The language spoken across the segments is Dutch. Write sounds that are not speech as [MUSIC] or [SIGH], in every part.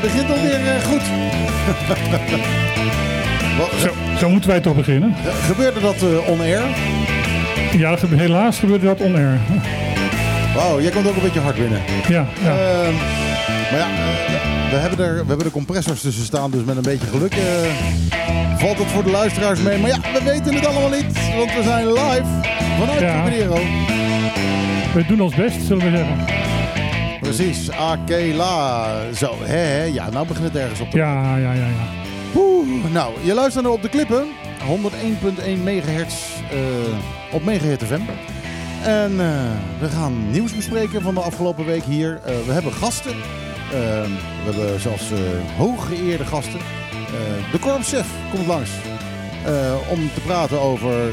dat uh, begint alweer uh, goed. [LAUGHS] zo, zo, moeten wij toch beginnen. gebeurde dat on-air? Ja, helaas gebeurde dat on-air. Wauw, jij komt ook een beetje hard binnen. Ja. ja. Ehm, maar ja, we hebben, er, we hebben de compressors tussen staan, dus met een beetje geluk valt het voor de luisteraars mee. Maar ja, we weten het allemaal niet, want we zijn live vanuit ja. We doen ons best, zullen we zeggen. Precies, Akela. Zo, hè, hè, ja, nou begint het ergens op te Ja, ja, ja, ja. Oeh, nou, je luistert naar op de klippen. 101.1 megahertz uh, op Megahertz FM. En uh, we gaan nieuws bespreken van de afgelopen week hier. Uh, we hebben gasten. we hebben zelfs hooggeëerde gasten. de korpschef komt langs om te praten over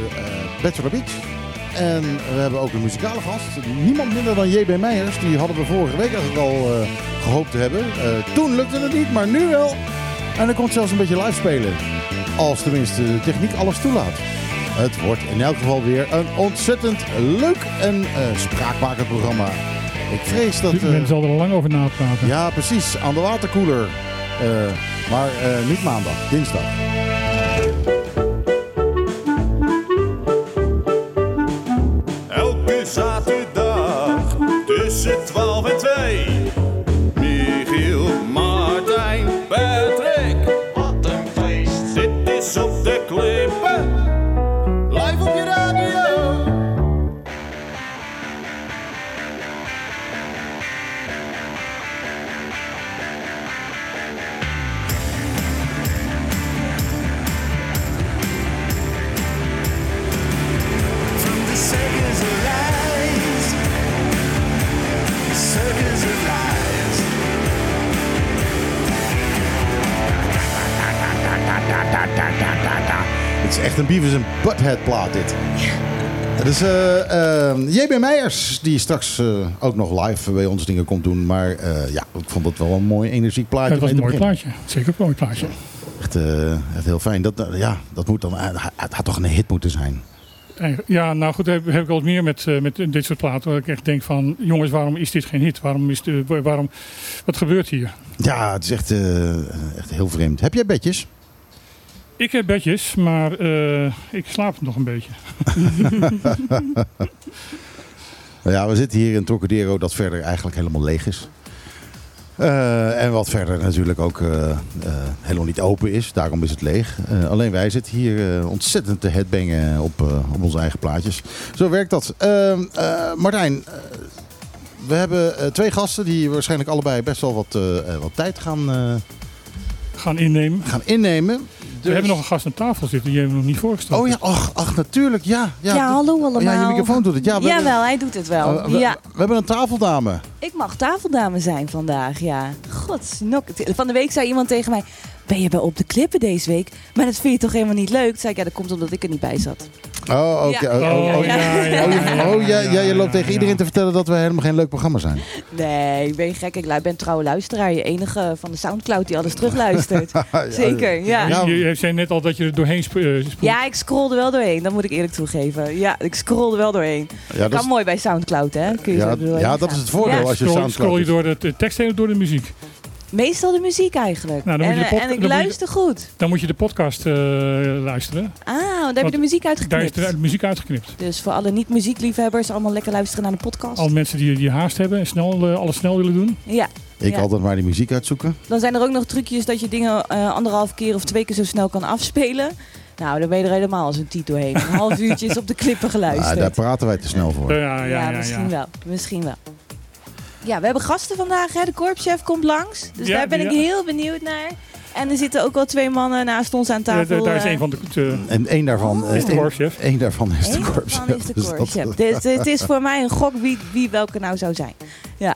Bachelor Beach. En we hebben ook een muzikale gast. Niemand minder dan JB Meijers. Die hadden we vorige week eigenlijk al uh, gehoopt te hebben. Uh, toen lukte het niet, maar nu wel. En er komt zelfs een beetje live spelen. Als tenminste de techniek alles toelaat. Het wordt in elk geval weer een ontzettend leuk en uh, spraakmakend programma. Ik vrees dat... Men zal er lang over napraten. Ja, precies. Aan de waterkoeler. maar niet maandag, dinsdag. Een Beavis en Butthead plaat dit. Het is uh, uh, JB Meijers, die straks uh, ook nog live bij ons dingen komt doen. Maar uh, ja, ik vond het wel een mooi energiek plaatje. Het was een mooi plaatje. Zeker een mooi plaatje. Echt, echt heel fijn. Dat, ja, dat moet dan, het had toch een hit moeten zijn. Ja, nou goed, heb, heb ik wel meer met, met dit soort platen. Waar ik echt denk van, jongens, waarom is dit geen hit? Waarom is de, waarom, wat gebeurt hier? Ja, het is echt, echt heel vreemd. Heb jij bedjes? Ik heb bedjes, maar uh, ik slaap nog een beetje. [LAUGHS] ja, we zitten hier in Trocadero dat verder eigenlijk helemaal leeg is. Uh, en wat verder natuurlijk ook uh, helemaal niet open is. Daarom is het leeg. alleen wij zitten hier ontzettend te headbangen op, op onze eigen plaatjes. Zo werkt dat. Ehm, Martijn, we hebben twee gasten die waarschijnlijk allebei best wel wat, wat tijd gaan... gaan innemen. Gaan innemen. We hebben nog een gast aan tafel zitten, die hebben we nog niet voorgesteld. Oh ja, ach, ach natuurlijk, ja. Ja, ja hallo allemaal. Ja, je microfoon doet het. Ja, we Jawel, hij doet het wel. Uh, we, ja. we, hebben een tafeldame. Ik mag tafeldame zijn vandaag, ja. God, van de week zei iemand tegen mij ben je bij op de klippen deze week? Maar dat vind je toch helemaal niet leuk? Toen zei ik, ja, dat komt omdat ik er niet bij zat. Oh, oké. Oh, oh, oh, ja, ja, je loopt tegen iedereen te vertellen dat we helemaal geen leuk programma zijn. Nee, ik ben gek. Ik ben trouwe luisteraar. Je enige van de Soundcloud die alles terugluistert. [LAUGHS] Zeker, ja. ja. Je, zei net al dat je er doorheen spoelt. Ja, ik scrollde wel doorheen. Dat moet ik eerlijk toegeven. Ja, ik scrollde wel doorheen. Ja, kan mooi bij Soundcloud, hè? Kun je ja, ja dat is het voordeel als je Soundcloud... Scroll je door de tekst heen of door de muziek? Meestal de muziek eigenlijk. Nou, en, eh, en, ik luister goed. Dan moet je de podcast uh, luisteren. Ah, daar heb je de muziek uitgeknipt. Daar is de muziek uitgeknipt. Dus voor alle niet-muziekliefhebbers, allemaal lekker luisteren naar de podcast. Al mensen die, die haast hebben en snel, uh, alles snel willen doen. Ja. Ik altijd maar die muziek uitzoeken. Dan zijn er ook nog trucjes dat je dingen uh, anderhalf keer of twee keer zo snel kan afspelen. Nou, dan ben je er helemaal als een titel heen. Een half [LAUGHS] uurtje is op de klippen geluisterd. Ah, daar praten wij te snel voor. Ja, ja, ja, ja misschien wel. Misschien wel. Ja, we hebben gasten vandaag. Hè? De korpschef komt langs. Dus daar ben ik heel benieuwd naar. En er zitten ook al twee mannen naast ons aan tafel. Ja, daar is een van de... en één daarvan is de korpschef. Eén daarvan is de korpschef. Eén is de korpschef. Dus [LAUGHS] het is voor mij een gok wie, wie welke nou zou zijn. Ja.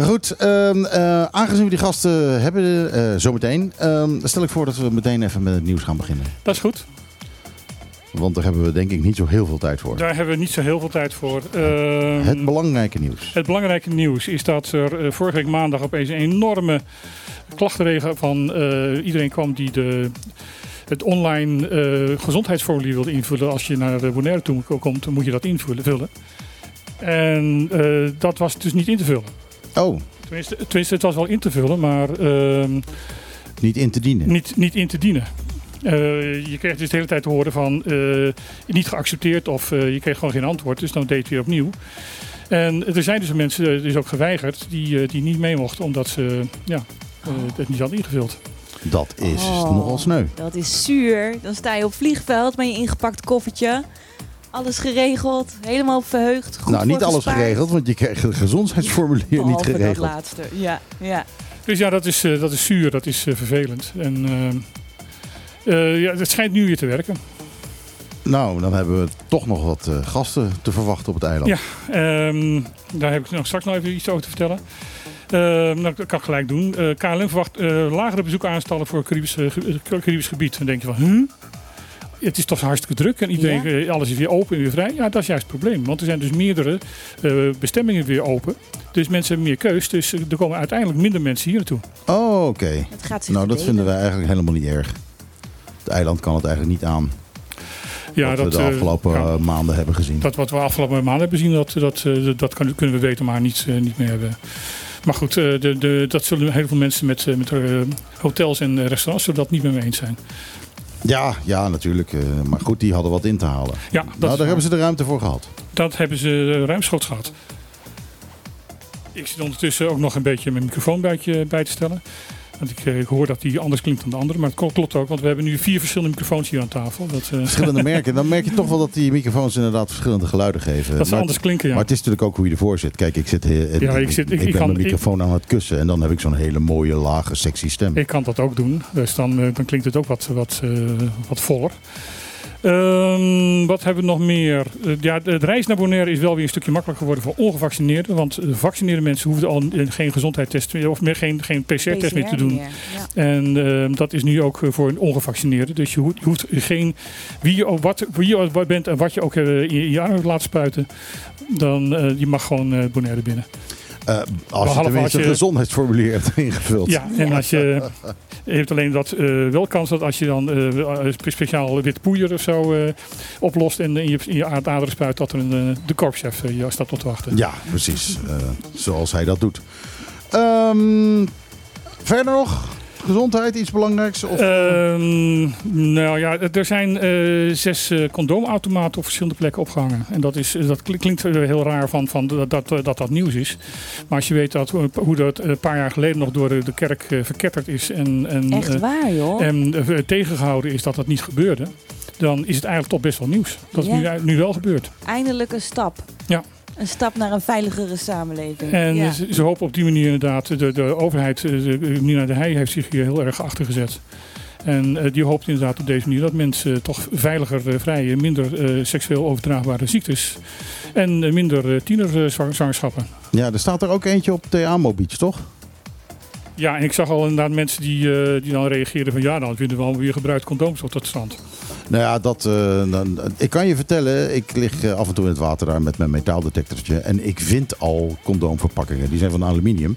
Goed, uh, uh, aangezien we die gasten hebben uh, zometeen, uh, stel ik voor dat we meteen even met het nieuws gaan beginnen. Dat is goed. Want daar hebben we denk ik niet zo heel veel tijd voor. Daar hebben we niet zo heel veel tijd voor. Uh, het belangrijke nieuws. Het belangrijke nieuws is dat er uh, vorige week maandag opeens een enorme klachtenregen van uh, iedereen kwam die de, het online eh, gezondheidsformulier wilde invullen. Als je naar de Bonaire toe komt, dan moet je dat invullen. En dat was dus niet in te vullen. Oh. Tenminste, tenminste, het was wel in te vullen, maar ehm, Niet in te dienen. niet, niet in te dienen. Eh, je kreeg dus de hele tijd te horen van eh, niet geaccepteerd of eh, je kreeg gewoon geen antwoord. Dus dan deed je het weer opnieuw. En er zijn dus mensen, eh, dus ook geweigerd, die, eh, die niet mee mochten omdat ze ja, eh, het niet hadden ingevuld. Dat is Oh. nogal sneu. Dat is zuur. Dan sta je op vliegveld met je ingepakt koffertje. Alles geregeld, helemaal verheugd. Goed nou, niet alles gespaard. geregeld, want je krijgt het gezondheidsformulier niet geregeld. dat laatste. Ja, ja. Dus ja, dat is, dat is zuur, dat is vervelend. En ja, het schijnt nu weer te werken. Nou, dan hebben we toch nog wat eh, gasten te verwachten op het eiland. Ja. Ehm, daar heb ik nog straks nog even iets over te vertellen. Ehm, nou, dat kan ik gelijk doen. Eh, KLM verwacht eh, lagere bezoekaantallen voor het Caribisch, eh, eh, Caribisch gebied. Dan denk je van, huh? Het is toch hartstikke druk en iedereen, Ja. eh, alles is weer open en weer vrij. Ja, dat is juist het probleem. Want er zijn dus meerdere eh, bestemmingen weer open. Dus mensen hebben meer keus. Dus eh, er komen uiteindelijk minder mensen hier naartoe. Oh, oké. Nou, dat vinden wij eigenlijk helemaal niet erg. Het eiland kan het eigenlijk niet aan. Ja, wat dat, we de eh, afgelopen ja. eh, maanden hebben gezien. Dat wat we afgelopen maanden hebben gezien, dat, dat, eh, dat kunnen we weten, maar niet, eh, niet meer hebben. Maar goed, eh, de, de, dat zullen heel veel mensen met, eh, met eh, hotels en eh, restaurants zullen dat niet meer mee eens zijn. Ja, ja, natuurlijk. eh, maar goed, die hadden wat in te halen. Ja, nou, daar hebben ze de ruimte voor gehad. dat hebben ze eh, ruimschoots gehad. Ik zit ondertussen ook nog een beetje mijn microfoon bij te stellen. Want ik, ik hoor dat die anders klinkt dan de andere. Maar het klopt- ook, want we hebben nu vier verschillende microfoons hier aan tafel. Dat, eh, Verschillende [LAUGHS] merken. Dan merk je toch wel dat die microfoons inderdaad verschillende geluiden geven. dat ze anders klinken, ja. maar het is natuurlijk ook hoe je ervoor zit. Kijk, ik zit, eh, Ja, ik zit- ik- ik ik ben kan- mijn microfoon aan het kussen. En dan heb ik zo'n hele mooie, lage, sexy stem. Ik kan dat ook doen, dus dan, eh, dan klinkt het ook wat, wat, wat voller. Ehm, wat hebben we nog meer? Eh, ja, de reis naar Bonaire is wel weer een stukje makkelijker geworden voor ongevaccineerden. Want eh, gevaccineerde mensen hoefden al eh, geen gezondheidstest meer, of meer, geen, geen PCR-test meer te doen. Ja. En ehm, dat is nu ook voor een ongevaccineerde. Dus je hoeft, je hoeft geen. Wie je, ook, wat, wie je ook bent en wat je ook in je, je arm laat spuiten. Dan eh, je mag gewoon Bonaire binnen. Eh, als je tenminste als je- een gezondheidsformulier hebt [LAUGHS] ingevuld. Ja, en als je je heeft alleen dat eh, wel kans dat als je dan eh, spe- speciaal wit poeier of zo oplost en in je, in je aardaderen spuit, dat er een, de korpschef je staat op te wachten. Ja, precies. Zoals hij dat doet. Ehm, verder nog? Gezondheid, iets belangrijks? Of, Ehm, nou ja, er zijn eh, zes eh, condoomautomaten op verschillende plekken opgehangen. En dat, is, dat kli- klinkt eh, heel raar van, van dat, dat, dat dat nieuws is. Maar als je weet dat, eh, hoe dat een paar jaar geleden nog door de, kerk eh, verketterd is en, en, Echt eh, waar, joh. en eh, tegengehouden is dat dat niet gebeurde, dan is het eigenlijk toch best wel nieuws. Dat Ja. het nu, nu wel gebeurt. Eindelijk een stap. Ja. Een stap naar een veiligere samenleving. En ja. ze, ze hopen op die manier inderdaad, de, de overheid, eh, de, de- Nina de Heij heeft zich hier heel erg achter gezet. En eh, die hoopt inderdaad op deze manier dat mensen toch veiliger eh, vrijen, minder eh, seksueel overdraagbare ziektes en eh, minder uh, tienerzwangerschappen. ja, er staat er ook eentje op de Amo Beach, toch? Ja, en ik zag al inderdaad mensen die, eh, die dan reageerden van ja, dan vinden we wel weer gebruikt condooms op dat strand. Nou ja, dat, eh, dan- ik kan je vertellen, ik lig eh, af en toe in het water daar met mijn metaaldetectortje. En ik vind al condoomverpakkingen. Die zijn van aluminium.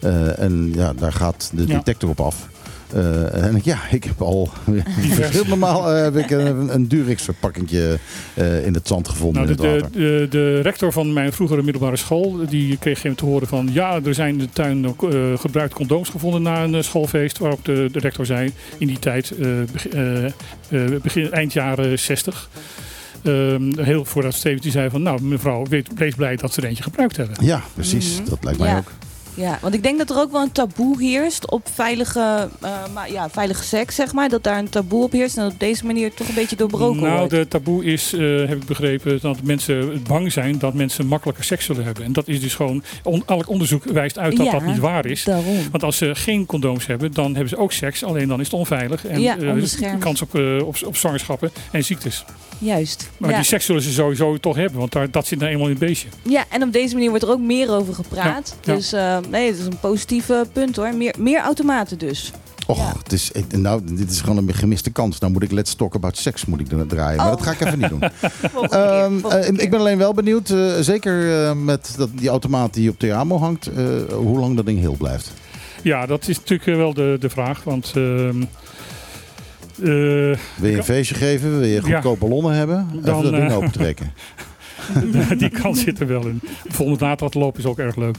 Eh, en ja, daar gaat de Ja. detector op af. Eh, en ja, ik heb al [LAUGHS] heel normaal eh, heb ik een, een Durex verpakkingje eh, in het zand gevonden Nou, in de, het de, water. de, de rector van mijn vroegere middelbare school, die kreeg een te horen van ja, er zijn in de tuin ook eh, gebruikt condooms gevonden na een schoolfeest. Waarop de, de rector zei in die tijd, eh, beg- eh, eh, begin, eind jaren 60. ehm, heel voordat Steven die zei van nou mevrouw, weet, wees blij dat ze er eentje gebruikt hebben. Ja, precies. Mhm. Dat lijkt mij Ja. ook. Ja, want ik denk dat er ook wel een taboe heerst op veilige, eh, maar ja, veilige seks, zeg maar. Dat daar een taboe op heerst en dat op deze manier toch een beetje doorbroken nou, wordt. de taboe is, eh, heb ik begrepen, dat mensen bang zijn dat mensen makkelijker seks zullen hebben. En dat is dus gewoon, on, elk onderzoek wijst uit dat Ja, dat niet waar is. Daarom. Want als ze geen condooms hebben, dan hebben ze ook seks. Alleen dan is het onveilig. En Ja, eh, onbeschermd. kans op, op, op zwangerschappen en ziektes. Juist. Maar ja. die seks zullen ze sowieso toch hebben. Want daar, dat zit nou eenmaal in het beestje. ja, en op deze manier wordt er ook meer over gepraat. Ja. Dus nee, het is een positieve punt hoor. Meer, meer automaten dus. Och, Ja. het is, nou, dit is gewoon een gemiste kans. Nou moet ik Let's Talk About Sex moet ik dan draaien. Maar Oh. dat ga ik even niet doen. [LAUGHS] Keer, Ehm, eh, ik ben alleen wel benieuwd, eh, zeker eh, met dat, die automaat die op de Amo hangt, eh, hoe lang dat ding heel blijft. Ja, dat is natuurlijk wel de, de vraag. Want ehm, eh, Wil je een feestje geven? Wil je Ja. goedkope ballonnen hebben? Even Dan, dat ding opentrekken. [LAUGHS] [LAUGHS] die kans zit er wel in. Volgende data te lopen is ook erg leuk.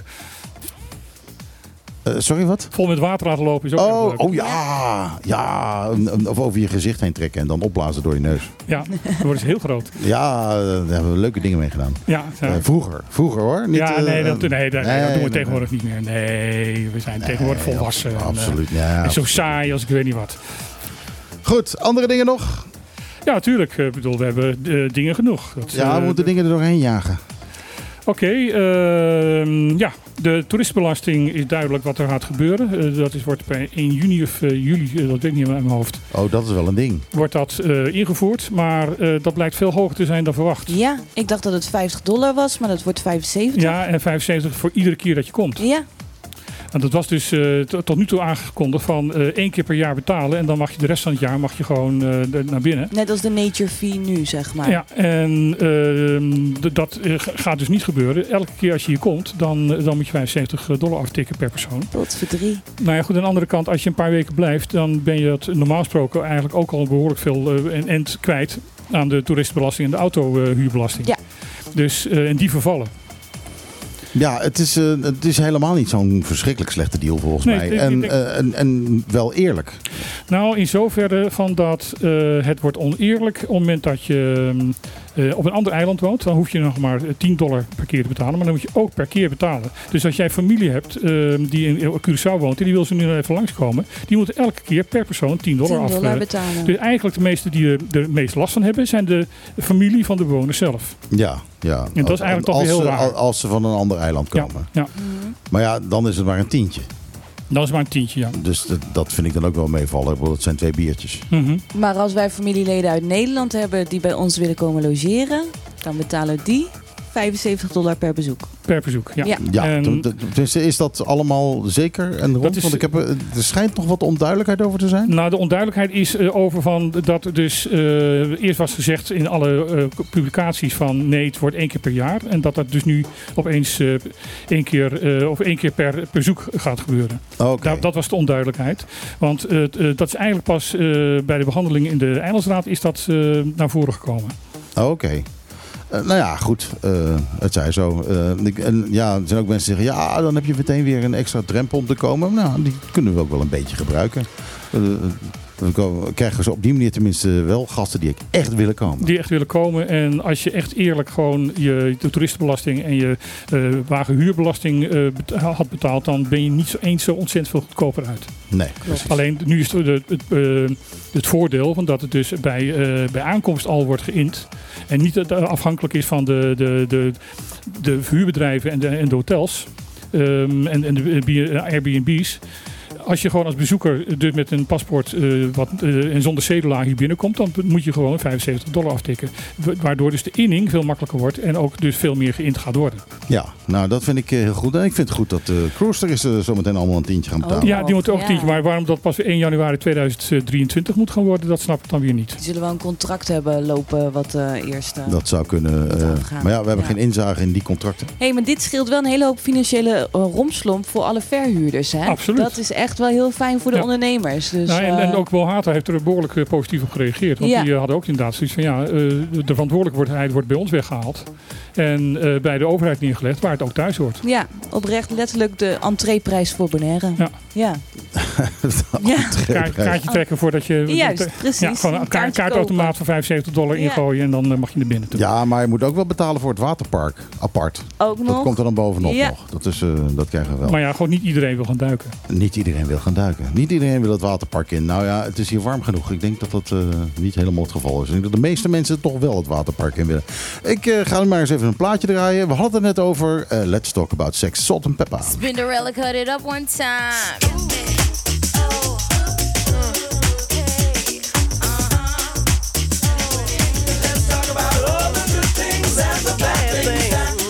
Eh, sorry, wat? Vol met water laten lopen is ook Oh, leuk. oh ja, ja. Of over je gezicht heen trekken en dan opblazen door je neus. Ja, dan wordt heel groot. Ja, daar hebben we leuke dingen mee gedaan. Ja. Eh, vroeger, vroeger hoor. Niet, ja eh, nee, dat, nee, dat, nee, dat doen we nee, tegenwoordig niet meer. Nee, we zijn tegenwoordig nee, volwassen. en, Absoluut, ja. en zo saai als ik weet niet wat. Goed, andere dingen nog? Ja, natuurlijk. Ik bedoel, we hebben dingen genoeg. Dat, Ja, we moeten dingen er doorheen jagen. Oké, ehm, ja, de toeristenbelasting is duidelijk wat er gaat gebeuren. Eh, dat is, wordt bij 1 juni of eh, juli, eh, dat weet ik niet meer uit mijn hoofd, Oh, dat is wel een ding. wordt dat eh, ingevoerd. Maar eh, dat blijkt veel hoger te zijn dan verwacht. Ja, ik dacht dat het 50 dollar was, maar dat wordt 75. Ja, en 75 voor iedere keer dat je komt. Ja, En dat was dus eh, tot nu toe aangekondigd van eh, één keer per jaar betalen. En dan mag je de rest van het jaar mag je gewoon eh, naar binnen. net als de nature fee nu, zeg maar. Ja, en ehm, dat gaat dus niet gebeuren. Elke keer als je hier komt, dan, dan moet je 75 dollar aftikken per persoon. Tot voor drie. Nou ja, goed, aan de andere kant, als je een paar weken blijft, dan ben je het normaal gesproken eigenlijk ook al behoorlijk veel en end kwijt aan de toeristenbelasting en de autohuurbelasting. Ja. Dus, en die vervallen. Ja, het is, eh, het is helemaal niet zo'n verschrikkelijk slechte deal volgens Nee, mij. ik- En, eh, en, en wel eerlijk. Nou, in zoverre van dat eh, het wordt oneerlijk op het moment dat je eh, op een ander eiland woont. Dan hoef je nog maar 10 dollar per keer te betalen. Maar dan moet je ook per keer betalen. Dus als jij familie hebt eh, die in Curaçao woont en die wil ze nu even langskomen. Die moeten elke keer per persoon 10 dollar 10 af. dollar eh, betalen. dus eigenlijk de meeste die er de meest last van hebben, zijn de familie van de bewoner zelf. Ja, ja. En dat is eigenlijk toch als weer heel ze, raar. Als ze van een ander eiland Ja, komen. ja. Mhm. Maar ja, dan is het maar een tientje. Dat is maar een tientje, ja. Dus dat, dat vind ik dan ook wel meevallen. Ik bedoel, Het zijn twee biertjes. Mhm. Maar als wij familieleden uit Nederland hebben die bij ons willen komen logeren, dan betalen die 75 dollar per bezoek. Per bezoek, ja. Ja. Ja, En- t- t- tenminste, is dat allemaal zeker en rond? Dat is- Want ik heb, er er schijnt nog wat onduidelijkheid over te zijn. Nou, de onduidelijkheid is eh, over van dat er dus eh, eerst was gezegd in alle eh, publicaties van nee, het wordt één keer per jaar. En dat dat dus nu opeens eh, één keer eh, of één keer per bezoek gaat gebeuren. Oké. Daar- dat was de onduidelijkheid. Want eh, t- eh, dat is eigenlijk pas eh, bij de behandeling in de Eilandsraad is dat eh, naar voren gekomen. Oké. Eh, nou ja, goed. eh, het zij zo. Eh, ik- en ja, er zijn ook mensen die zeggen... ja, dan heb je meteen weer een extra drempel om te komen. Nou, die kunnen we ook wel een beetje gebruiken. Dan krijgen ze op die manier tenminste wel gasten die echt willen komen. Die echt willen komen. En als je echt eerlijk gewoon je de toeristenbelasting en je eh wagenhuurbelasting eh, had betaald, dan ben je niet zo eens zo ontzettend veel goedkoper uit. Nee, precies. Alleen nu is het, het, het, eh, het voordeel van dat het dus bij, bij aankomst al wordt geïnd. En niet afhankelijk is van de, de, de, de verhuurbedrijven en de, en de hotels. ehm, en, en de Airbnb's. Als je gewoon als bezoeker dus met een paspoort eh, wat, eh, en zonder cedula hier binnenkomt, dan moet je gewoon 75 dollar aftikken. Wa- Waardoor dus de inning veel makkelijker wordt en ook dus veel meer geïnd gaat worden. Ja, nou dat vind ik eh, heel goed. En ik vind het goed dat de Cruiser is zometeen allemaal een tientje gaan Oh. betalen. Ja, die moet ook Ja. tientje. Maar waarom dat pas 1 januari 2023 moet gaan worden, dat snap ik dan weer niet. Die zullen wel een contract hebben lopen wat eh eerst... Dat zou kunnen. eh, maar ja, we hebben Ja. geen inzage in die contracten. hey, maar dit scheelt wel een hele hoop financiële romslomp voor alle verhuurders. Hè? Absoluut. Dat is echt wel heel fijn voor de Ja. ondernemers. Dus, nou, en, en eh, ook Bolhata heeft er behoorlijk eh, positief op gereageerd. Want Ja. die eh, hadden ook inderdaad zoiets van ja, eh, de verantwoordelijkheid wordt bij ons weggehaald. En eh, bij de overheid neergelegd waar het ook thuis hoort. Ja, oprecht letterlijk de entreeprijs voor Bonaire. Ja. Ja. [LAUGHS] ja. Kaart, kaartje trekken voordat je... Juist, precies. Ja, gewoon een kaart, kaartje kaartautomaat voor 75 dollar Ja. ingooien en dan mag je naar binnen toe. Ja, maar je moet ook wel betalen voor het waterpark. Apart. Ook Dat nog. komt er dan bovenop Ja. nog. Dat, is, eh, dat krijgen we wel. Maar ja, gewoon niet iedereen wil gaan duiken. Niet iedereen wil gaan duiken. Niet iedereen wil het waterpark in. Nou ja, het is hier warm genoeg. Ik denk dat dat eh, niet helemaal het geval is. Ik denk dat de meeste mensen toch wel het waterpark in willen. Ik eh, ga nu maar eens even een plaatje draaien. We hadden het net over eh, Let's Talk About Sex, Salt and Pepper. Spinderella cut it up one time.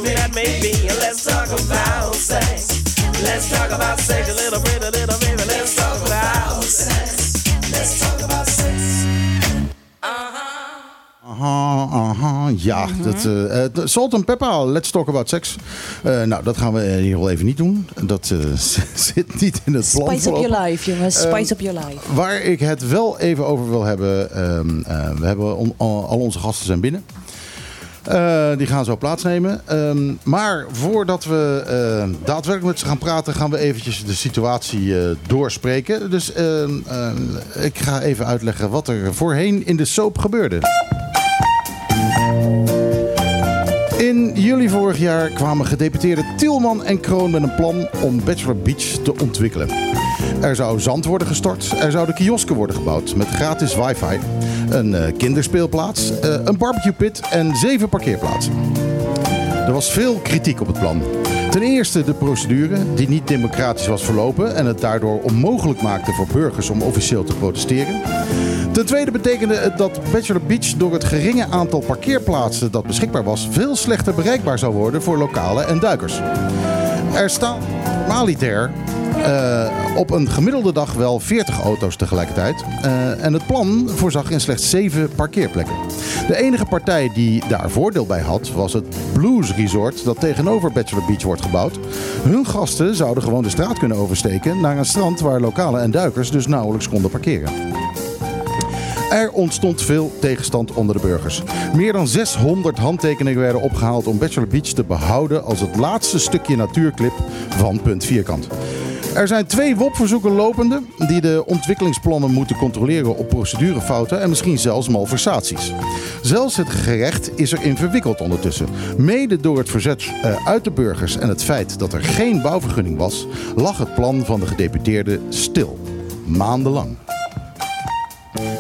that may be. Let's talk about sex. Let's talk about sex a little bit, a little Aha, aha, ja. dat, eh, eh, Salt and Pepper, Let's Talk About Sex. Eh, nou, dat gaan we in ieder geval even niet doen. Dat [LAUGHS] zit niet in het plan. Spice up your life, jongens. Ehm, Spice up your life. Waar ik het wel even over wil hebben. ehm, eh, we hebben on- al, al onze gasten zijn binnen. Die gaan zo plaatsnemen. Ehm, maar voordat we daadwerkelijk met ze gaan praten, gaan we eventjes de situatie doorspreken. Dus ik ga even uitleggen wat er voorheen in de soap gebeurde. In juli vorig jaar kwamen gedeputeerden Tilman en Kroon met een plan om Bachelor Beach te ontwikkelen. Er zou zand worden gestort, er zouden kiosken worden gebouwd met gratis wifi, een eh, kinderspeelplaats, eh, een barbecue pit en zeven parkeerplaatsen. Er was veel kritiek op het plan. Ten eerste de procedure, die niet democratisch was verlopen en het daardoor onmogelijk maakte voor burgers om officieel te protesteren. Ten tweede betekende het dat Bachelor Beach door het geringe aantal parkeerplaatsen dat beschikbaar was, veel slechter bereikbaar zou worden voor lokalen en duikers. Er staan normaliter eh, op een gemiddelde dag wel 40 auto's tegelijkertijd. Eh, en het plan voorzag in slechts 7 parkeerplekken. De enige partij die daar voordeel bij had, was het Blues Resort dat tegenover Bachelor Beach wordt gebouwd. Hun gasten zouden gewoon de straat kunnen oversteken naar een strand waar lokalen en duikers dus nauwelijks konden parkeren. Er ontstond veel tegenstand onder de burgers. Meer dan 600 handtekeningen werden opgehaald om Bachelor Beach te behouden als het laatste stukje natuurclip van Punt Vierkant. Er zijn twee WOP-verzoeken lopende die de ontwikkelingsplannen moeten controleren op procedurefouten en misschien zelfs malversaties. Zelfs het gerecht is erin verwikkeld ondertussen. Mede door het verzet eh, uit de burgers en het feit dat er geen bouwvergunning was, lag het plan van de gedeputeerden stil. Maandenlang.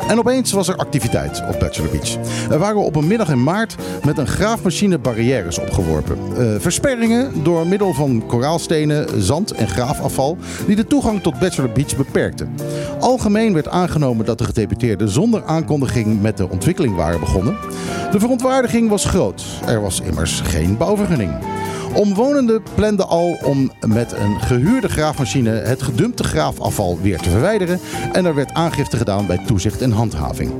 En opeens was er activiteit op Bachelor Beach. Er waren op een middag in maart met een graafmachine barrières opgeworpen. Eh, versperringen door middel van koraalstenen, zand en graafafval die de toegang tot Bachelor Beach beperkten. Algemeen werd aangenomen dat de gedeputeerden zonder aankondiging met de ontwikkeling waren begonnen. De verontwaardiging was groot. Er was immers geen bouwvergunning. Omwonenden planden al om met een gehuurde graafmachine het gedumpte graafafval weer te verwijderen en er werd aangifte gedaan bij toezicht en handhaving.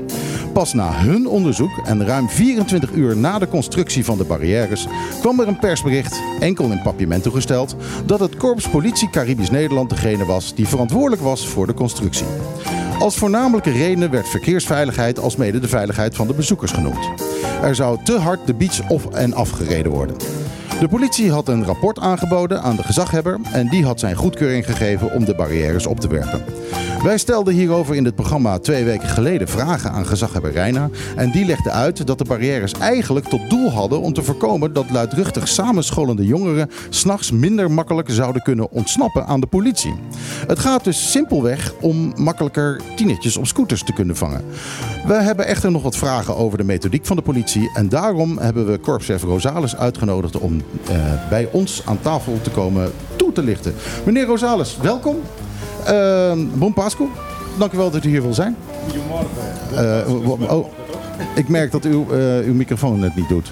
Pas na hun onderzoek en ruim 24 uur na de constructie van de barrières kwam er een persbericht, enkel in papiamento gesteld, dat het Korps Politie Caribisch Nederland degene was die verantwoordelijk was voor de constructie. Als voornamelijke reden werd verkeersveiligheid als mede de veiligheid van de bezoekers genoemd. Er zou te hard de beach op en afgereden worden. De politie had een rapport aangeboden aan de gezaghebber en die had zijn goedkeuring gegeven om de barrières op te werpen. Wij stelden hierover in het programma twee weken geleden vragen aan gezaghebber Reina en die legde uit dat de barrières eigenlijk tot doel hadden om te voorkomen dat luidruchtig samenscholende jongeren s'nachts minder makkelijk zouden kunnen ontsnappen aan de politie. Het gaat dus simpelweg om makkelijker tienertjes op scooters te kunnen vangen. We hebben echter nog wat vragen over de methodiek van de politie en daarom hebben we korpschef Rosales uitgenodigd om eh, bij ons aan tafel te komen toe te lichten. Meneer Rosales, welkom. Uh, bon Pasco, dank u wel dat u hier wil zijn. Goedemorgen. oh, ik merk dat uw, eh, uw microfoon het niet doet.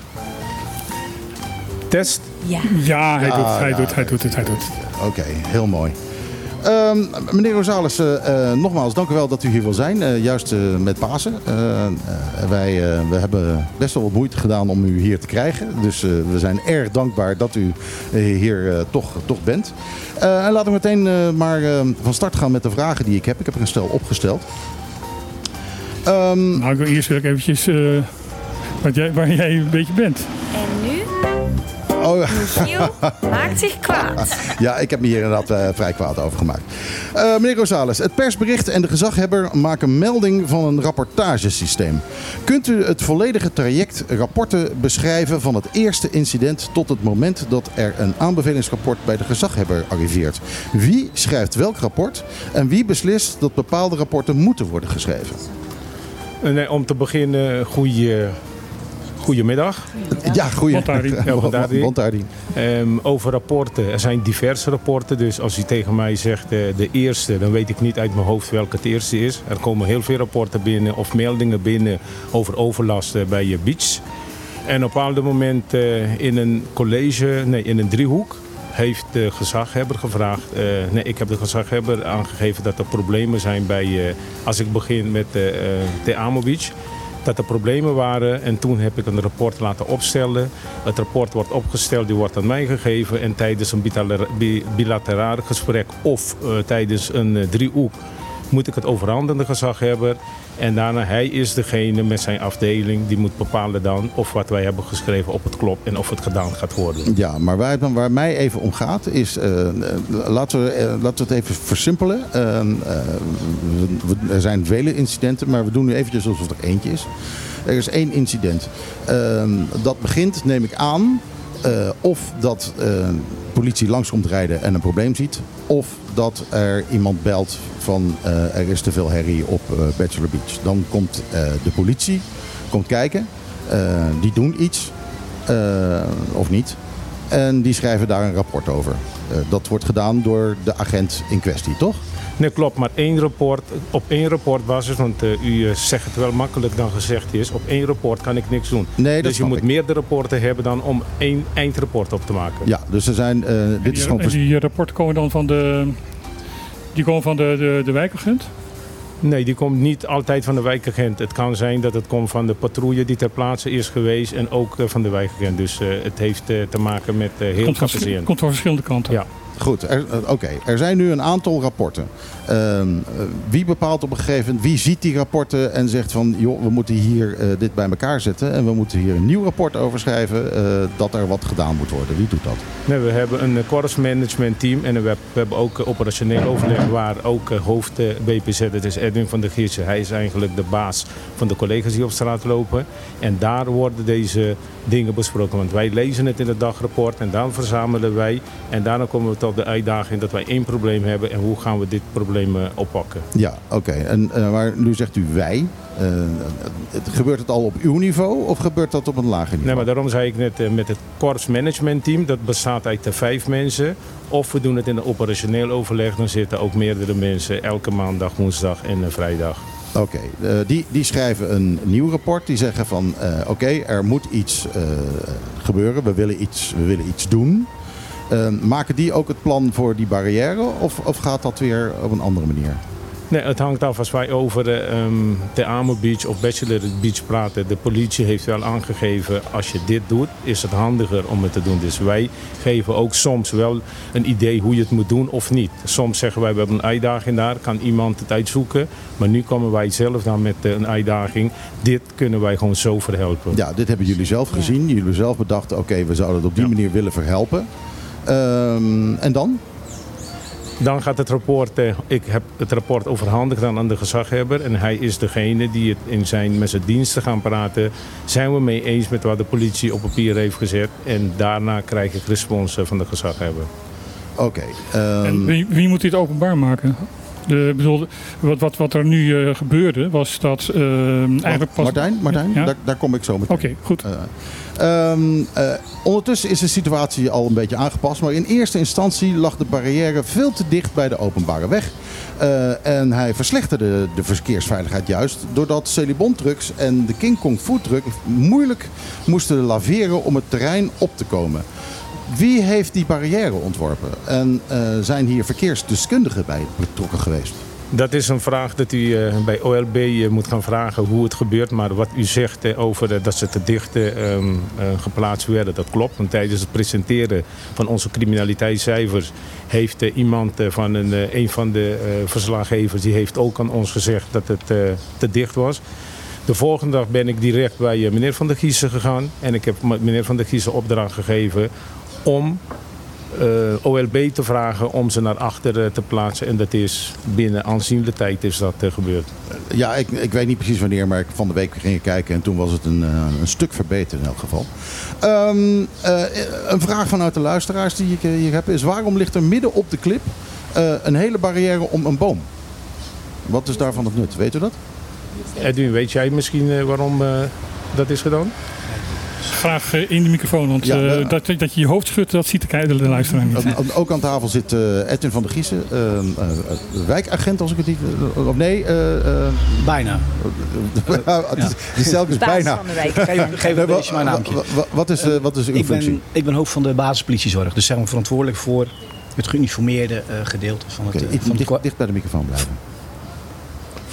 Test. Ja. Ja, hij, doet, hij, ja, doet, hij doet het, hij doet het. Oké, heel mooi. Ehm, meneer Rosales, eh, eh, nogmaals, dank u wel dat u hier wil zijn. eh, juist eh, met Pasen. Wij eh, we hebben best wel wat moeite gedaan om u hier te krijgen. Dus eh, we zijn erg dankbaar dat u hier eh, toch, toch bent. Eh, en laten we meteen eh, maar eh, van start gaan met de vragen die ik heb. Ik heb er een stel opgesteld. Ehm, Nou, ik wil eerst ik eventjes eh, wat jij, waar jij een beetje bent. En nu? Oh, [LAUGHS] Michiel maakt zich kwaad. Ja, ik heb me hier inderdaad eh, vrij kwaad over gemaakt. Eh, meneer Rosales, het persbericht en de gezaghebber maken melding van een rapportagesysteem. Kunt u het volledige traject rapporten beschrijven van het eerste incident tot het moment dat er een aanbevelingsrapport bij de gezaghebber arriveert? Wie schrijft welk rapport en wie beslist dat bepaalde rapporten moeten worden geschreven? Eh, Nee, om te beginnen, goeie, goedemiddag. Ja, Bontari. Bontari. Ehm, over rapporten. Er zijn diverse rapporten. Dus als u tegen mij zegt eh, de eerste, dan weet ik niet uit mijn hoofd welke het eerste is. Er komen heel veel rapporten binnen of meldingen binnen over overlast eh, bij je beach. En op een bepaald moment eh, in een college, nee, in een driehoek, heeft de gezaghebber gevraagd. nee, ik heb de gezaghebber aangegeven dat er problemen zijn bij, eh, als ik begin met de, de Amo Beach dat er problemen waren. En toen heb ik een rapport laten opstellen. Het rapport wordt opgesteld, die wordt aan mij gegeven. En tijdens een bilater- bi- bilateraal gesprek of eh, tijdens een eh, driehoek moet ik het overhandigen aan de gezaghebber. En daarna, hij is degene met zijn afdeling die moet bepalen dan of wat wij hebben geschreven op het klopt en of het gedaan gaat worden. Ja, maar waar, het, waar mij even om gaat is, eh, eh, laten, we, eh, laten we het even versimpelen. Er zijn vele incidenten, maar we doen nu eventjes alsof er eentje is. Er is één incident. Dat begint, neem ik aan, of dat politie langskomt rijden en een probleem ziet. Of dat er iemand belt van eh, er is te veel herrie op eh, Bachelor Beach. Dan komt eh, de politie, komt kijken. Die doen iets, of niet. En die schrijven daar een rapport over. Dat wordt gedaan door de agent in kwestie, toch? Nee, klopt, maar één rapport, op één rapportbasis, want eh, u eh, zegt het wel makkelijk dan gezegd is, op één rapport kan ik niks doen. Nee, dat dus je moet ik. meerdere rapporten hebben dan om één eindrapport op te maken. Ja, dus er zijn. eh, dit is Die, gewoon. en vers- die rapporten komen dan van de, die komen van de, de, de wijkagent? Nee, die komt niet altijd van de wijkagent. Het kan zijn dat het komt van de patrouille die ter plaatse is geweest en ook van de wijkagent. Dus eh, het heeft eh, te maken met eh, heel Komt van, capaciteren. komt van verschillende kanten. Ja. Goed, eh, oké. Er zijn nu een aantal rapporten. Ehm, eh, wie bepaalt op een gegeven moment, wie ziet die rapporten en zegt van, joh, we moeten hier eh, dit bij elkaar zetten en we moeten hier een nieuw rapport over schrijven eh, dat er wat gedaan moet worden. Wie doet dat? Nee, we hebben een course management team en we, hebben ook eh, operationeel overleg waar ook eh, hoofd eh, BPZ, dat is Edwin van der Giersen. Hij is eigenlijk de baas van de collega's die op straat lopen. En daar worden deze dingen besproken. Want wij lezen het in het dagrapport en dan verzamelen wij. En daarna komen we tot de uitdaging dat wij één probleem hebben en hoe gaan we dit probleem eh, oppakken. Ja, oké. En eh, maar nu zegt u wij. Het, gebeurt het al op uw niveau of gebeurt dat op een lager niveau? Nee, maar daarom zei ik net met het korps management team, dat bestaat uit de vijf mensen. Of we doen het in een operationeel overleg, dan zitten ook meerdere mensen elke maandag, woensdag en vrijdag. Oké, die, die schrijven een nieuw rapport. Die zeggen van oké, er moet iets gebeuren. We willen iets, we willen iets doen. Eh, maken die ook het plan voor die barrière of, of gaat dat weer op een andere manier? Nee, het hangt af als wij over de, ehm, de Amo Beach of Bachelor Beach praten. De politie heeft wel aangegeven, als je dit doet, is het handiger om het te doen. Dus wij geven ook soms wel een idee hoe je het moet doen of niet. Soms zeggen wij, we hebben een uitdaging daar, kan iemand het uitzoeken. Maar nu komen wij zelf dan met eh, een uitdaging. Dit kunnen wij gewoon zo verhelpen. Ja, dit hebben jullie zelf gezien. Jullie hebben zelf bedacht, oké, we zouden het op die Ja. manier willen verhelpen. Ehm, en dan? Dan gaat het rapport, eh, ik heb het rapport overhandigd aan, de gezaghebber. En hij is degene die het in zijn, met zijn diensten gaan praten. Zijn we mee eens met wat de politie op papier heeft gezet. En daarna krijg ik respons eh, van de gezaghebber. Oké. ehm, En wie, wie moet dit openbaar maken? De, ik bedoel, wat, wat, wat er nu eh, gebeurde was dat eh, eigenlijk pas... Martijn, Martijn Ja? daar, daar kom ik zo meteen. Oké, goed. Eh, ehm, eh, ondertussen is de situatie al een beetje aangepast, maar in eerste instantie lag de barrière veel te dicht bij de openbare weg. Eh, en hij verslechterde de verkeersveiligheid juist doordat Celibon Trucks en de King Kong Food Truck moeilijk moesten laveren om het terrein op te komen. Wie heeft die barrière ontworpen? En eh, zijn hier verkeersdeskundigen bij betrokken geweest? Dat is een vraag dat u eh, bij OLB eh, moet gaan vragen hoe het gebeurt. Maar wat u zegt over dat ze te dicht eh, ehm, eh, geplaatst werden, dat klopt. Want tijdens het presenteren van onze criminaliteitscijfers heeft iemand van een, een van de verslaggevers, die heeft ook aan ons gezegd dat het te dicht was. De volgende dag ben ik direct bij meneer Van der Giezen gegaan. En ik heb meneer Van der Giezen opdracht gegeven om eh, OLB te vragen om ze naar achter eh, te plaatsen. En dat is binnen aanzienlijke tijd is dat eh, gebeurd. Ja, ik, ik weet niet precies wanneer, maar ik van de week ging kijken en toen was het een, een stuk verbeterd in elk geval. Ehm, eh, een vraag vanuit de luisteraars die ik hier heb is: waarom ligt er midden op de clip een hele barrière om een boom? Wat is daarvan het nut? Weet u dat? Edwin, weet jij misschien waarom dat is gedaan? Graag eh, in de microfoon, want Ja, eh, eh, dat, dat je je hoofd schudt, dat ziet de, kijker, de luisteraar niet. Ook- aan tafel zit eh, Edwin van der Giezen, eh, eh, wijkagent als ik het niet. Of nee, eh, eh, Bijna. [LAUGHS] het is- bijna. van de wijk. Geef, geef Nee, een wa- beetje mijn wa- Wat is, eh, wat is uw Ik functie? ben, ik ben hoofd van de basispolitiezorg. Dus zeg maar verantwoordelijk voor het geuniformeerde eh, gedeelte van het, iets van, dicht, bij de microfoon blijven.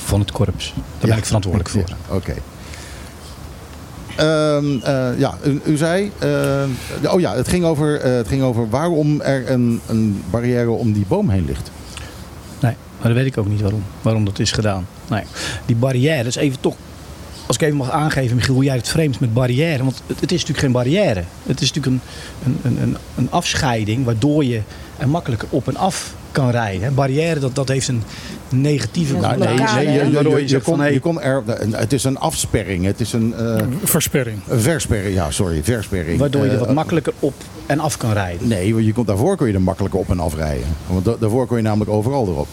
van het korps. Daar ben ik verantwoordelijk voor. Ja, Oké. Ehm, ja, u, zei. eh, oh ja, het ging, over, eh, het ging over waarom er een, een barrière om die boom heen ligt. Maar dat weet ik ook niet waarom, waarom dat is gedaan. Nee. Die barrières, even toch, als ik even mag aangeven, Michiel, hoe jij het framet met barrière. Want het, is natuurlijk geen barrière. Het is natuurlijk een, een, een, een afscheiding waardoor je er makkelijker op en af kan rijden. Barrière, dat, dat heeft een negatieve Ja, Nou, nee, nee, je, je, kon, je kon er, het is een afsperring, het is een, eh, Versperring. versperring, ja sorry, versperring. Waardoor je er Eh, wat makkelijker op en af kan rijden. Nee, want je kon, daarvoor kon je er makkelijker op en af rijden. Want da- daarvoor kon je namelijk overal erop.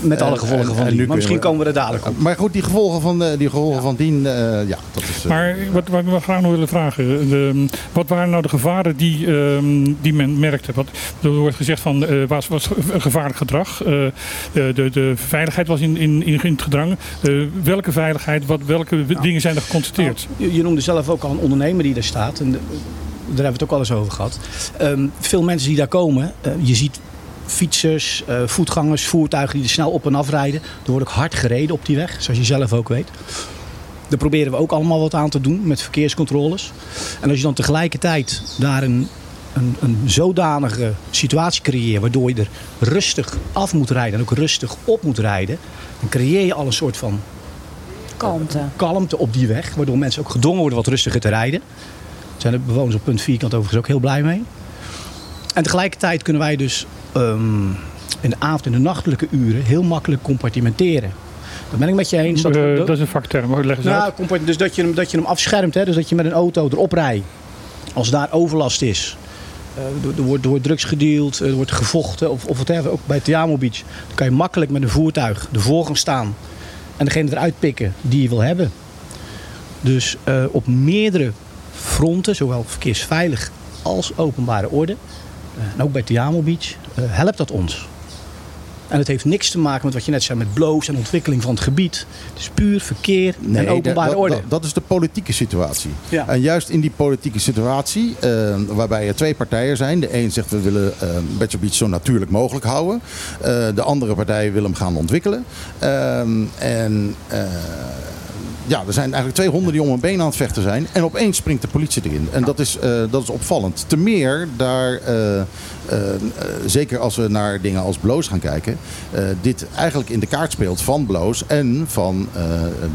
Met alle En- gevolgen en- van en die. Maar misschien we- komen we er dadelijk op. Maar goed, die gevolgen van, eh, die gevolgen van dien, eh, ja, dat is... eh, Maar wat, wat wel graag nog willen vragen. De, wat waren nou de gevaren die, ehm, die men merkte? Wat, er wordt gezegd van eh was, was gevaarlijk gedrag. Eh, de, de, de veiligheid was in, in, in het gedrang. Eh, welke veiligheid, wat, welke dingen zijn er geconstateerd? Je, je noemde zelf ook al een ondernemer die daar staat. En de- daar hebben we het ook al eens over gehad. Ehm, veel mensen die daar komen, eh, je ziet fietsers, eh, voetgangers, voertuigen die er snel op en af rijden. Er wordt ook hard gereden op die weg, zoals je zelf ook weet. Daar proberen we ook allemaal wat aan te doen met verkeerscontroles. En als je dan tegelijkertijd daar een, een, een zodanige situatie creëert waardoor je er rustig af moet rijden en ook rustig op moet rijden, dan creëer je al een soort van Kalmte. kalmte op die weg. Waardoor mensen ook gedwongen worden wat rustiger te rijden. Daar zijn de bewoners op punt vierkant overigens ook heel blij mee. En tegelijkertijd kunnen wij dus ehm, in de avond en de nachtelijke uren heel makkelijk compartimenteren. Daar ben ik met je eens. Dat, Eh, dat- dat is een vakterm. Leg eens nou, uit. dus dat je, hem, dat je hem afschermt. Hè? Dus dat je met een auto erop rijdt. Als daar overlast is. eh, er, wordt, er wordt drugs gedeeld, er wordt gevochten of, of whatever. Ook bij Tiamo Beach. Dan kan je makkelijk met een voertuig ervoor gaan staan. En degene eruit pikken die je wil hebben. Dus eh, op meerdere fronten, zowel verkeersveilig als openbare orde. En ook bij Tiamo Beach. eh, helpt dat ons. En het heeft niks te maken met wat je net zei met blows en ontwikkeling van het gebied. Het is puur verkeer en openbare dat, orde. Dat, dat is de politieke situatie. Ja. En juist in die politieke situatie, eh, waarbij er twee partijen zijn. De een zegt we willen eh Bachelor Beach zo natuurlijk mogelijk houden. De andere partij wil hem gaan ontwikkelen. Ehm, en ja, er zijn eigenlijk twee honden die om een been aan het vechten zijn. En opeens springt de politie erin. En dat is, eh, dat is opvallend. Te meer daar, eh, eh, zeker als we naar dingen als Bloos gaan kijken, dit eigenlijk in de kaart speelt van Bloos en van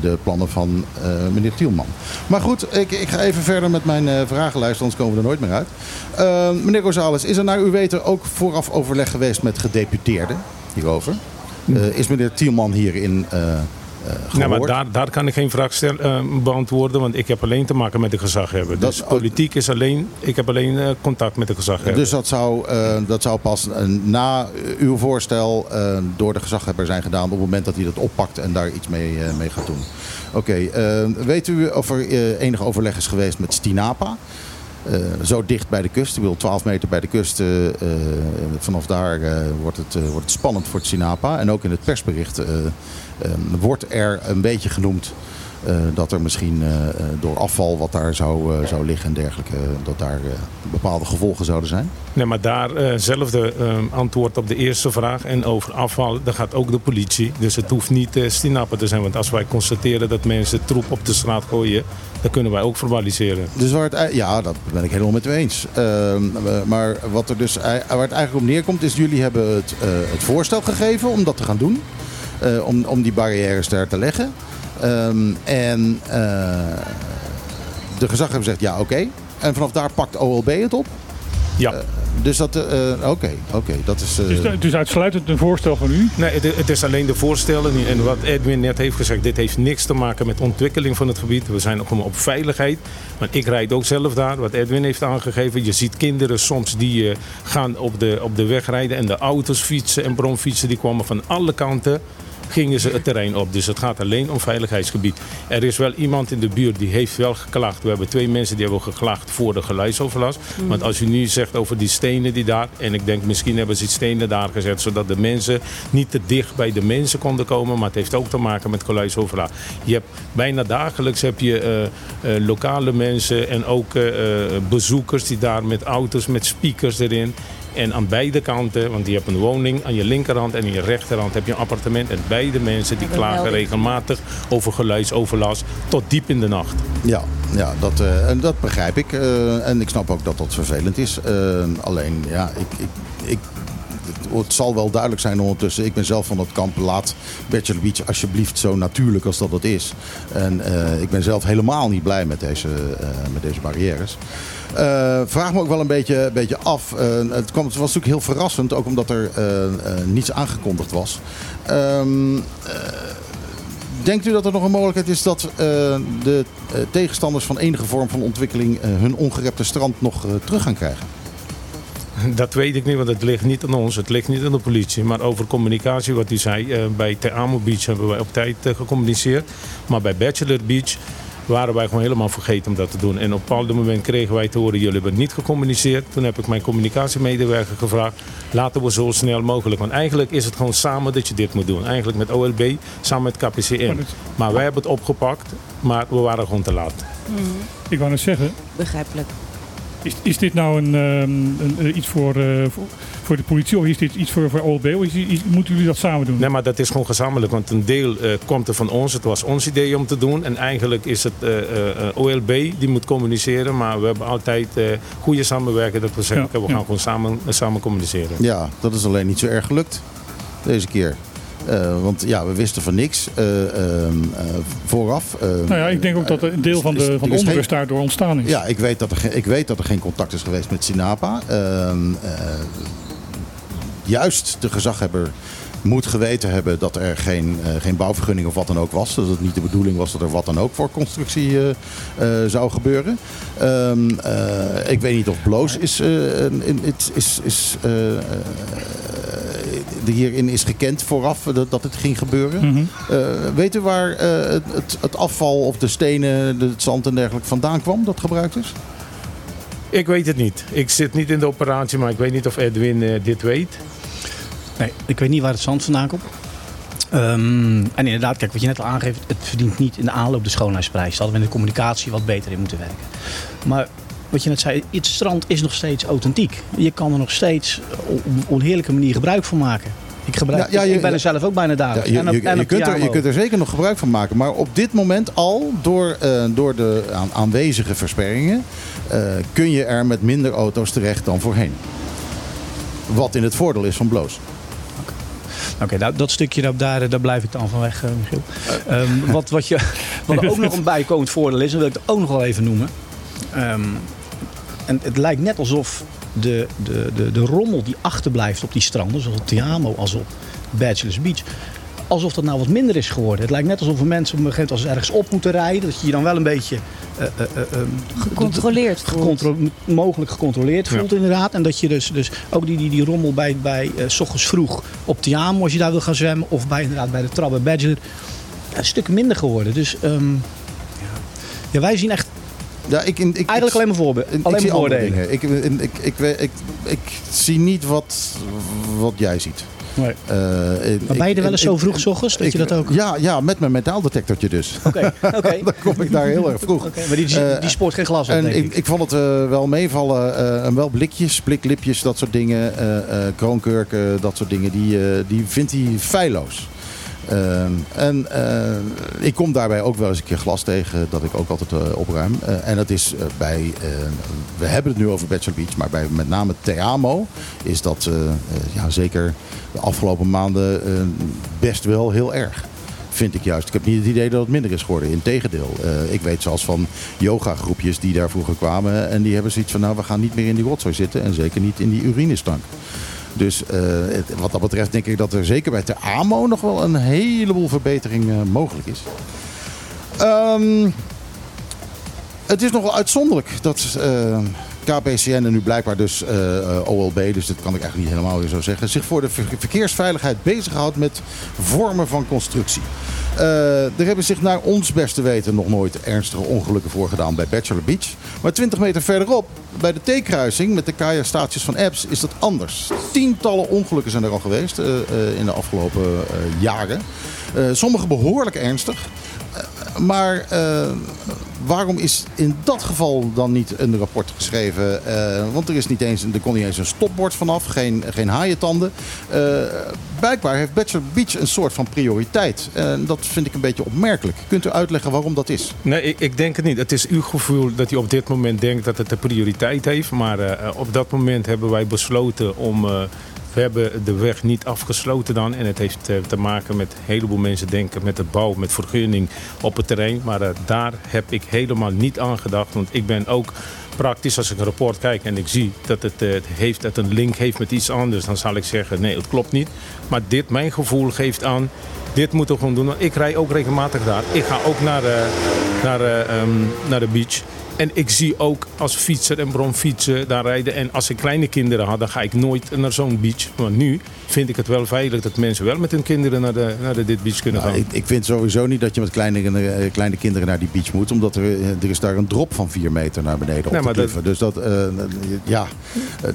de plannen van meneer Tielman. Maar goed, ik, ik ga even verder met mijn vragenlijst, anders komen we er nooit meer uit. Meneer Rosales, is er naar uw weten ook vooraf overleg geweest met gedeputeerden hierover? Eh, is meneer Tielman hierin gehoord? Nou, maar daar, daar kan ik geen vraag stellen, eh, beantwoorden, want ik heb alleen te maken met de gezaghebber. Dat- Dus politiek is alleen, ik heb alleen eh, contact met de gezaghebber. Dus dat zou, dat zou pas na uw voorstel door de gezaghebber zijn gedaan op het moment dat hij dat oppakt en daar iets mee, mee gaat doen. Oké, weet u of er enig overleg is geweest met Stinapa? Zo dicht bij de kust, ik bedoel 12 meter bij de kust. vanaf daar wordt, het, wordt het spannend voor het Sinapa. En ook in het persbericht wordt er een beetje genoemd eh, dat er misschien eh, eh, door afval wat daar zou, zou liggen en dergelijke, dat daar bepaalde gevolgen zouden zijn. Nee, maar daar eh, zelfde eh, antwoord op de eerste vraag. En over afval, daar gaat ook de politie. Dus het hoeft niet eh stinappen te zijn. Want als wij constateren dat mensen troep op de straat gooien, dan kunnen wij ook verbaliseren. Dus waar het, ja, dat ben ik helemaal met u eens. Ehm, eh, maar wat er dus, waar het eigenlijk op neerkomt, is jullie hebben het, eh, het voorstel gegeven om dat te gaan doen. Eh, om, om die barrières daar te leggen. Ehm, en eh, de gezaghebber zegt ja, oké. En vanaf daar pakt OLB het op. Ja. Dus dat, eh, eh, oké, oké, dat is... eh, Dus het is uitsluitend een voorstel van u. Nee, het, het is alleen de voorstellen. niet. En wat Edwin net heeft gezegd, dit heeft niks te maken met ontwikkeling van het gebied. We zijn ook op veiligheid. Want ik rijd ook zelf daar, wat Edwin heeft aangegeven. Je ziet kinderen soms die eh, gaan op de, op de weg rijden. En de auto's fietsen en bromfietsen die kwamen van alle kanten. Gingen ze het terrein op. Dus het gaat alleen om veiligheidsgebied. Er is wel iemand in de buurt die heeft wel geklaagd. We hebben twee mensen die hebben geklaagd voor de geluidsoverlast. Want als u nu zegt over die stenen die daar. En ik denk misschien hebben ze die stenen daar gezet. Zodat de mensen niet te dicht bij de mensen konden komen. Maar het heeft ook te maken met geluidsoverlast. Je hebt bijna dagelijks heb je eh, eh, lokale mensen en ook eh, bezoekers die daar met auto's met speakers erin. En aan beide kanten, want je hebt een woning aan je linkerhand en aan je rechterhand heb je een appartement. En beide mensen die dat klagen melding. regelmatig over geluidsoverlast tot diep in de nacht. Ja, ja dat, eh, en dat begrijp ik. eh, en ik snap ook dat dat vervelend is. Eh, alleen, ja, ik, ik, ik, het zal wel duidelijk zijn ondertussen. Ik ben zelf van het kamp. Laat Bachelor Beach alsjeblieft zo natuurlijk als dat het is. En eh, ik ben zelf helemaal niet blij met deze, eh, met deze barrières. Eh, vraag me ook wel een beetje, beetje af. Eh, het, was natuurlijk heel verrassend, ook omdat er eh, niets aangekondigd was. Ehm, eh, denkt u dat er nog een mogelijkheid is dat de tegenstanders van enige vorm van ontwikkeling hun ongerepte strand nog terug gaan krijgen? Dat weet ik niet, want het ligt niet aan ons. Het ligt niet aan de politie. Maar over communicatie, wat u zei. bij Te Amo Beach hebben wij op tijd gecommuniceerd. Maar bij Bachelor Beach waren wij gewoon helemaal vergeten om dat te doen. En op een bepaald moment kregen wij te horen, jullie hebben niet gecommuniceerd. Toen heb ik mijn communicatiemedewerker gevraagd, laten we zo snel mogelijk. Want eigenlijk is het gewoon samen dat je dit moet doen. Eigenlijk met OLB, samen met KPCM. Maar wij hebben het opgepakt, maar we waren gewoon te laat. Ik wou net zeggen, Begrijpelijk. Is, is dit nou een, ehm, een, eh, iets voor, eh, voor, voor de politie of is dit iets voor, voor OLB? Of is, is- moeten jullie dat samen doen? Nee, maar dat is gewoon gezamenlijk. Want een deel eh, komt er van ons. Het was ons idee om te doen. En eigenlijk is het eh, eh, eh, OLB die moet communiceren. Maar we hebben altijd eh, goede samenwerking. Dat we zeggen, Ja, we ja. gaan gewoon samen, samen communiceren. Ja, dat is alleen niet zo erg gelukt deze keer. Eh, want ja, we wisten van niks eh, ehm, eh, vooraf. Eh, Nou ja, ik denk ook dat een deel van de, van de onrust daardoor ontstaan is. Ja, ik weet, dat er, geen- ik weet dat er geen contact is geweest met Sinapa. Ehm, eh, juist de gezaghebber moet geweten hebben dat er geen, eh, geen bouwvergunning of wat dan ook was. Dat het niet de bedoeling was dat er wat dan ook voor constructie eh, eh, zou gebeuren. Ehm, eh, ik weet niet of Bloos is, in- is, is, is, eh, hierin is gekend vooraf dat, dat het ging gebeuren. Mhm. Weet u waar het, het, afval of de stenen, het zand en dergelijke vandaan kwam dat gebruikt is? Ik weet het niet. Ik zit niet in de operatie, maar ik weet niet of Edwin dit weet. Nee, ik weet niet waar het zand vandaan komt. Ehm, en inderdaad, kijk, wat je net al aangeeft, het verdient niet in de aanloop de schoonheidsprijs. Daar hadden we in de communicatie wat beter in moeten werken. Maar wat je net zei, het strand is nog steeds authentiek. Je kan er nog steeds op een onheerlijke manier gebruik van maken. Ik, gebruik, Ja, ja, je- ik ben er zelf ook bijna Ja, dagelijks. je, kunt er, je kunt er zeker nog gebruik van maken. Maar op dit moment al, door, eh, door de aan- aanwezige versperringen, eh, kun je er met minder auto's terecht dan voorheen. Wat in het voordeel is van Bloos. Oké, nou, dat stukje daar, daar, daar blijf ik dan van weg, eh, Michiel. Ehm, [LAUGHS] wat, wat, je, wat er ook nog een bijkomend voordeel is, en wil ik het ook nog wel even noemen. Ehm, en het lijkt net alsof de, de, de, de rommel die achterblijft op die stranden, zowel op Tiamo als op Bachelor's Beach, alsof dat nou wat minder is geworden. Het lijkt net alsof mensen op een gegeven moment als ze ergens op moeten rijden, dat je je dan wel een beetje eh, eh, eh, ehm, Gecontroleerd voelt. gecontro- mogelijk gecontroleerd voelt inderdaad. En dat je dus, dus ook die, die, die rommel bij, bij eh, s ochtends vroeg op Tiamo als je daar wil gaan zwemmen. Of bij, inderdaad bij de trap bij Badger. een stuk minder geworden. Dus ehm, ja. ja, wij zien echt Ja, ik, ik, ik, eigenlijk alleen maar voorbe- ik, alleen zie maar voordelen. dingen. Ik, ik, ik, ik, ik, ik zie niet wat, wat jij ziet. Nee. Eh, Maar ben je er wel eens zo vroeg 's ochtends dat ik- je dat ook- Ja, ja, met mijn metaaldetectortje dus. Oké, [LAUGHS] oké. Dan kom ik daar heel erg vroeg. Maar die, die, Eh, die spoort geen glas op, En denk ik, ik. ik vond het eh, wel meevallen. eh, en wel blikjes, bliklipjes, dat soort dingen. eh eh, kroonkurken, dat soort dingen. Die, eh, die vindt hij feilloos. Eh, en eh, ik kom daarbij ook wel eens een keer glas tegen, dat ik ook altijd eh, opruim. Eh, en dat is bij, we hebben het nu over Bachelor Beach, maar bij met name Teamo is dat ja, zeker de afgelopen maanden best wel heel erg vind ik juist. Ik heb niet het idee dat het minder is geworden. Integendeel. Eh ik weet zelfs van yoga-groepjes die daar vroeger kwamen. En die hebben zoiets van, nou, we gaan niet meer in die rotzooi zitten. En zeker niet in die urinestank. Dus eh, wat dat betreft denk ik dat er zeker bij de AMO nog wel een heleboel verbetering eh, mogelijk is. Ehm, het is nogal uitzonderlijk dat eh, KPCN en nu blijkbaar dus OLB, dus dat kan ik eigenlijk niet helemaal weer zo zeggen, zich voor de ver- verkeersveiligheid bezighoudt met vormen van constructie. Eh, er hebben zich naar ons beste weten nog nooit ernstige ongelukken voorgedaan bij Bachelor Beach. Maar 20 meter verderop, bij de T-kruising met de Kaya-staatjes van Apps, is dat anders. Tientallen ongelukken zijn er al geweest eh, eh, in de afgelopen jaren. Sommige behoorlijk ernstig. Maar eh, waarom is in dat geval dan niet een rapport geschreven? Eh, want er, is niet eens, er kon niet eens een stopbord vanaf, geen, geen haaientanden. Eh, blijkbaar heeft Bachelor Beach een soort van prioriteit. En dat vind ik een beetje opmerkelijk. Kunt u uitleggen waarom dat is? Nee, ik, ik denk het niet. Het is uw gevoel dat u op dit moment denkt dat het de prioriteit heeft. Maar op dat moment hebben wij besloten om we hebben de weg niet afgesloten dan. En het heeft eh, te maken met een heleboel mensen denken met het bouw, met vergunning op het terrein. Maar eh, daar heb ik helemaal niet aan gedacht. Want ik ben ook praktisch als ik een rapport kijk en ik zie dat het, eh, het heeft, dat een link heeft met iets anders. Dan zal ik zeggen nee, het klopt niet. Maar dit, mijn gevoel geeft aan, dit moeten we gewoon doen. Want ik rij ook regelmatig daar. Ik ga ook naar, eh, naar, eh, ehm, naar de beach. En ik zie ook als fietser en bronfietsen daar rijden. En als ik kleine kinderen had, dan ga ik nooit naar zo'n beach. Maar nu vind ik het wel veilig dat mensen wel met hun kinderen naar, de, naar de, dit beach kunnen Nou, gaan. ik, ik vind sowieso niet dat je met kleine, eh, kleine kinderen naar die beach moet. Omdat er, is daar een drop van 4 meter naar beneden op Nee, de maar dat- kliffen. Dus dat, eh, ja,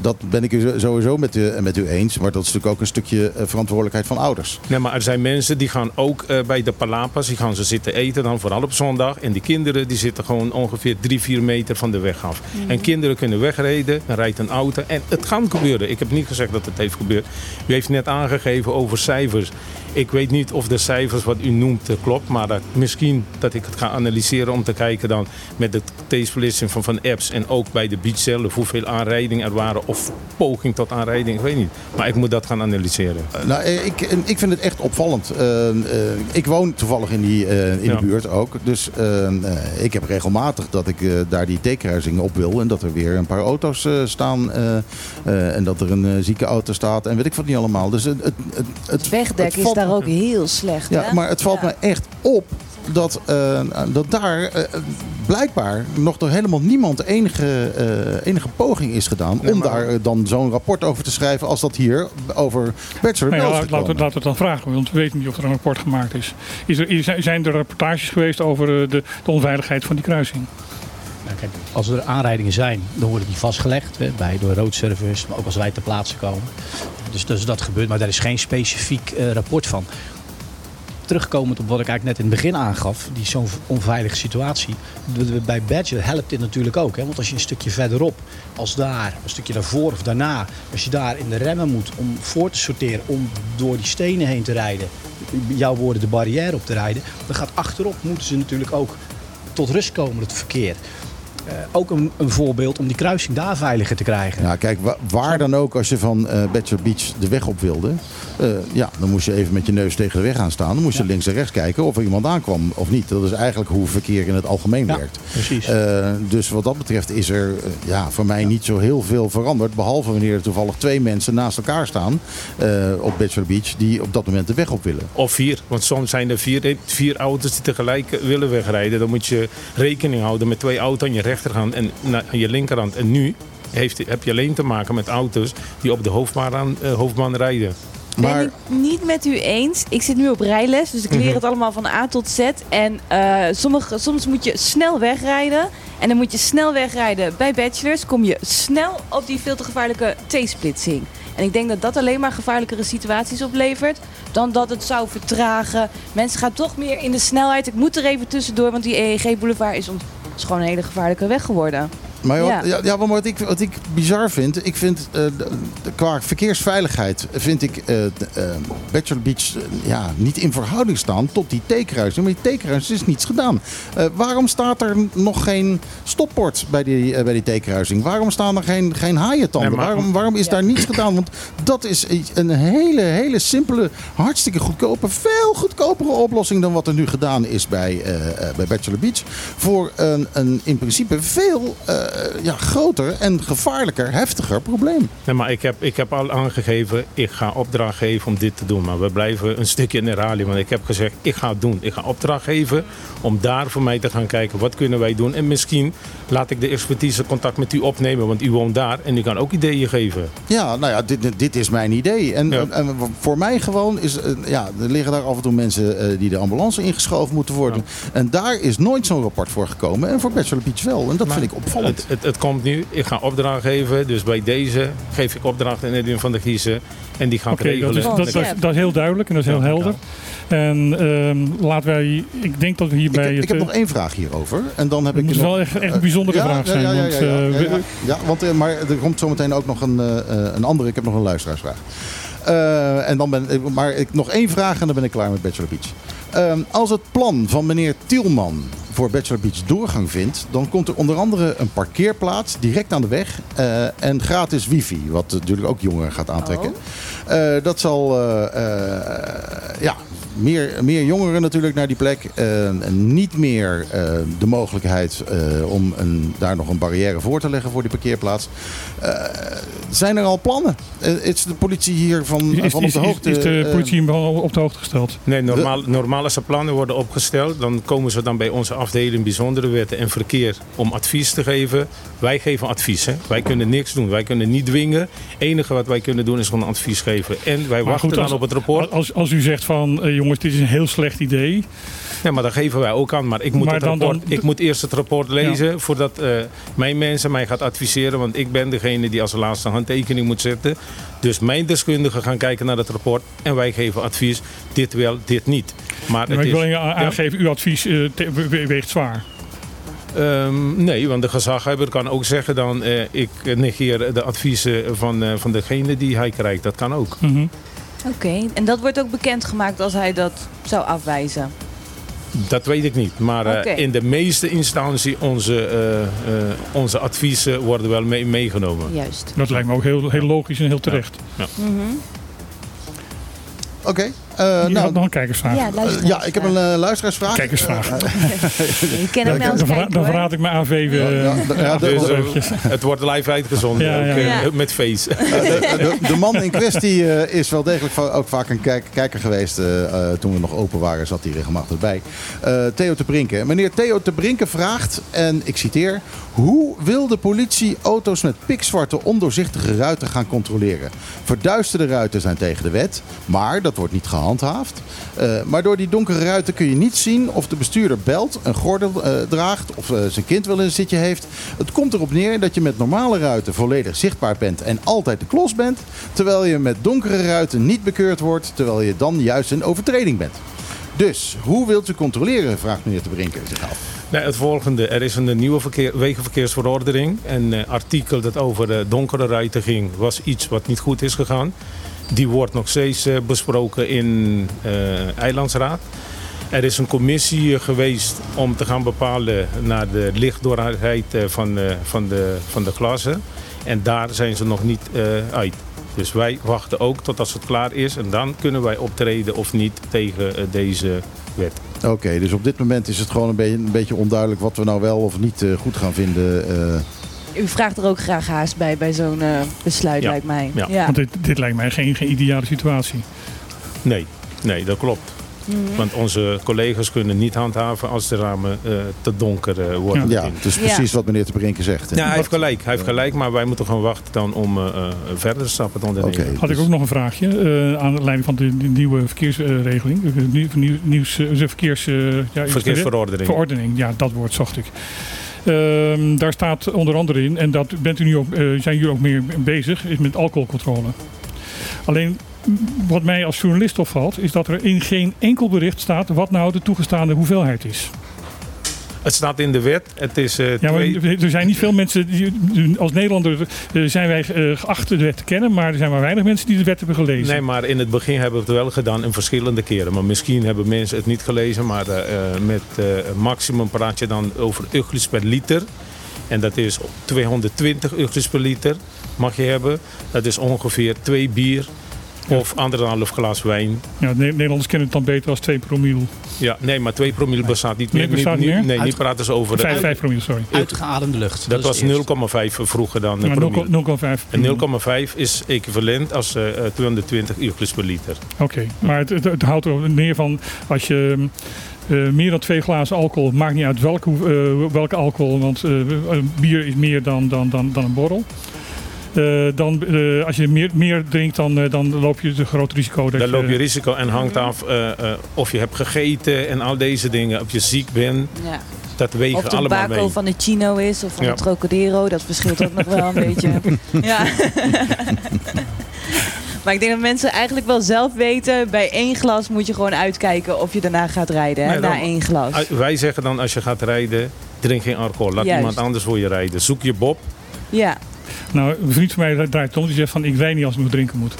dat ben ik sowieso met u, met u eens. Maar dat is natuurlijk ook een stukje verantwoordelijkheid van ouders. Nee, maar er zijn mensen die gaan ook eh, bij de palapas, die gaan ze zitten eten, dan vooral op zondag. En die kinderen die zitten gewoon ongeveer drie, vier meter van de weg af. En kinderen kunnen wegrijden, dan rijdt een auto. En het kan gebeuren. Ik heb niet gezegd dat het heeft gebeurd. U heeft net aangegeven over cijfers. Ik weet niet of de cijfers wat u noemt eh, klopt, maar dat, misschien dat ik het ga analyseren om te kijken dan met de T-splitsing van, van apps en ook bij de beach zelf hoeveel aanrijdingen er waren of poging tot aanrijding, ik weet niet. Maar ik moet dat gaan analyseren. Eh, Nou, eh, ik, ik vind het echt opvallend. Eh, eh, ik woon toevallig in, die, eh, in Ja. de buurt ook. Dus eh, eh, ik heb regelmatig dat ik eh, daar die T-kruising op wil. En dat er weer een paar auto's staan. eh, eh, en dat er een zieke auto staat. En weet ik wat niet allemaal. Dus het, het, het, wegdek het is valt- daar ook heel slecht. Ja, hè? maar het valt Ja. me echt op dat, eh, dat daar eh, blijkbaar nog door helemaal niemand enige, eh, enige poging is gedaan Nee, om maar- daar dan zo'n rapport over te schrijven als dat hier over Bachelor Nou ja, Bells laten, we, laten we het dan vragen, want we weten niet of er een rapport gemaakt is. is er, zijn er rapportages geweest over de, de onveiligheid van die kruising? Als er aanrijdingen zijn, dan worden die vastgelegd hè, bij door roadservice, maar ook als wij ter plaatse komen. Dus, dus dat gebeurt, maar daar is geen specifiek eh, rapport van. Terugkomend op wat ik eigenlijk net in het begin aangaf, die zo'n onveilige situatie. Bij Badger helpt dit natuurlijk ook. Hè? Want als je een stukje verderop, als daar, een stukje daarvoor of daarna, als je daar in de remmen moet om voor te sorteren, om door die stenen heen te rijden, jouw woorden de barrière op te rijden, dan gaat achterop moeten ze natuurlijk ook tot rust komen, het verkeer. Eh, ook een, een voorbeeld om die kruising daar veiliger te krijgen. Ja, kijk, wa- waar dan ook als je van eh Bachelor Beach de weg op wilde, eh, ja, dan moest je even met je neus tegen de weg gaan staan. Dan moest je Ja. links en rechts kijken of er iemand aankwam of niet. Dat is eigenlijk hoe verkeer in het algemeen Ja, werkt. precies. Eh, dus wat dat betreft is er ja, voor mij niet zo heel veel veranderd. Behalve wanneer er toevallig twee mensen naast elkaar staan eh, op Bachelor Beach die op dat moment de weg op willen. Of vier, want soms zijn er vier, vier auto's die tegelijk willen wegrijden. Dan moet je rekening houden met twee auto's aan je rechterhand en na- aan je linkerhand. En nu heeft, heb je alleen te maken met auto's die op de hoofdbaan, aan- eh, hoofdbaan rijden. Maar Ben ik niet met u eens. Ik zit nu op rijles, dus ik leer Mhm. het allemaal van A tot Z. En eh, sommige, soms moet je snel wegrijden. En dan moet je snel wegrijden bij bachelors. Kom je snel op die veel te gevaarlijke T-splitsing. En ik denk dat dat alleen maar gevaarlijkere situaties oplevert. Dan dat het zou vertragen. Mensen gaan toch meer in de snelheid. Ik moet er even tussendoor, want die EEG Boulevard is, ons, is gewoon een hele gevaarlijke weg geworden. Maar wat, Ja. ja. Ja, maar wat, ik, wat ik bizar vind, ik vind eh, de- de- qua verkeersveiligheid vind ik eh, de, eh, Bachelor Beach ja, niet in verhouding staan tot die T-kruising. Maar die T-kruising is niets gedaan. Eh, waarom staat er nog geen stopbord bij die, bij die T-kruising? Waarom staan er geen, geen haaientanden? Nee, maar- waarom, waarom is Ja. daar niets gedaan? Want dat is een hele, hele simpele, hartstikke goedkope, veel goedkopere oplossing dan wat er nu gedaan is bij, bij Bachelor Beach. Voor een, een in principe veel eh, ja, groter en gevaarlijker, heftiger probleem. Nee, maar ik heb, ik heb al aangegeven, ik ga opdracht geven om dit te doen. Maar we blijven een stukje in herhaling. Want ik heb gezegd, ik ga het doen. Ik ga opdracht geven om daar voor mij te gaan kijken. Wat kunnen wij doen? En misschien laat ik de expertise contact met u opnemen. Want u woont daar en u kan ook ideeën geven. Ja, nou ja, dit, dit is mijn idee. En, Ja. en voor mij gewoon is, eh, ja, er liggen daar af en toe mensen eh, die de ambulance ingeschoven moeten worden. En daar is nooit zo'n rapport voor gekomen. En voor Bachelor Beach wel. En dat Maar vind ik opvallend. Het, het, het komt nu. Ik ga opdracht geven. Dus bij deze geef ik opdracht aan Edwin van der Giezen. En die gaat Oké, dat, regelen. is, dat, dat, is, dat is heel duidelijk en dat is heel helder. En ehm, laten wij, ik denk dat we Ik, hierbij heb- ik het... heb eh, nog één vraag hierover. En dan heb het ik moet nog- wel echt, echt een bijzondere vraag ja, zijn. ja, ja, want, ja, ja, eh, want, maar er komt zometeen ook nog een, eh, een andere. Ik heb nog een luisteraarsvraag. Eh, en dan ben, ik- maar ik, nog één vraag en dan ben ik klaar met Bachelor Beach. Ehm, als het plan van meneer Tielman voor Bachelor Beach doorgang vindt, dan komt er onder andere een parkeerplaats direct aan de weg eh, en gratis wifi, wat natuurlijk ook jongeren gaat aantrekken. Eh, dat zal eh, eh, ja, meer, meer jongeren natuurlijk naar die plek. En niet meer eh, de mogelijkheid eh, om een, daar nog een barrière voor te leggen voor die parkeerplaats. Eh, zijn er al plannen? Is de politie hier van, Is, van op is, de is, hoogte? is de eh, politie wel op de hoogte gesteld? Nee, normaal, normaal als er plannen worden opgesteld, dan komen ze dan bij onze afdeling bijzondere wetten en verkeer om advies te geven. Wij geven advies. Hè? Wij kunnen niks doen. Wij kunnen niet dwingen. Het enige wat wij kunnen doen is gewoon advies geven. En wij Maar wachten goed, dan op het rapport. Als, als u zegt van, eh, jongens, dit is een heel slecht idee. Ja, maar dat geven wij ook aan. Maar ik moet, Maar het, dan- rapport, dan- ik moet eerst het rapport lezen voordat eh, mijn mensen mij gaat adviseren. Want ik ben degene die als laatste handtekening moet zetten. Dus mijn deskundigen gaan kijken naar het rapport en wij geven advies. Dit wel, dit niet. Maar Maar het ik wil is, je aangeven, uw advies eh, weegt zwaar. Ehm, nee, want de gezaghebber kan ook zeggen dan eh, ik negeer de adviezen van, eh, van degene die hij krijgt. Dat kan ook. Mhm. Oké, en dat wordt ook bekendgemaakt als hij dat zou afwijzen. Dat weet ik niet. Maar eh, in de meeste instantie onze, eh, eh, onze adviezen worden wel mee, meegenomen. Juist. Dat lijkt me ook heel, heel logisch en heel terecht. Mhm. Oké. Je nou, nog een kijkersvraag. Ja, eh, luister. ja, ik heb een eh, luisteraarsvraag. Kijkersvraag. [LAUGHS] Je kent hem Ja, wel eens Dan, kijken, dan verraad ik mijn AV weer. Ja, eh, ja, ja, de- Dus, eh, het wordt live uitgezonden, ook, eh, met face. de, de, de man in kwestie eh, is wel degelijk ook vaak een kijk- kijker geweest. eh, eh, toen we nog open waren, zat hij regelmatig bij. Eh, Theo te Brinken. Meneer Theo te Brinken vraagt, en ik citeer... Hoe wil de politie auto's met pikzwarte, ondoorzichtige ruiten gaan controleren? Verduisterde ruiten zijn tegen de wet, maar dat wordt niet gehandhaafd. Eh, maar door die donkere ruiten kun je niet zien of de bestuurder belt, een gordel eh, draagt of eh, zijn kind wel in een zitje heeft. Het komt erop neer dat je met normale ruiten volledig zichtbaar bent en altijd de klos bent. Terwijl je met donkere ruiten niet bekeurd wordt, terwijl je dan juist een overtreding bent. Dus, hoe wilt u controleren, vraagt meneer Te Brinken zich af. Het volgende. Er is een nieuwe verkeer, wegenverkeersverordening. Een eh, artikel dat over de donkere ruiten ging, was iets wat niet goed is gegaan. Die wordt nog steeds eh, besproken in eh Eilandsraad. Er is een commissie eh, geweest om te gaan bepalen naar de lichtdoorheid eh, van, eh, van, de, van de. En daar zijn ze nog niet eh, uit. Dus wij wachten ook tot als het klaar is. En dan kunnen wij optreden of niet tegen eh, deze wet. Oké, dus op dit moment is het gewoon een beetje, een beetje onduidelijk wat we nou wel of niet eh, goed gaan vinden. eh. U vraagt er ook graag haast bij, bij zo'n eh, besluit, Ja. lijkt mij. Ja. Want dit, dit lijkt mij geen, geen ideale situatie. Nee, nee, dat klopt. Mhm. Want onze collega's kunnen niet handhaven als de ramen eh, te donker eh, worden. ja, beginnen. dus Ja. precies wat meneer Te Brinken zegt. hè. Ja, hij heeft gelijk. Hij heeft gelijk, maar wij moeten gewoon wachten dan om eh, eh, verder stappen te ondernemen. Oké. Had ik ook nog een vraagje eh, aan de leiding van de, de nieuwe verkeersregeling. De nieuw, nieuw, nieuws, eh, de verkeers, eh, ja? Verkeersverordening. Verordening, ja, dat woord zocht ik. Ehm, daar staat onder andere in, en dat bent u nu ook, eh, zijn jullie ook meer bezig, is met alcoholcontrole. Alleen wat mij als journalist opvalt, is dat er in geen enkel bericht staat wat nou de toegestaande hoeveelheid is. Het staat in de wet. Het is eh, Ja, maar er zijn niet veel mensen, die, als Nederlander eh, zijn wij eh, geacht de wet te kennen, maar er zijn maar weinig mensen die de wet hebben gelezen. Nee, maar in het begin hebben we het wel gedaan in verschillende keren. Maar misschien hebben mensen het niet gelezen. Maar met maximum praat je dan over uglus per liter. En dat is 220 uglus per liter mag je hebben. Dat is ongeveer twee bier of anderhalf glas wijn. Ja, Ne- Nederlanders kennen het dan beter als 2 promiel. Ja, nee, maar 2 promille bestaat niet Nee, meer. bestaat niet meer? Nee, nu praten ze over... 5, de- 5 promiel, sorry. Uitgeademde lucht. dat is was het eerste. 0,5 vroeger dan Ja, een 0,- promille. 0,5 En promiel. 0,5 is equivalent als eh, eh, 220 uglus per liter. Oké, maar het, het, het houdt er neer van als je eh, meer dan twee glazen alcohol, maakt niet uit welke, eh, welke alcohol, want eh, bier is meer dan, dan, dan, dan een borrel. Eh, dan, eh, als je meer, meer drinkt, dan, eh, dan loop je het groot risico dat Dan loop je risico en hangt af eh, eh, of je hebt gegeten en al deze dingen. Of je ziek bent, Ja. dat wegen Of de allemaal bako mee. van de chino is of van Ja. de trocadero. Dat verschilt ook nog wel een [LAUGHS] beetje. Ja. [LAUGHS] maar ik denk dat mensen eigenlijk wel zelf weten... bij één glas moet je gewoon uitkijken of je daarna gaat rijden. Hè? Nee, dan- Na één glas. Ah, Wij zeggen dan als je gaat rijden, drink geen alcohol. Laat Juist. iemand anders voor je rijden. Zoek je Bob. Ja. Nou, een vriend van mij draait om, die zegt van ik rijd niet als ik nog drinken moet.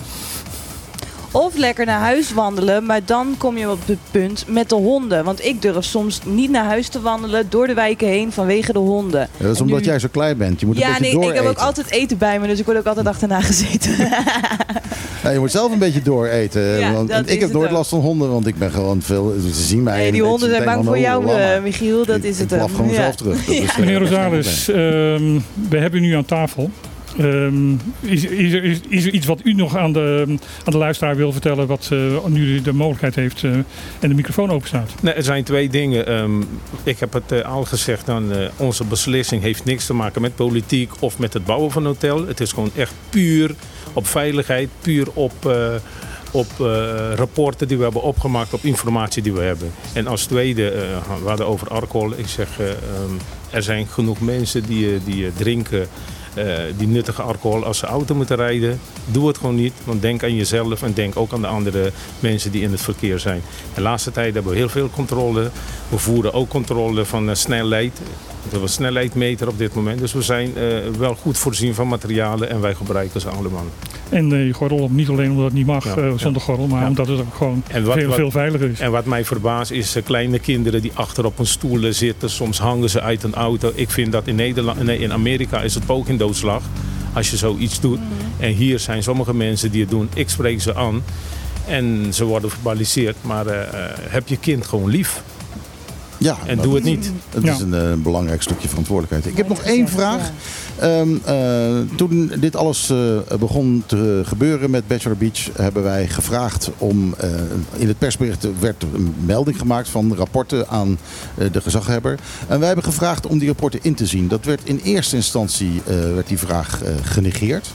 Of lekker naar huis wandelen, maar dan kom je op het punt met de honden. Want ik durf soms niet naar huis te wandelen door de wijken heen vanwege de honden. Ja, dat is En omdat nu- jij zo klein bent. Je moet een Ja, beetje nee, door ik heb ook altijd eten bij me, dus ik word ook altijd achterna gezeten. [LAUGHS] Ja, je moet zelf een beetje dooreten. Ja, want ik heb het nooit ook. last van honden, want ik ben gewoon veel. Ze zien mij. Nee, die honden zijn bang voor jou, oh, laat eh. Michiel. Dat Ik- is het. Ik blaf hem. gewoon Ja. zelf terug. Meneer Rosales, ehm, we hebben u nu aan tafel. Ehm, is, is, er, iets wat u nog aan de, aan de luisteraar wil vertellen, wat eh, nu de mogelijkheid heeft eh, en de microfoon open staat? Nee, er zijn twee dingen. Ehm, ik heb het eh, al gezegd, dan, onze beslissing heeft niks te maken met politiek of met het bouwen van een hotel. Het is gewoon echt puur op veiligheid, puur op, op rapporten die we hebben opgemaakt, op informatie die we hebben. En als tweede, eh, we hadden over alcohol. Ik zeg, eh, ehm, er zijn genoeg mensen die, die drinken. Eh, die nuttige alcohol als ze auto moeten rijden. Doe het gewoon niet, want denk aan jezelf en denk ook aan de andere mensen die in het verkeer zijn. De laatste tijd hebben we heel veel controle. We voeren ook controle van eh, snelheid. We hebben een snelheidmeter op dit moment. Dus we zijn eh, wel goed voorzien van materialen en wij gebruiken ze allemaal. En eh, je gordel op, niet alleen omdat het niet mag Ja, eh, ja. zonder gordel, maar Ja. omdat het ook gewoon En wat- veel, wat- veel veiliger is. En wat mij verbaast is kleine kinderen die achter op een stoel zitten. Soms hangen ze uit een auto. Ik vind dat in, Nederland, nee, in Amerika is het ook in doodslag. Als je zoiets doet. En hier zijn sommige mensen die het doen. Ik spreek ze aan. En ze worden verbaliseerd. Maar heb je kind gewoon lief. Ja, En dat- doe het niet. Het Ja. is een eh, belangrijk stukje verantwoordelijkheid. Ik heb nog één vraag. Ehm, eh, toen dit alles eh, begon te gebeuren met Bachelor Beach, hebben wij gevraagd om. eh, in het persbericht werd een melding gemaakt van rapporten aan eh, de gezaghebber. En wij hebben gevraagd om die rapporten in te zien. Dat werd in eerste instantie eh, werd die vraag eh, genegeerd.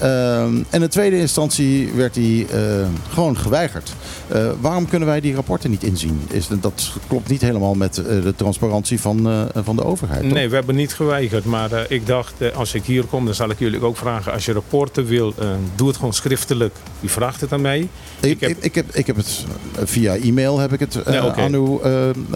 Ehm, en in tweede instantie werd die eh, gewoon geweigerd. Eh, waarom kunnen wij die rapporten niet inzien? Is, dat klopt niet helemaal met eh, de transparantie van, van de overheid. toch? Nee, we hebben niet geweigerd. Maar ik dacht, als ik hier kom, dan zal ik jullie ook vragen. Als je rapporten wil, doe het gewoon schriftelijk. U vraagt het aan mij. Ik, Ik heb- ik, ik, heb, ik heb het via e-mail heb ik het Nee, aan uw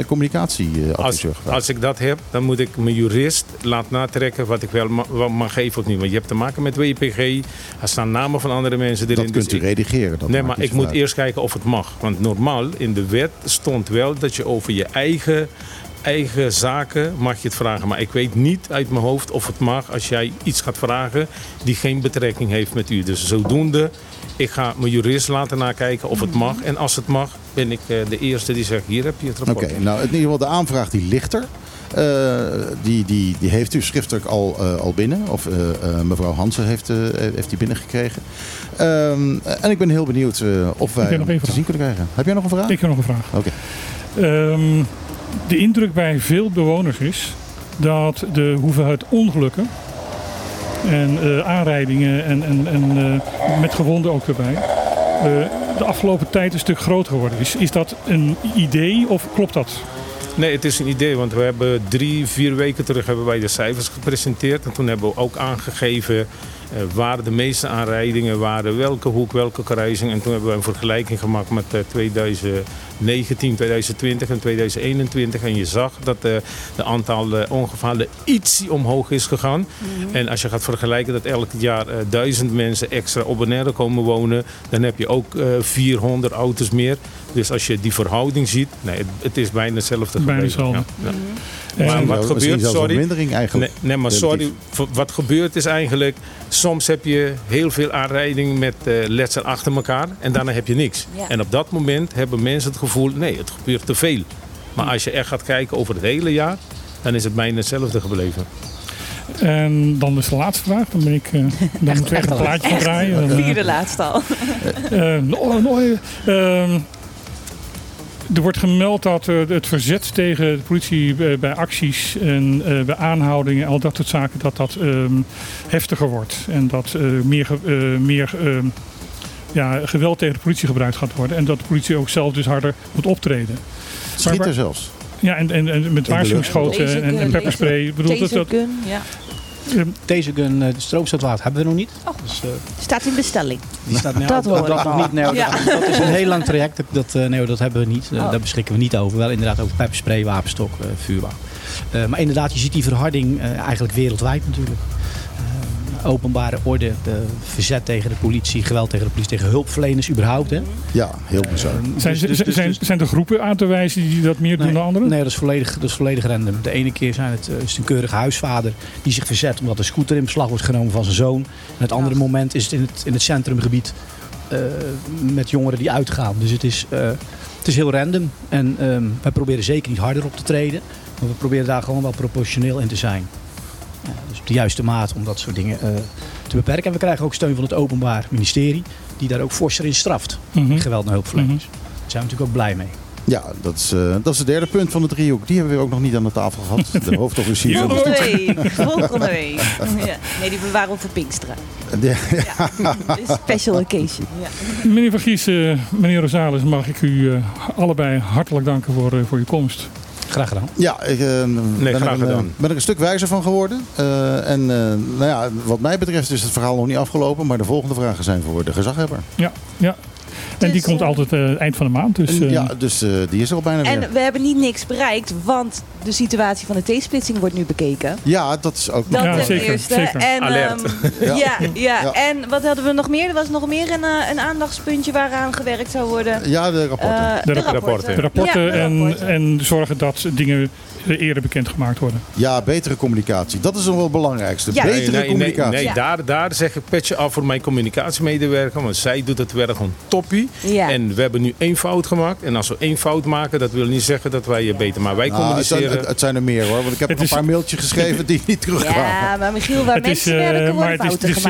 communicatieadviseur Als, gevraagd. als ik dat heb, dan moet ik mijn jurist laten natrekken wat ik wel mag geven of niet. Want je hebt te maken met WPG. Er staan namen van andere mensen erin. dat kunt dus u ik- redigeren. Dat nee, maar ik moet uit. eerst kijken of het mag. Want normaal in de wet stond wel dat je over je eigen, eigen zaken mag je het vragen. Maar ik weet niet uit mijn hoofd of het mag als jij iets gaat vragen die geen betrekking heeft met u. Dus zodoende, ik ga mijn jurist laten nakijken of het mag. En als het mag, ben ik eh, de eerste die zegt, hier heb je het Oké, rapport. nou in ieder geval de aanvraag die ligt er. Eh, die, die, die heeft u schriftelijk al, eh, al binnen. Of eh, mevrouw Hansen heeft, heeft die binnengekregen. Ehm, en ik ben heel benieuwd of wij nog te vraag. zien kunnen krijgen. Heb jij nog een vraag? Ik heb nog een vraag. Oké. Ehm, de indruk bij veel bewoners is dat de hoeveelheid ongelukken en aanrijdingen en, en, en met gewonden ook erbij, de afgelopen tijd een stuk groter geworden is. Is dat een idee of klopt dat? Nee, het is een idee, want we hebben drie, vier weken terug hebben wij de cijfers gepresenteerd. En toen hebben we ook aangegeven waar de meeste aanrijdingen waren, welke hoek, welke kruising. En toen hebben we een vergelijking gemaakt met eh, 2019, 2020 en 2021. En je zag dat eh, de aantal eh, ongevallen iets omhoog is gegaan. En als je gaat vergelijken dat elk jaar eh, duizend mensen extra op Bonaire komen wonen, dan heb je ook eh 400 auto's meer. Dus als je die verhouding ziet, nee, het, het is bijna hetzelfde Bijna gebleven. hetzelfde. Ja, ja. En- Maar wat gebeurt, een sorry. vermindering eigenlijk. Nee, nee, maar sorry. Wat gebeurt is eigenlijk, soms heb je heel veel aanrijdingen met eh letsel achter elkaar en daarna heb je niks. Ja. En op dat moment hebben mensen het gevoel, nee, het gebeurt te veel. Maar als je echt gaat kijken over het hele jaar, dan is het bijna hetzelfde gebleven. En dan is de laatste vraag. Dan, ben ik, eh, dan moet ik echt een plaatje gaan draaien. Eh, Vierde laatste al. Eh, no- no- ehm, er wordt gemeld dat eh, het verzet tegen de politie bij, bij acties en eh, bij aanhoudingen, al dat soort zaken, dat dat ehm, heftiger wordt. En dat eh, meer, eh, meer ehm, ja, geweld tegen de politie gebruikt gaat worden. En dat de politie ook zelf dus harder moet optreden. Schiet maar- er zelfs. Ja, en, en, en met waarschuwingsschoten en, en pepperspray. Ik bedoel, dat, dat, ja. Tasergun, eh, de stroomstootwater hebben we nog niet. Oh. Dus, eh, Staat in bestelling. die staat nou, Dat nog niet. Nee, Ja. dat, dat is een heel lang traject. Dat- eh, nee, dat hebben we niet. Oh. Daar beschikken we niet over. Wel inderdaad over pepperspray, wapenstok, eh, vuurwapen. Eh, maar inderdaad, je ziet die verharding eh, eigenlijk wereldwijd natuurlijk. Openbare orde, de verzet tegen de politie, geweld tegen de politie, tegen hulpverleners überhaupt. Hè. Ja, heel bizar. Zijn, Dus- dus- dus- zijn, zijn er groepen aan te wijzen die dat meer doen Nee, dan anderen? Nee, dat is volledig, dat is volledig random. De ene keer zijn het, eh, is het een keurige huisvader die zich verzet omdat een scooter in beslag wordt genomen van zijn zoon. En het andere moment is het in het, in het centrumgebied eh, met jongeren die uitgaan. Dus het is, eh, het is heel random. En ehm, wij proberen zeker niet harder op te treden. Maar we proberen daar gewoon wel proportioneel in te zijn. Dus op de juiste maat om dat soort dingen eh, te beperken. En we krijgen ook steun van het Openbaar Ministerie. Die daar ook forser in straft. Mhm. Geweld naar hulpverleners. Daar zijn we natuurlijk ook blij mee. Ja, dat is, eh, dat is het derde punt van de driehoek. Die hebben we ook nog niet aan de tafel gehad. [LAUGHS] De hoofdofficier van de Volgende week. Volgende week. Ja. Nee, die bewaren we voor Pinkstera. Ja, Een [LAUGHS] Special occasion. Ja. Meneer Van Gies, eh, meneer Rosales, mag ik u eh, allebei hartelijk danken voor, eh, voor uw komst. Graag gedaan. Ja, ik eh, ben, er graag een, eh, gedaan. ben er een stuk wijzer van geworden. Eh, en eh, nou ja, wat mij betreft is het verhaal nog niet afgelopen. Maar de volgende vragen zijn voor de gezaghebber. Ja, ja. En die Dus, komt eh, altijd eh, eind van de maand. Dus, En eh, ja, dus eh, die is er al bijna weer. En we hebben niet niks bereikt, want de situatie van de T-splitsing wordt nu bekeken. Ja, dat is ook nog Dat Ja, ten zeker, eerste. zeker. En, Alert. ehm, [LAUGHS] Ja. ja. Ja, Ja. en wat hadden we nog meer? Er was nog meer een, een aandachtspuntje waaraan gewerkt zou worden. Ja, de rapporten. De de rapporten. rapporten. de rapporten, Ja, de en, rapporten. en zorgen dat dingen eerder bekendgemaakt worden. ja, betere communicatie. Dat is nog wel het belangrijkste. Ja. Betere Nee, nee, nee, communicatie. nee, Ja. daar, daar zeg ik petje af voor mijn communicatiemedewerker. Want zij doet het werk gewoon toppie. Ja. En we hebben nu één fout gemaakt. En als we één fout maken, dat wil niet zeggen dat wij je beter. Maar wij Nou, het, zijn, communiceren. het, het zijn er meer hoor. Want ik heb Het nog is- een paar mailtjes geschreven die niet terugkwamen. Ja, maar Michiel, waar is, mensen eh, werken maar worden het is- fouten het is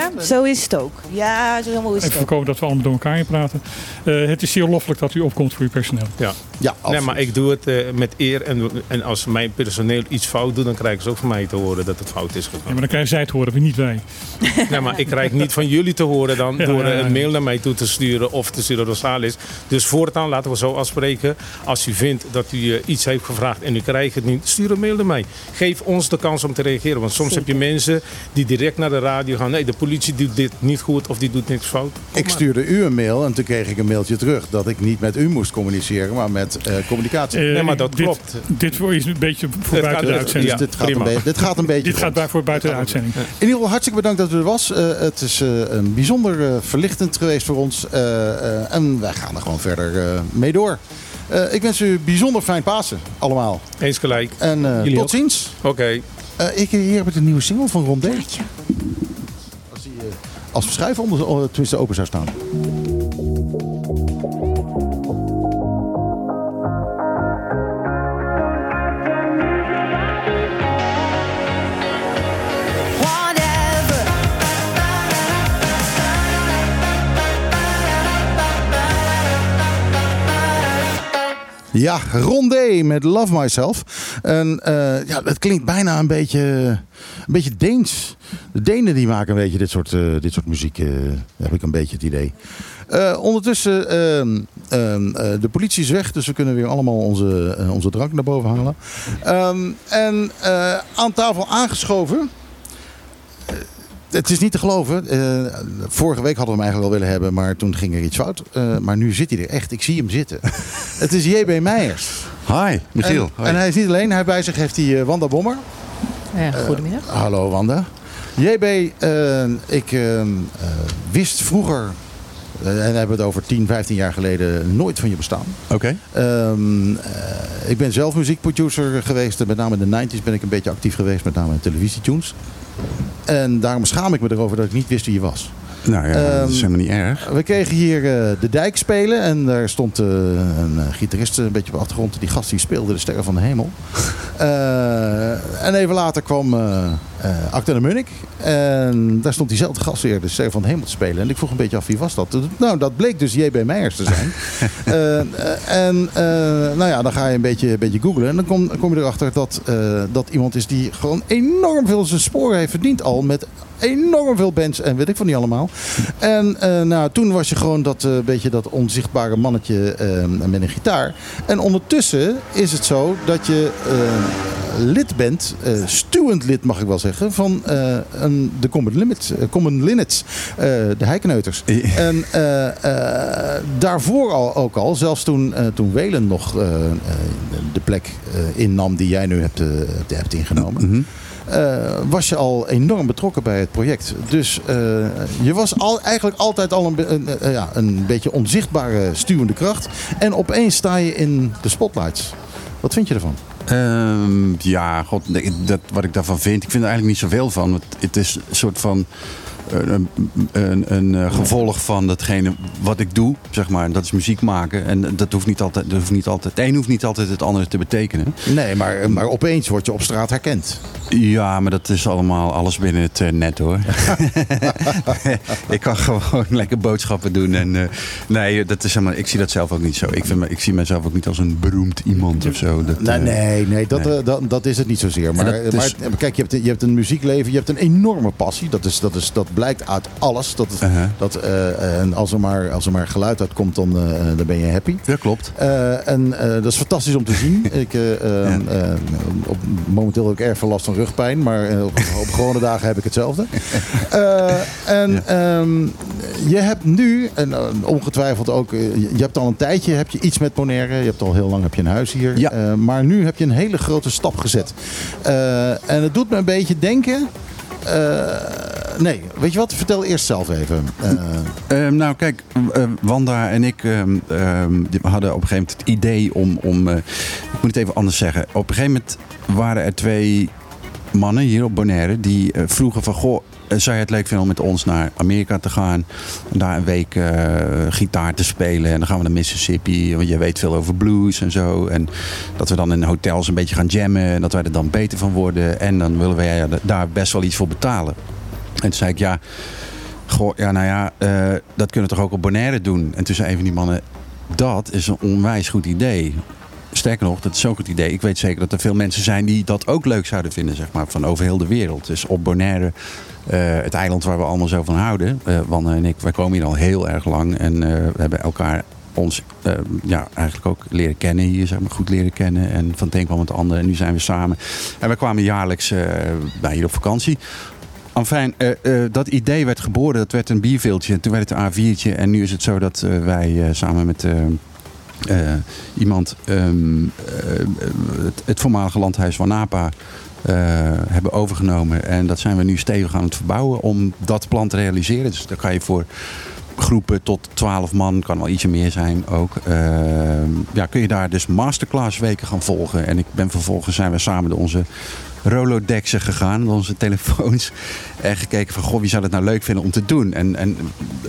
gemaakt. Zo is het ook. Ja, zo helemaal is het ook. voorkomen dat we allemaal door elkaar heen praten. Eh, het is zeer loffelijk dat u opkomt voor uw personeel. ja. Ja, Nee, maar ik doe het eh, met eer. En, en als mijn personeel iets fout doet, dan krijgen ze ook van mij te horen dat het fout is Ja, gegaan. maar dan krijgen zij het horen, niet wij. Nee, maar ik krijg niet van jullie te horen dan Ja, door ja, ja. een mail naar mij toe te sturen of te sturen Rosalis. Dus voortaan laten we zo afspreken. Als u vindt dat u eh, iets heeft gevraagd en u krijgt het niet, stuur een mail naar mij. Geef ons de kans om te reageren. Want soms heb je mensen die direct naar de radio gaan. Nee, de politie doet dit niet goed of die doet niks fout. Kom Ik maar. stuurde u een mail en toen kreeg ik een mailtje terug dat ik niet met u moest communiceren, maar met eh, communicatie. Eh, Nee, maar dat dit, klopt. Dit is een beetje voor Het buiten gaat- de uitzending. dit gaat, een dit gaat een beetje. Dit gaat rond. bij, voor buiten de uitzending. In ieder geval hartstikke bedankt dat u er was. Eh, het is eh, een bijzonder eh, verlichtend geweest voor ons. Eh, eh, en wij gaan er gewoon verder eh, mee door. Eh, ik wens u bijzonder fijn Pasen, allemaal. Eens gelijk. En eh, tot ook. ziens. Oké. Eh, ik, hier heb ik een nieuwe single van Rondé. Als die als verschuif onder, tenminste open zou staan. Ja, Rondé met Love Myself. En eh, ja, het klinkt bijna een beetje, een beetje Deens. De Denen die maken een beetje dit soort, eh, dit soort muziek, eh, heb ik een beetje het idee. Ondertussen, ehm, ehm, eh, de politie is weg, dus we kunnen weer allemaal onze, onze drank naar boven halen. Ehm, en aan tafel aangeschoven. Het is niet te geloven. eh, vorige week hadden we hem eigenlijk wel willen hebben, maar toen ging er iets fout. Eh, maar nu zit hij er echt. Ik zie hem zitten. [LAUGHS] het is JB Meijers. Hi, Michiel. En, en hij is niet alleen. Hij bij zich heeft hij eh, Wanda Bommer. goedemiddag. Hallo Wanda. JB, eh, ik wist vroeger, en dan hebben we het over 10, 15 jaar geleden, nooit van je bestaan. Oké. Ehm, eh, ik ben zelf muziekproducer geweest. Met name in de 90s ben ik een beetje actief geweest, met name in televisietunes. En daarom schaam ik me erover dat ik niet wist wie je was. Nou ja, dat is Ehm, helemaal niet erg. We kregen hier eh, de dijk spelen en daar stond eh, een eh, gitarist een beetje op de achtergrond. Die gast die speelde de Sterren van de Hemel. [LAUGHS] En even later kwam Acte de Munnik. En daar stond diezelfde gast weer de Sterren van de Hemel te spelen. En ik vroeg een beetje af wie was dat. Nou, dat bleek dus J.B. Meijers te zijn. [LAUGHS] En nou ja, dan ga je een beetje, een beetje googlen. En dan kom, kom je erachter dat dat iemand is die gewoon enorm veel zijn sporen heeft verdiend al. Met enorm veel bands en weet ik van niet allemaal. En uh, nou, toen was je gewoon dat uh, beetje dat onzichtbare mannetje uh, met een gitaar. En ondertussen is het zo dat je lid bent, stuwend lid mag ik wel zeggen, van een, de Common Limits, Common Linnets, de Heikeneuters. en daarvoor al, ook al, zelfs toen, toen Welen nog de plek innam die jij nu hebt, hebt ingenomen. Mm -hmm. Eh, was je al enorm betrokken bij het project. Dus eh, je was al, eigenlijk altijd al een, eh, ja, een beetje onzichtbare stuwende kracht. En opeens sta je in de spotlights. Wat vind je ervan? Ehm, ja, god, dat, wat ik daarvan vind, ik vind er eigenlijk niet zoveel van. Want het is een soort van een, een, een eh, gevolg van datgene wat ik doe, zeg maar. Dat is muziek maken. En dat hoeft niet altijd, dat hoeft niet altijd, het een hoeft niet altijd het andere te betekenen. Nee, maar, maar opeens word je op straat herkend. Ja, maar dat is allemaal alles binnen het eh, net hoor. [LAUGHS] ik kan gewoon lekker boodschappen doen. En, eh, nee, dat is helemaal, ik zie dat zelf ook niet zo. Ik, vind, ik zie mezelf ook niet als een beroemd iemand of zo. Dat, Nee, nee, nee, dat, nee. dat, dat is het niet zozeer. Maar, is- maar kijk, je hebt, je hebt een muziekleven, je hebt een enorme passie. Dat, is, dat, is, dat blijkt uit alles. Dat, het- Uh-huh. dat, eh, en als, er maar, als er maar geluid uitkomt, dan, eh, dan ben je happy. Dat klopt. Eh, en eh, dat is fantastisch om te zien. [LAUGHS] Ik, eh, eh, eh, op, momenteel heb ik erg veel last van rugpijn, maar eh, op, op [LAUGHS] gewone dagen heb ik hetzelfde. Eh, en ehm, je hebt nu, en eh, ongetwijfeld ook, eh, je hebt al een tijdje heb je iets met Bonaire. Je hebt al heel lang heb je een huis hier. Ja. Eh, maar nu heb je een hele grote stap gezet. Eh, en het doet me een beetje denken. Eh, nee, weet je wat? Vertel eerst zelf even. Eh, Ehm, nou, kijk, eh, Wanda en ik ehm, ehm, hadden op een gegeven moment het idee om. om eh, ik moet het even anders zeggen. Op een gegeven moment waren er twee mannen hier op Bonaire die vroegen van goh. Eh, Zou je het leuk vinden om met ons naar Amerika te gaan? En daar een week eh, gitaar te spelen. En dan gaan we naar Mississippi. Want je weet veel over blues en zo. En dat we dan in hotels een beetje gaan jammen. En dat wij er dan beter van worden. En dan willen wij ja, daar best wel iets voor betalen. En toen zei ik ja. Goh, ja, nou ja, eh, dat kunnen we toch ook op Bonaire doen? En toen zei een van die mannen, dat is een onwijs goed idee. Sterker nog, dat is zo'n goed idee. Ik weet zeker dat er veel mensen zijn die dat ook leuk zouden vinden, zeg maar, van over heel de wereld. Dus op Bonaire, eh, het eiland waar we allemaal zo van houden, eh Wanne en ik, wij komen hier al heel erg lang. En eh, we hebben elkaar ons ja, eigenlijk ook leren kennen hier, zeg maar, goed leren kennen. En van het een kwam het ander en nu zijn we samen. En we kwamen jaarlijks bij hier op vakantie. Enfin, eh, dat idee werd geboren, dat werd een bierveeltje. Toen werd het een A4'tje. En nu is het zo dat wij samen met eh, iemand ehm, eh, het, het voormalige landhuis van Napa eh, hebben overgenomen. En dat zijn we nu stevig aan het verbouwen om dat plan te realiseren. Dus daar kan je voor groepen tot 12 man, kan wel ietsje meer zijn ook. Ja, kun je daar dus masterclass weken gaan volgen. En ik ben vervolgens zijn we samen door onze Rolodexen gegaan, onze telefoons. En gekeken van, goh, wie zou het nou leuk vinden om te doen? En, en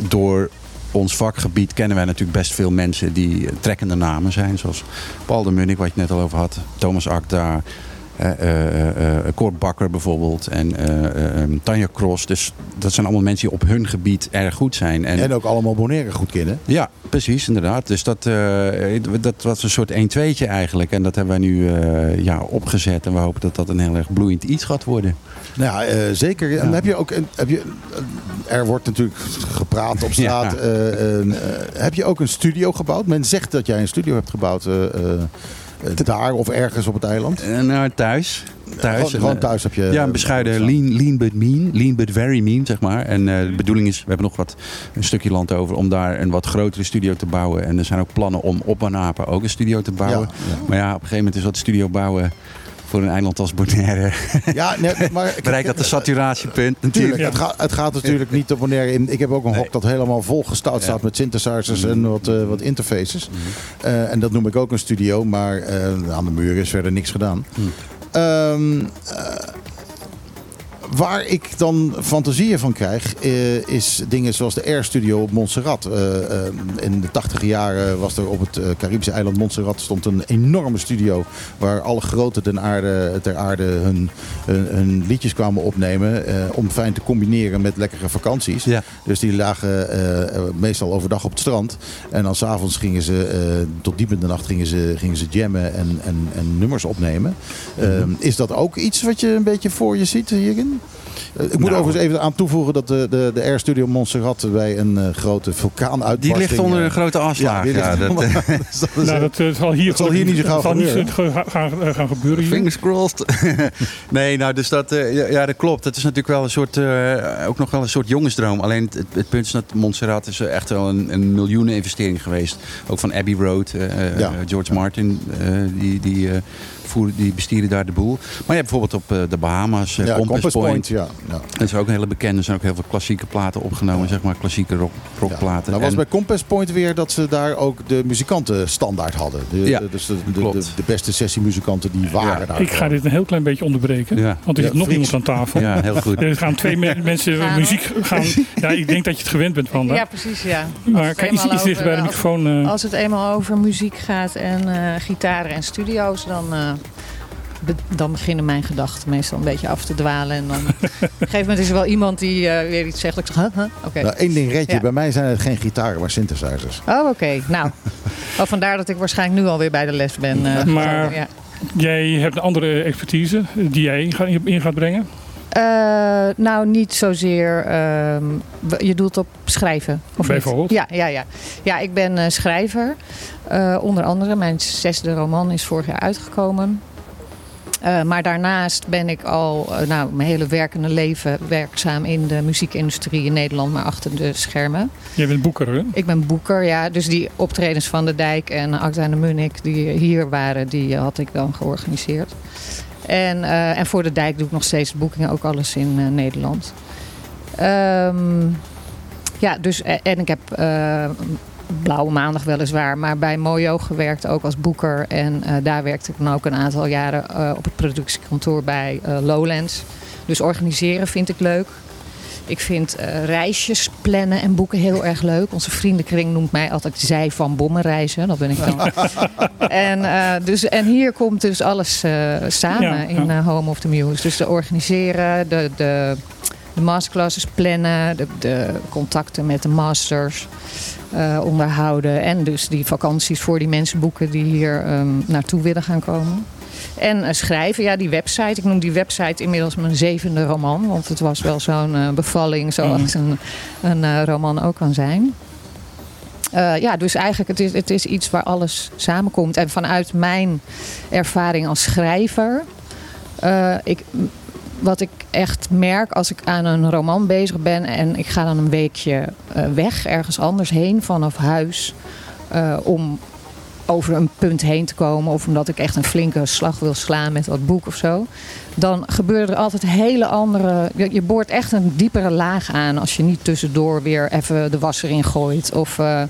door ons vakgebied kennen wij natuurlijk best veel mensen die eh, trekkende namen zijn. Zoals Paul de Munnik, wat je net al over had. Thomas Akda. eh eh, eh, Bakker bijvoorbeeld. En eh, eh, eh, Tanja Cross. Dus dat zijn allemaal mensen die op hun gebied erg goed zijn. En, en ook allemaal Bonaire goed kennen. ja, precies, inderdaad. Dus dat, dat was een soort 1-2'tje eigenlijk. En dat hebben wij nu ja, opgezet. En we hopen dat dat een heel erg bloeiend iets gaat worden. Nou ja, eh, zeker. En heb je ook, een- heb je, eh, er wordt natuurlijk gepraat op straat. Ja. Eh, heb je ook een studio gebouwd? Men zegt dat jij een studio hebt gebouwd daar of ergens op het eiland. Nou, thuis. thuis. Gewoon, thuis heb je... Ja, een bescheiden lean, lean but mean. Lean but very mean, zeg maar. En de bedoeling is, we hebben nog wat, een stukje land over om daar een wat grotere studio te bouwen. En er zijn ook plannen om op Banapa ook een studio te bouwen. Ja. Maar ja, op een gegeven moment is dat studio bouwen voor een eiland als Bonaire. Ja, nee, [LAUGHS] maar... Bereikt dat de saturatiepunt natuurlijk. Tuurlijk, het, gaat, het gaat natuurlijk niet op wanneer in. Ik heb ook een hok dat helemaal vol gestouwd staat met synthesizers en wat, eh, wat interfaces. Eh, en dat noem ik ook een studio, maar eh, aan de muur is verder niks gedaan. Ehm, eh, waar ik dan fantasieën van krijg, eh, is dingen zoals de Air Studio op Montserrat. Eh, eh, in de tachtige jaren was er op het Caribische eiland Montserrat stond een enorme studio waar alle grote ten aarde, ter aarde hun, hun, hun liedjes kwamen opnemen om fijn te combineren met lekkere vakanties. Ja. Dus die lagen meestal overdag op het strand. En dan s'avonds gingen ze, tot diep in de nacht gingen ze, gingen ze jammen en, en, en nummers opnemen. Eh, is dat ook iets wat je een beetje voor je ziet hierin? Eh, ik moet Nou. overigens even aan toevoegen dat de, de, de Air Studio Montserrat bij een eh, grote vulkaanuitbarsting... Die ligt onder eh, een grote afslag. Ja, dat, onder- [LAUGHS] dat is, Nou, dat zal hier, dat zal hier niet zo gauw zal niet zo gaan, gaan, gebeuren. Fingers crossed. [LAUGHS] nee, nou, dus dat, eh, ja, dat klopt. Het is natuurlijk wel een soort, eh, ook nog wel een soort jongensdroom. Alleen het, het punt is dat Montserrat is echt wel een, een miljoeneninvestering geweest. Ook van Abbey Road, Ja. George Martin, eh, die, die, eh, voeren, die bestieren daar de boel. Maar je hebt bijvoorbeeld op eh, de Bahama's, eh, ja, Compass, Compass Point. Point, ja. ja. Dat is ook een hele bekende. Er zijn ook heel veel klassieke platen opgenomen, zeg maar. Klassieke rock, rockplaten. Nou was En- bij Compass Point weer dat ze daar ook de muzikanten standaard hadden. De, dus de, de, klopt. de, de beste sessiemuzikanten die waren Ja. daar. Ik ga dit een heel klein beetje onderbreken. Ja. Want er Ja, zit nog iemand aan tafel. Ja, heel goed. Er gaan twee me- [LAUGHS] mensen muziek gaan. Ja, ik denk dat je het gewend bent van. Ja, precies, ja. Als Maar het kijk, iets, eenmaal iets dichter bij de over- microfoon. eh. Als het eenmaal over muziek gaat en eh, gitaren en studio's, dan, eh, dan beginnen mijn gedachten meestal een beetje af te dwalen. En dan [LAUGHS] op een gegeven moment is er wel iemand die eh, weer iets zegt. Ik zeg, huh, huh? oké. Nou, één ding red je. Ja. Bij mij zijn het geen gitaren, maar synthesizers. Oh, oké. Nou, [LAUGHS] oh, vandaar dat ik waarschijnlijk nu alweer bij de les ben. eh, Maar- ja. Jij hebt een andere expertise die jij in gaat, in gaat brengen. Eh, nou, niet zozeer. ehm, je doelt op schrijven. Of? Bijvoorbeeld? Ja, ja, ja. ja, ik ben eh, schrijver. Eh, onder andere, mijn zesde roman is vorig jaar uitgekomen. Maar daarnaast ben ik al nou, mijn hele werkende leven werkzaam in de muziekindustrie in Nederland, maar achter de schermen. Jij bent boeker, hè? Ik ben boeker, ja. Dus die optredens van de Dijk en Acta en de Munnik die hier waren, die had ik dan georganiseerd. En, eh, en voor de Dijk doe ik nog steeds boekingen, ook alles in eh, Nederland. Ehm, ja, dus eh, en ik heb Blauwe Maandag weliswaar, maar bij Mojo gewerkt ook als boeker. En daar werkte ik dan ook een aantal jaren op het productiekantoor bij Lowlands. Dus organiseren vind ik leuk. Ik vind eh, reisjes plannen en boeken heel erg leuk. Onze vriendenkring noemt mij altijd zij van bommenreizen. Dat ben ik dan. [LAUGHS] en, eh, dus, en hier komt dus alles eh, samen Ja, in Home of the Muse. Dus de organiseren, de, de, de masterclasses plannen, de, de contacten met de masters onderhouden. En dus die vakanties voor die mensen boeken die hier ehm, naartoe willen gaan komen. En eh, schrijven, ja, die website. Ik noem die website inmiddels mijn zevende roman. Want het was wel zo'n eh, bevalling zoals een, een eh, roman ook kan zijn. Ja, dus eigenlijk het is het is iets waar alles samenkomt. En vanuit mijn ervaring als schrijver... ik, wat ik echt merk als ik aan een roman bezig ben... en ik ga dan een weekje weg, ergens anders heen vanaf huis... om over een punt heen te komen... of omdat ik echt een flinke slag wil slaan met dat boek of zo... dan gebeuren er altijd hele andere... Je, boort echt een diepere laag aan... als je niet tussendoor weer even de was erin gooit... of eh,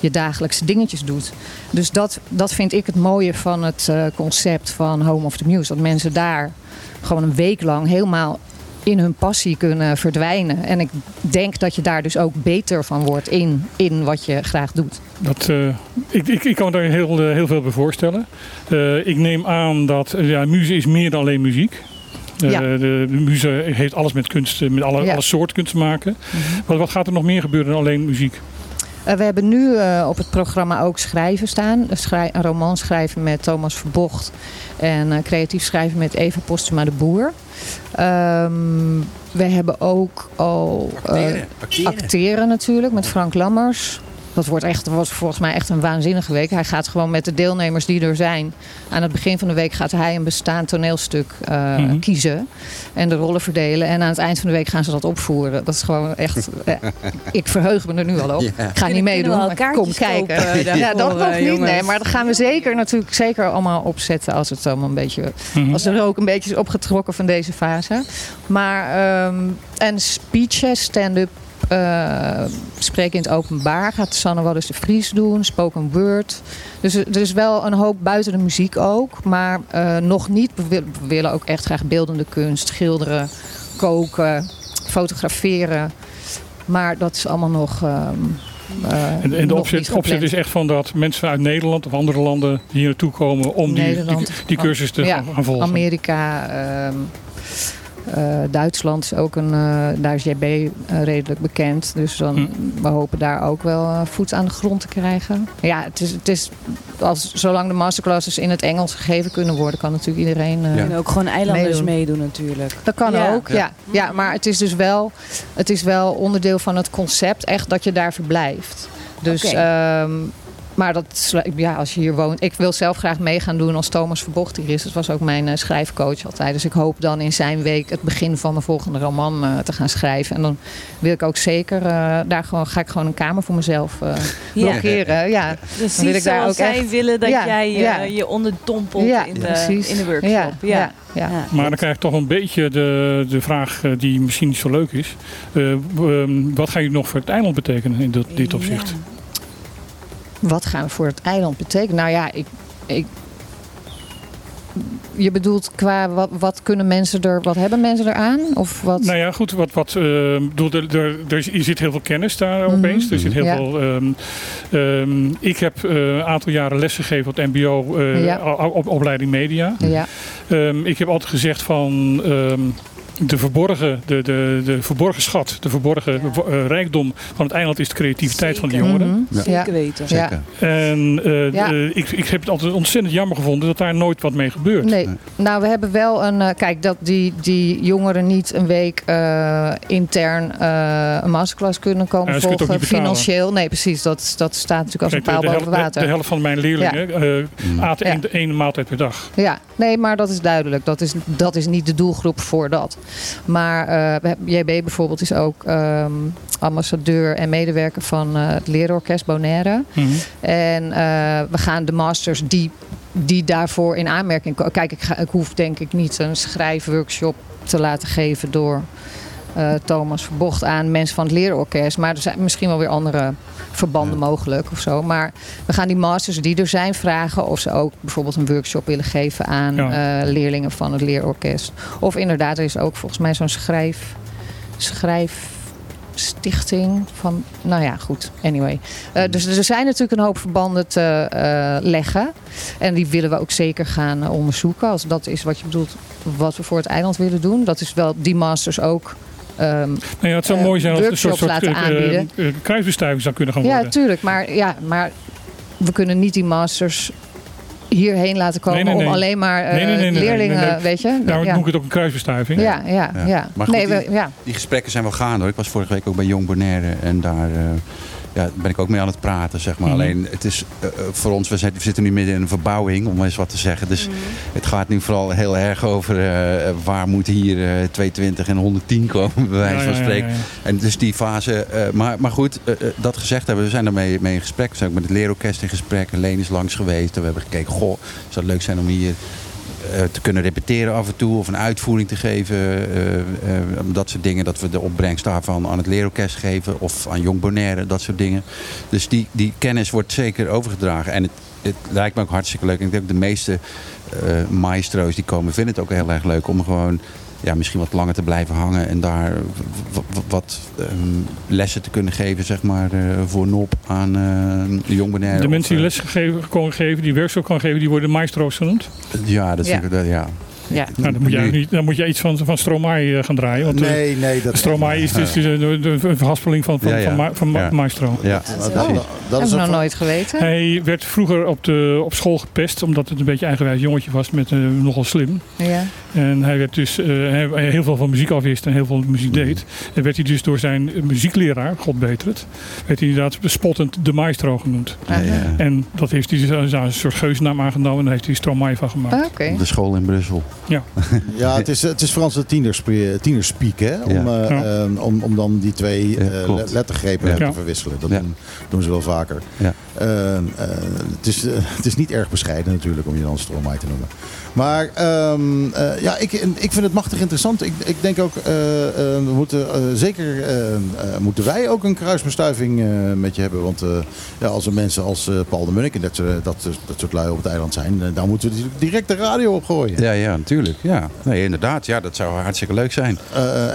je dagelijkse dingetjes doet. Dus dat, dat vind ik het mooie van het eh, concept van Home of the Muse. Dat mensen daar gewoon een week lang helemaal in hun passie kunnen verdwijnen. En ik denk dat je daar dus ook beter van wordt in, in wat je graag doet. Dat, eh, ik, ik, ik kan me daar heel, eh, heel veel bij voorstellen. Eh, ik neem aan dat ja, muziek is meer dan alleen muziek. Eh, Ja. de, de muze heeft alles met kunst, met alle, Ja. Mhm. alle soort kunst te maken. wat, wat gaat er nog meer gebeuren dan alleen muziek? Eh, we hebben nu eh, op het programma ook schrijven staan. Een, schrij- een roman schrijven met Thomas Verbocht. En eh, creatief schrijven met Eva Postuma de Boer. Ehm, we hebben ook al eh, acteren natuurlijk met Frank Lammers. Dat wordt echt, was volgens mij echt een waanzinnige week. Hij gaat gewoon met de deelnemers die er zijn. Aan het begin van de week gaat hij een bestaand toneelstuk eh, Mhm. kiezen. En de rollen verdelen. En aan het eind van de week gaan ze dat opvoeren. Dat is gewoon echt... eh, [LAUGHS] ik verheug me er nu al op. Ja. Ik ga niet meedoen, maar kom kijken. kopen ja, dat nog eh, niet. Nee, maar dat gaan we zeker natuurlijk zeker allemaal opzetten als het allemaal een beetje Mhm. als er ook een beetje is opgetrokken van deze fase. Maar ehm, en speeches, stand-up, eh, spreken in het openbaar gaat Sanne Wallis de Vries doen, spoken word. Dus er is wel een hoop buiten de muziek ook, maar eh, nog niet. We, wil- we willen ook echt graag beeldende kunst, schilderen, koken, fotograferen. Maar dat is allemaal nog. ehm, eh, En, en de opzet, opzet is echt van dat mensen uit Nederland of andere landen hier naartoe komen om die, die, cursus te Ja, gaan, gaan volgen. Amerika, ehm, eh, Duitsland is ook een, eh, daar is JB eh, redelijk bekend. Dus dan, Hm. we hopen daar ook wel voet aan de grond te krijgen. Ja, het is, het is als, zolang de masterclasses in het Engels gegeven kunnen worden, kan natuurlijk iedereen. eh, En ook gewoon eilanders Meedoen. meedoen, natuurlijk. Dat kan Ja. ook, ja. ja. Maar het is dus wel, het is wel onderdeel van het concept, echt dat je daar verblijft. Dus, ehm, maar dat, ja, als je hier woont. Ik wil zelf graag mee gaan doen als Thomas Verbocht hier is. Dat was ook mijn eh, schrijfcoach altijd. Dus ik hoop dan in zijn week het begin van mijn volgende roman eh, te gaan schrijven. En dan wil ik ook zeker, eh, daar gewoon, ga ik gewoon een kamer voor mezelf eh Ja. blokkeren. Ja. Precies Dan wil ik daar zoals ook zij echt- willen dat Ja, jij ja. je onderdompelt Ja, in, de, in de workshop. Ja, Ja, ja, ja. Maar dan krijg ik toch een beetje de, de vraag die misschien niet zo leuk is. Eh, ehm, wat ga je nog voor het eiland betekenen in dit, dit opzicht? Wat gaan we voor het eiland betekenen? Nou ja, ik. ik je bedoelt qua wat, wat kunnen mensen er, wat hebben mensen eraan? Of wat? Nou ja, goed. Wat, wat, eh, bedoel, er, er, er, er zit heel veel kennis daar Mhm. opeens. Er zit heel Ja. veel, ehm, ehm, ik heb eh, een aantal jaren lesgegeven op het MBO, eh, Ja. op, op opleiding media. Ja, Ehm, ik heb altijd gezegd van ehm, de, verborgen, de, de, de verborgen schat, de verborgen eh, rijkdom van het eiland is de creativiteit van de jongeren. Mhm. Zeker ja. weten. Zeker. En eh, Ja. eh, ik, ik heb het altijd ontzettend jammer gevonden dat daar nooit wat mee gebeurt. Nee, nou we hebben wel een. kijk, dat die, die jongeren niet een week eh, intern eh, een masterclass kunnen komen volgen. Financieel. Nee, precies. Dat, dat staat natuurlijk als een paal de, boven water. de helft van mijn leerlingen eh, aten één, één maaltijd per dag. Ja, nee, maar dat is duidelijk. Dat is, dat is niet de doelgroep voor dat. Maar eh, JB bijvoorbeeld is ook ehm, ambassadeur en medewerker van eh, het leerorkest Bonaire. Mhm. En eh, we gaan de masters die, die daarvoor in aanmerking komen. Kijk, ik, ga, ik hoef denk ik niet een schrijfworkshop te laten geven door Thomas Verbocht aan mensen van het leerorkest. Maar er zijn misschien wel weer andere verbanden mogelijk of zo. Maar we gaan die masters die er zijn vragen of ze ook bijvoorbeeld een workshop willen geven aan Ja. eh, leerlingen van het leerorkest. Of inderdaad, er is ook volgens mij zo'n schrijf, schrijfstichting van, nou ja, goed, anyway. Eh, dus er zijn natuurlijk een hoop verbanden te eh, leggen. En die willen we ook zeker gaan eh, onderzoeken. Als dat is wat je bedoelt, wat we voor het eiland willen doen. Dat is wel die masters ook. Ehm, Nou ja, het zou eh, mooi zijn als een soort, soort eh, aanbieden. eh, kruisbestuiving zou kunnen gaan ja, worden. tuurlijk. Maar, ja, maar we kunnen niet die masters hierheen laten komen Nee, nee, nee. om alleen maar eh, Nee, nee, nee, nee, leerlingen, nee, nee. weet je? Daarom ja. noem ik het ook een kruisbestuiving. Ja, ja, ja. Ja. Maar goed, nee, we, die- ja. Die gesprekken zijn wel gaande hoor. Ik was vorige week ook bij Jong Bonaire en daar eh, ja, ben ik ook mee aan het praten, zeg maar. Mhm. Alleen het is eh, eh, voor ons, we, zijn- we zitten nu midden in een verbouwing, om eens wat te zeggen. Dus het gaat nu vooral heel erg over eh, waar moet hier eh 220 en 110 komen, bij wijze van ja, ja, spreken. ja. En dus die fase, maar, maar goed, dat gezegd hebben, we zijn daarmee mee in gesprek. We zijn ook met het leerorkest in gesprek. Leen is langs geweest en we hebben gekeken, goh, zou het leuk zijn om hier te kunnen repeteren af en toe of een uitvoering te geven. eh, eh, dat soort dingen, dat we de opbrengst daarvan aan het leerorkest geven of aan Jong Bonaire, dat soort dingen. Dus die, die kennis wordt zeker overgedragen. En het, het lijkt me ook hartstikke leuk. En ik denk de meeste eh, maestro's die komen vinden het ook heel erg leuk om gewoon ja, misschien wat langer te blijven hangen en daar wat ehm, lessen te kunnen geven, zeg maar, eh, voor NOP aan uh, Jong Bonaire. De Of, mensen die eh, les kon geven, die workshop kan geven, die worden maestro's genoemd. Ja, dat is Ja. dat- ja. Ja. Nou, dan, moet niet, dan moet je iets van, van Stromae eh, gaan draaien. Want eh, Nee, nee. Dat, Stromae is dus de, de, de verhaspeling van, van, Ja, ja. van, ma- van ma- Ja. maestro. Ja, dat, precies. dat, is nog nooit geweten. Hij werd vroeger op, de, op school gepest, omdat het een beetje eigenwijs jongetje was met eh, nogal slim. Ja. En hij werd dus eh, hij heel veel van muziek afwist en heel veel muziek deed. En werd hij dus door zijn muziekleraar, God beter het, werd hij inderdaad bespottend de maestro genoemd. Ja, ja. En dat heeft hij dus als een soort geusnaam aangenomen en daar heeft hij Stromae van gemaakt. Ah, Oké. De school in Brussel. [LAUGHS] Ja, het is, het is Franse tienerspe- tienerspeak, hè? Om, Ja. eh, Ja. eh, om, om dan die twee Ja, eh, le- lettergrepen Ja. te Ja. verwisselen. Dat Ja. doen, doen ze wel vaker. Ja. Eh, eh, het, is, eh, het is niet erg bescheiden natuurlijk om je dan Stromae te noemen. Maar ehm, eh, ja, ik, ik vind het machtig interessant. Ik, ik denk ook, we moeten zeker moeten wij ook een kruisbestuiving met je hebben. Want ja, als er mensen als Paul de Munnik en dat, soort- dat, dat soort lui op het eiland zijn, dan moeten we natuurlijk direct de radio opgooien. Ja, ja, natuurlijk. Ja. Nee, inderdaad. Ja, dat zou hartstikke leuk zijn.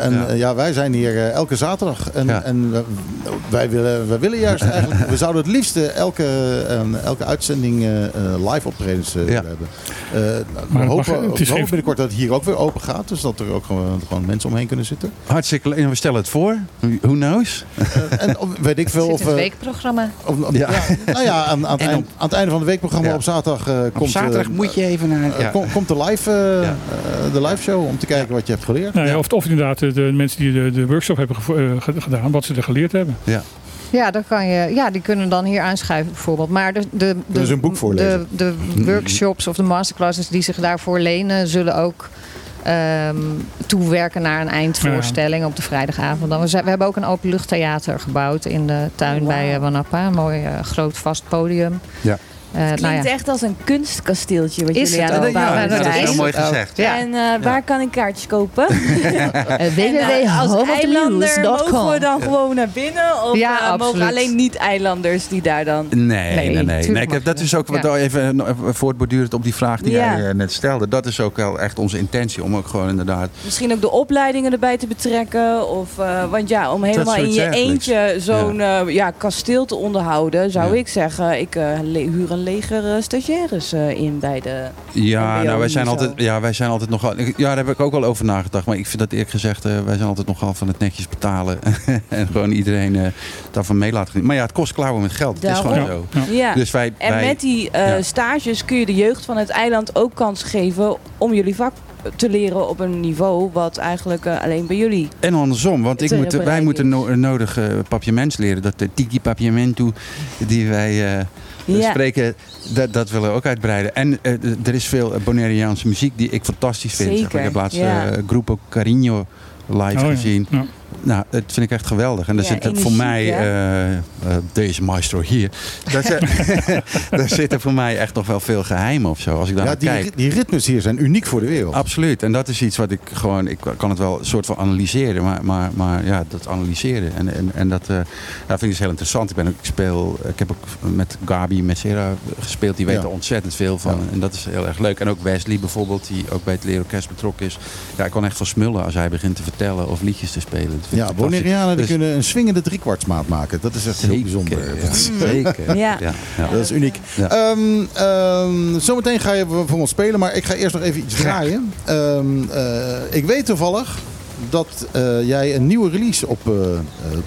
En Ja. wij zijn hier elke zaterdag. En, Ja. en wij, willen, wij willen juist [LAUGHS] eigenlijk, we zouden het liefst eh, elke elke, eh, elke uitzending eh, eh, live optredens eh, Ja. hebben. Eh, nou, Maar- we hopen, binnenkort dat het hier ook weer open gaat. Dus dat er ook gewoon, gewoon mensen omheen kunnen zitten. Hartstikke leuk. En We stellen het voor. Who knows? En of- weet ik [LAUGHS] veel Zit of... in het weekprogramma. of- Ja. ja, nou ja, aan, aan, het eind- aan het einde van het weekprogramma Ja. op zaterdag eh, Op komt... zaterdag moet je even naar... Ja. kom- komt de live, Ja. de live show om te kijken wat je hebt geleerd. Nou ja, of, of inderdaad de, de mensen die de, de workshop hebben gedaan, wat ze er geleerd hebben. Ja, dan kan je, ja, die kunnen dan hier aanschuiven bijvoorbeeld. Maar de, de, de, ze een boek voorlezen? de, de workshops of de masterclasses die zich daarvoor lenen, zullen ook ehm, toewerken naar een eindvoorstelling op de vrijdagavond. Dan, we, zijn- we hebben ook een openluchttheater gebouwd in de tuin Oh, bij wauw. eh, Wanapa. Een mooi eh, groot vast podium. Ja. Eh, nou Klinkt ja. echt als een kunstkasteeltje wat Is jullie het aan het Ja, dat is heel mooi gezegd. Ja. En eh, waar kan ik kaartjes kopen? [LAUGHS] Eh, eilander mogen we dan gewoon naar binnen? Of Ja, mogen alleen niet-eilanders die daar dan... Nee, nee, nee. nee. tuurlijk ik heb, mag dat is ook wat Ja. even, voortbordurend op die vraag die Ja. jij net stelde. Dat is ook wel echt onze intentie om ook gewoon inderdaad. Misschien ook de opleidingen erbij te betrekken. Of, eh, want ja, om helemaal in je eentje zo'n ja. kasteel te onderhouden... zou ik zeggen, ik eh, huur een leger eh, stagiaires eh, in bij de... Ja, MBO nou, wij zijn, altijd, ja, wij zijn altijd nogal. Ja, daar heb ik ook wel over nagedacht. Maar ik vind dat eerlijk gezegd, eh, wij zijn altijd nogal van het netjes betalen. [LAUGHS] en gewoon iedereen eh, daarvan mee laten genieten. Maar ja, het kost klauwen met geld. Het is Daarom. gewoon zo. Ja. Ja. Dus wij, En wij, met die eh, ja. stages kun je de jeugd van het eiland ook kans geven om jullie vak te leren op een niveau wat eigenlijk eh, alleen bij jullie. En andersom, want ik moet, wij moeten no nodig papiaments leren. Dat de tiki papiamentu die wij eh, Ja. spreken, dat, dat willen we ook uitbreiden. En eh, er is veel Bonaireaanse muziek die ik fantastisch vind. zeg maar. Zeker, Ik heb laatst ja. eh, Grupo Carino live Oh ja, gezien. ja. Nou, dat vind ik echt geweldig. En daar Ja, zit voor mij, eh, eh, deze maestro hier, daar, zit- [LAUGHS] daar zitten voor mij echt nog wel veel geheimen of zo. Als ik daar Ja, naar die, kijk. die ritmes hier zijn uniek voor de wereld. Absoluut. En dat is iets wat ik gewoon, ik kan het wel een soort van analyseren, maar, maar, maar ja, dat analyseren. En, en, en dat, eh, ja, vind ik dus heel interessant. Ik, ben ook, ik speel, ik heb ook met Gabi, met Sera gespeeld, die weten Ja. er ontzettend veel van. Ja. En dat is heel erg leuk. En ook Wesley bijvoorbeeld, die ook bij het leerorkest betrokken is. Ja, ik kan echt van smullen als hij begint te vertellen of liedjes te spelen. Vind Ja. Bonaireanen die Dus- kunnen een swingende driekwartsmaat maken. Dat is echt heel Zeker, bijzonder. ja. Dat is- Zeker. Ja. Ja, ja. Dat is uniek. Ja. Ehm, ehm, zometeen ga je voor ons spelen, maar ik ga eerst nog even iets draaien. Ehm, eh, ik weet toevallig dat eh, jij een nieuwe release op eh, eh,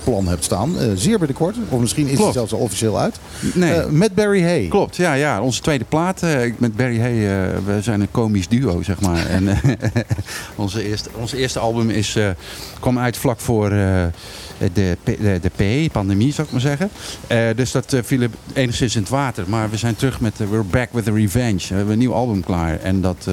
plan hebt staan. Zeer binnenkort. Of misschien is die Klopt. zelfs al officieel uit. Nee. Met Barry Hay. Klopt, ja, ja. Onze tweede plaat. met Barry Hay, we zijn een komisch duo, zeg maar. [LAUGHS] En [LAUGHS] onze, eerste, onze eerste album is, kwam uit vlak voor de, P- de, de PE, pandemie, zou ik maar zeggen. Dus dat viel enigszins in het water. Maar we zijn terug met We're Back with a Revenge. We hebben een nieuw album klaar. En dat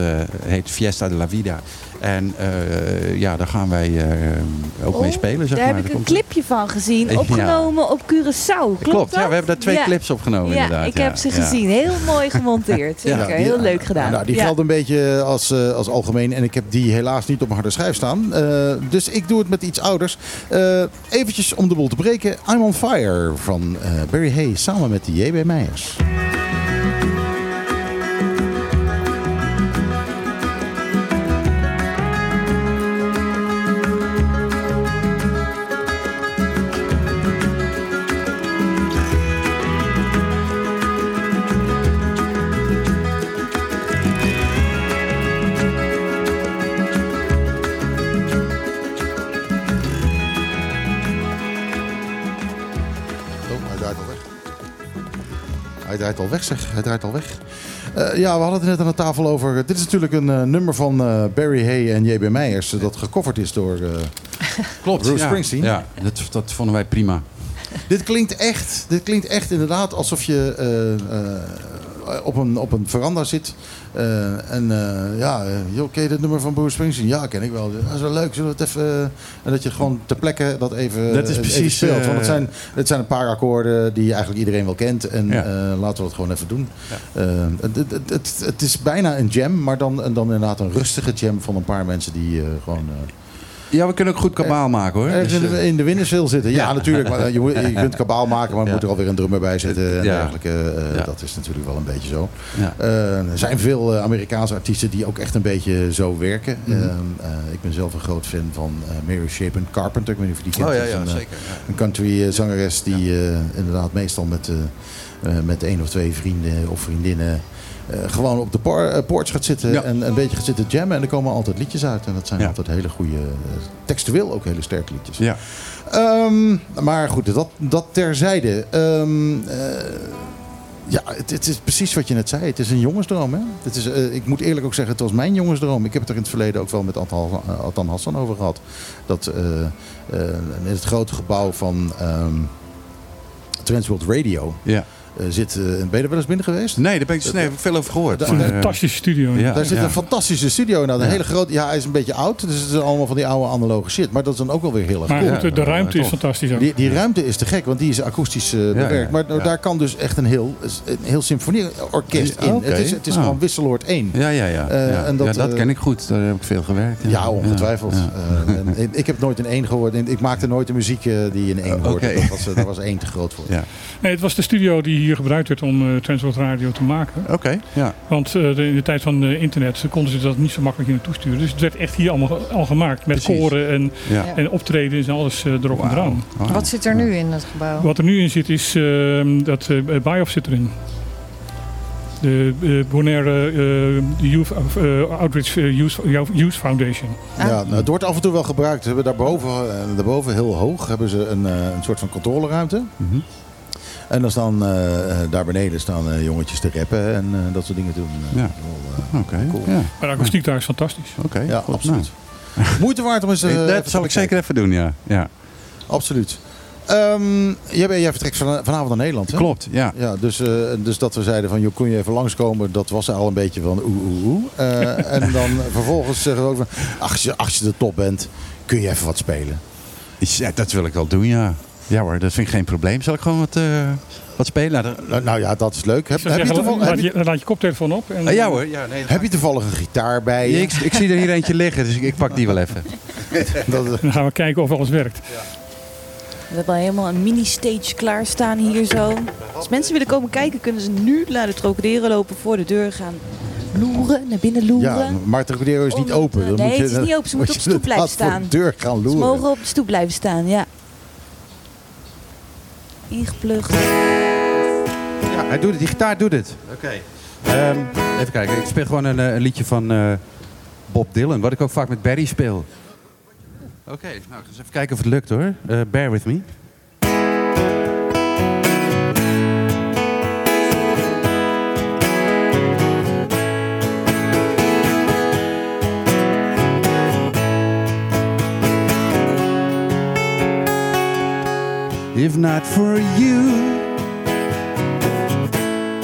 heet Fiesta de la Vida. En eh, ja, daar gaan wij eh, ook mee Oh, spelen, zeg Daar maar. heb ik een clipje van gezien, Ja. opgenomen op Curaçao. Klopt, Klopt, ja, we hebben daar twee Ja. clips opgenomen Ja, inderdaad. ik ja. heb ze Ja. gezien. Heel mooi gemonteerd. [LAUGHS] Ja, Zeker, die- heel leuk gedaan. Nou, die Ja. geldt een beetje als, eh, als algemeen. En ik heb die helaas niet op mijn harde schijf staan. Eh, dus ik doe het met iets ouders. Eh eventjes om de boel te breken. I'm on Fire van eh, Barry Hay samen met de JB Meijers. Draait al weg, zeg. Hij draait al weg. Eh, ja, we hadden het net aan de tafel over. Dit is natuurlijk een eh, nummer van eh, Barry Hay en JB Meijers. eh, dat gecoverd is door. eh, Klopt, Bruce ja. Springsteen. Ja, dat, dat vonden wij prima. dit klinkt echt. Dit klinkt echt inderdaad alsof je eh, eh, op, een, op een veranda zit. Eh, en eh, ja, eh, joh, ken je dit nummer van Bruce Springsteen? Ja, ken ik wel. Dat is wel leuk. Zullen we het even... eh, en dat je gewoon ter plekke dat even, Dat is even precies, speelt. Want het eh, zijn, het zijn een paar akkoorden die eigenlijk iedereen wel kent. En Ja. eh, laten we het gewoon even doen. Eh, het, het, het, is bijna een jam, maar dan, dan inderdaad een rustige jam van een paar mensen die eh, gewoon... eh, Ja, we kunnen ook goed kabaal maken hoor. Ergens Dus, in, eh, de, in de winnerswil zitten. Ja, natuurlijk. Maar je, moet- je kunt kabaal maken, maar moet er alweer een drummer bij zitten. En Ja. dergelijke. Eh. Dat is natuurlijk wel een beetje zo. Eh, er zijn veel eh, Amerikaanse artiesten die ook echt een beetje zo werken. Mhm. Eh, eh, ik ben zelf een groot fan van eh, Mary Shapen Carpenter. Ik weet niet of je die kent. Oh ja, eh, zeker. een country eh, zangeres die eh, inderdaad meestal met, eh, eh, met één of twee vrienden of vriendinnen eh, gewoon op de por- eh, porch gaat zitten Ja. en een beetje gaat zitten jammen. En er komen altijd liedjes uit. En dat zijn Ja. altijd hele goede, eh, textueel ook hele sterke liedjes. Ja. Ehm, maar goed, dat, dat terzijde. Ehm, eh, ja, het, het is precies wat je net zei. Het is een jongensdroom. Hè? Het is, eh, ik moet eerlijk ook zeggen, het was mijn jongensdroom. Ik heb het er in het verleden ook wel met eh, Altan Hassan over gehad. Dat eh, eh, in het grote gebouw van ehm Transworld Radio Ja. Eh, zit... eh, ben je er wel eens binnen geweest? Nee, daar ben ik, nee, heb ik veel over gehoord. Dat- Een Maar, eh, fantastische studio. ja. Daar zit een fantastische studio in. Nou, een Ja. hele grote, ja, hij is een beetje oud. Dus het is allemaal van die oude analoge shit. Maar dat is dan ook wel weer heel erg Maar cool. goed, de, ruimte is fantastisch ook. Die, die ruimte is te gek, want die is akoestisch eh, bewerkt. ja, Maar ja. daar kan dus echt een heel, een heel symfonieorkest in. Het is, het is Ah. gewoon wisseloord één. Ja, ja, ja. Eh, en dat, ja, dat eh, ken ik goed. Daar heb ik veel gewerkt. Ja, ongetwijfeld. Eh, en ik heb nooit in één gehoord. En Ik maakte nooit de muziek eh, die in één Eh, hoorde. oké. Dat, was, eh, daar was één te groot voor. Nee, het was de studio die hier gebruikt werd om eh Transworld Radio te maken. Oké, ja. Want eh, de- in de tijd van eh, internet konden ze dat niet zo makkelijk hier naartoe sturen. Dus het werd echt hier allemaal al gemaakt. Met Precies. koren en, ja. en optredens en alles eh, erop en eraan. Wat zit er nu in het gebouw? Wat er nu in zit is eh, dat BIOS zit erin. De eh, Bonaire eh, Youth, Outreach Youth, Youth Foundation. Ah. Ja, nou, het wordt af en toe wel gebruikt. Ze hebben daarboven, daarboven heel hoog hebben ze een, eh, een soort van controleruimte. Mhm. En dan staan eh, eh, daar beneden staan eh, jongetjes te rappen en eh, dat soort dingen doen. Ja. wel, Oké, Cool. ja. Maar de akoestiek daar is fantastisch. Oké, ja, absoluut. [LAUGHS] Moeite waard om eens. [LAUGHS] dat zal ik zeker even doen, ja. ja. Absoluut. Ehm, jij, ben- jij vertrekt van, vanavond naar Nederland, hè? Klopt, ja. Ja, dus, eh, dus dat we zeiden van, joh, kon je even langskomen, dat was al een beetje van oeh, oeh, oeh. Eh, en dan [LAUGHS] vervolgens zeggen we ook van, als je, als je de top bent, kun je even wat spelen. Ja, dat wil ik wel doen, ja. Ja hoor, dat vind ik geen probleem. Zal ik gewoon wat, eh, wat spelen? Nou, Nou, nou ja, dat is leuk. Heb, je, toevallig, heb, laat, je, je, laat je koptelefoon op. En, Ah, ja hoor, ja, nee, heb je toevallig een gitaar bij je? ik, ik zie er hier eentje liggen, dus ik, ik pak die wel even. [LAUGHS] Dat, Dan gaan we kijken of alles werkt. We hebben al helemaal een mini-stage klaarstaan hier zo. Als mensen willen komen kijken, kunnen ze nu naar de Trocadero lopen, voor de deur gaan loeren, naar binnen loeren. ja, maar het Trocadero is niet open. eh, Dan nee, moet je, het is niet open. Ze moet moeten op je stoep [LAUGHS] blijven staan. de deur gaan Ze loeren. mogen op de stoep blijven staan, ja. Ingeplucht. Ja, hij doet het, die gitaar doet het. Oké. Ehm, even kijken, ik speel gewoon een, eh, een liedje van eh, Bob Dylan, wat ik ook vaak met Barry speel. Oké, nou, eens even kijken of het lukt hoor. Eh, bear with me. If not for you,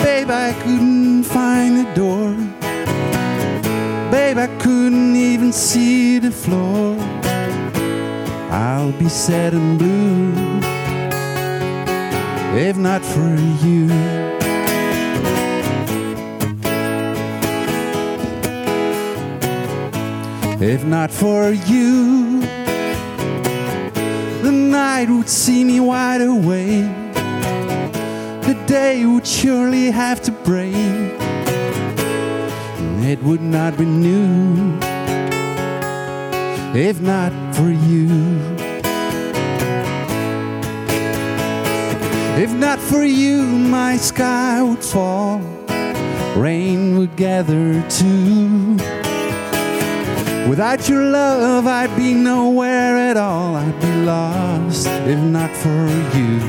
babe, I couldn't find the door. Babe, I couldn't even see the floor. I'll be sad and blue if not for you. If not for you, night would see me wide awake. The day would surely have to break. and It would not be new if not for you. If not for you, my sky would fall, rain would gather too. Without your love, I'd be nowhere at all. I'd be lost if not for you.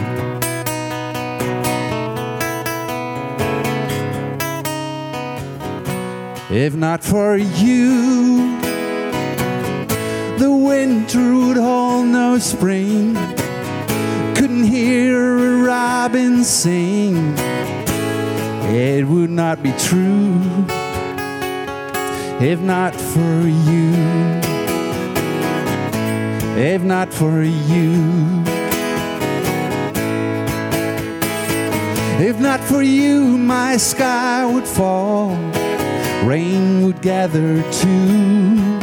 If not for you, the winter would hold no spring. Couldn't hear a robin sing. It would not be true if not for you. If not for you. If not for you, my sky would fall, rain would gather too.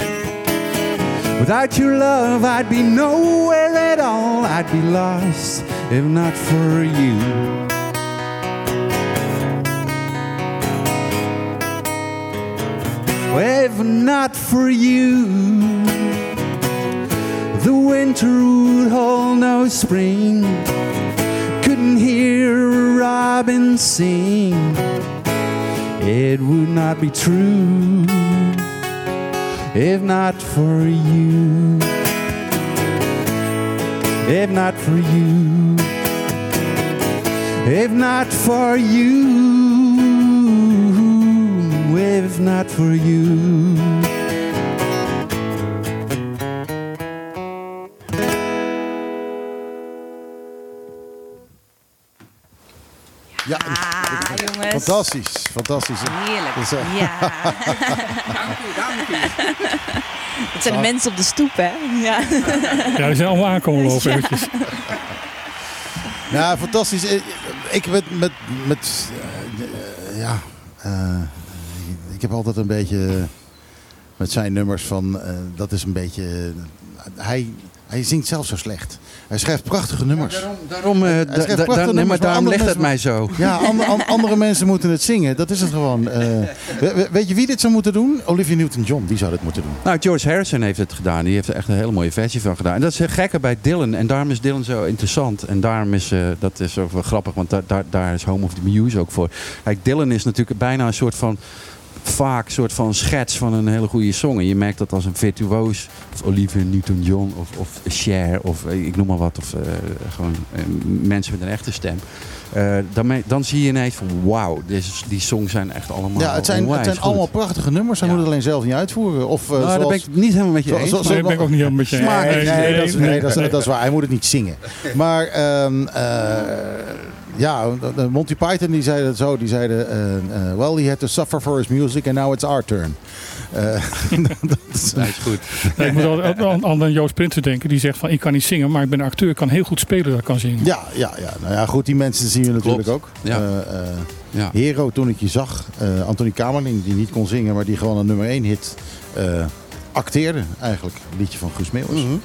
Without your love, I'd be nowhere at all. I'd be lost if not for you. If not for you, the winter would hold no spring. Couldn't hear a robin sing. It would not be true if not for you. If not for you. If not for you. If not for you. Ja, Ah, jongens. fantastisch. Fantastisch. Heerlijk. Dus, eh, Ja. [LAUGHS] Het zijn de mensen op de stoep, hè? Ja. Ja, die zijn allemaal aankomen lopen Ja. eventjes. Ja, fantastisch. Eh, Ik met, met, met eh, ja, eh, ik heb altijd een beetje met zijn nummers van, eh, dat is een beetje, hij, hij zingt zelf zo slecht. Hij schrijft prachtige nummers. Daarom, eh, da- da- nee, maar daarom andere ligt het mij zo. Ja, ander- an- andere mensen moeten het zingen. Dat is het gewoon. Eh, we- we- weet je wie dit zou moeten doen? Olivia Newton-John, die zou dit moeten doen. Nou, George Harrison heeft het gedaan. Die heeft er echt een hele mooie versie van gedaan. En dat is het gekke bij Dylan. En daarom is Dylan zo interessant. En daarom is eh, dat is ook wel grappig, want daar, daar, daar is Home of the Muse ook voor. Kijk, Dylan is natuurlijk bijna een soort van vaak een soort van schets van een hele goede song. En je merkt dat als een virtuoos, of Olivia Newton-John, of, of Cher, of eh, ik noem maar wat, of eh, gewoon eh, mensen met een echte stem. Eh, dan, me- dan zie je ineens van wauw, deze- die songs zijn echt allemaal Ja, het zijn, het zijn allemaal prachtige nummers. Hij Ja. moet het alleen zelf niet uitvoeren. Of, Nou, daar zoals- ben ik niet helemaal met je Zo- eens. zo- maar- zo- Nee, dat ben ik ook niet helemaal met je eens. Nee, nee, Nee, dat, is, nee, nee, dat, is, nee. dat is waar. Hij moet het niet zingen. Maar ehm, eh, ja, de- Monty Python die zeiden het zo. Die zeiden, eh, eh, well, he had to suffer for his music and now it's our turn. Eh, [LAUGHS] dat is, Nee, is goed. Nee, ik moet altijd aan, aan Joost Prinsen denken. Die zegt van ik kan niet zingen, maar ik ben een acteur. Ik kan heel goed spelen dat ik kan zingen. ja, ja, ja. Nou ja, goed, die mensen zien we natuurlijk Klopt. ook. Ja. Eh, eh, Ja. Hero, toen ik je zag. eh Anthony Kamerling, die niet kon zingen, maar die gewoon een nummer 1 hit eh, acteerde eigenlijk. Een liedje van Guus Meeuwis. Mhm. Eh,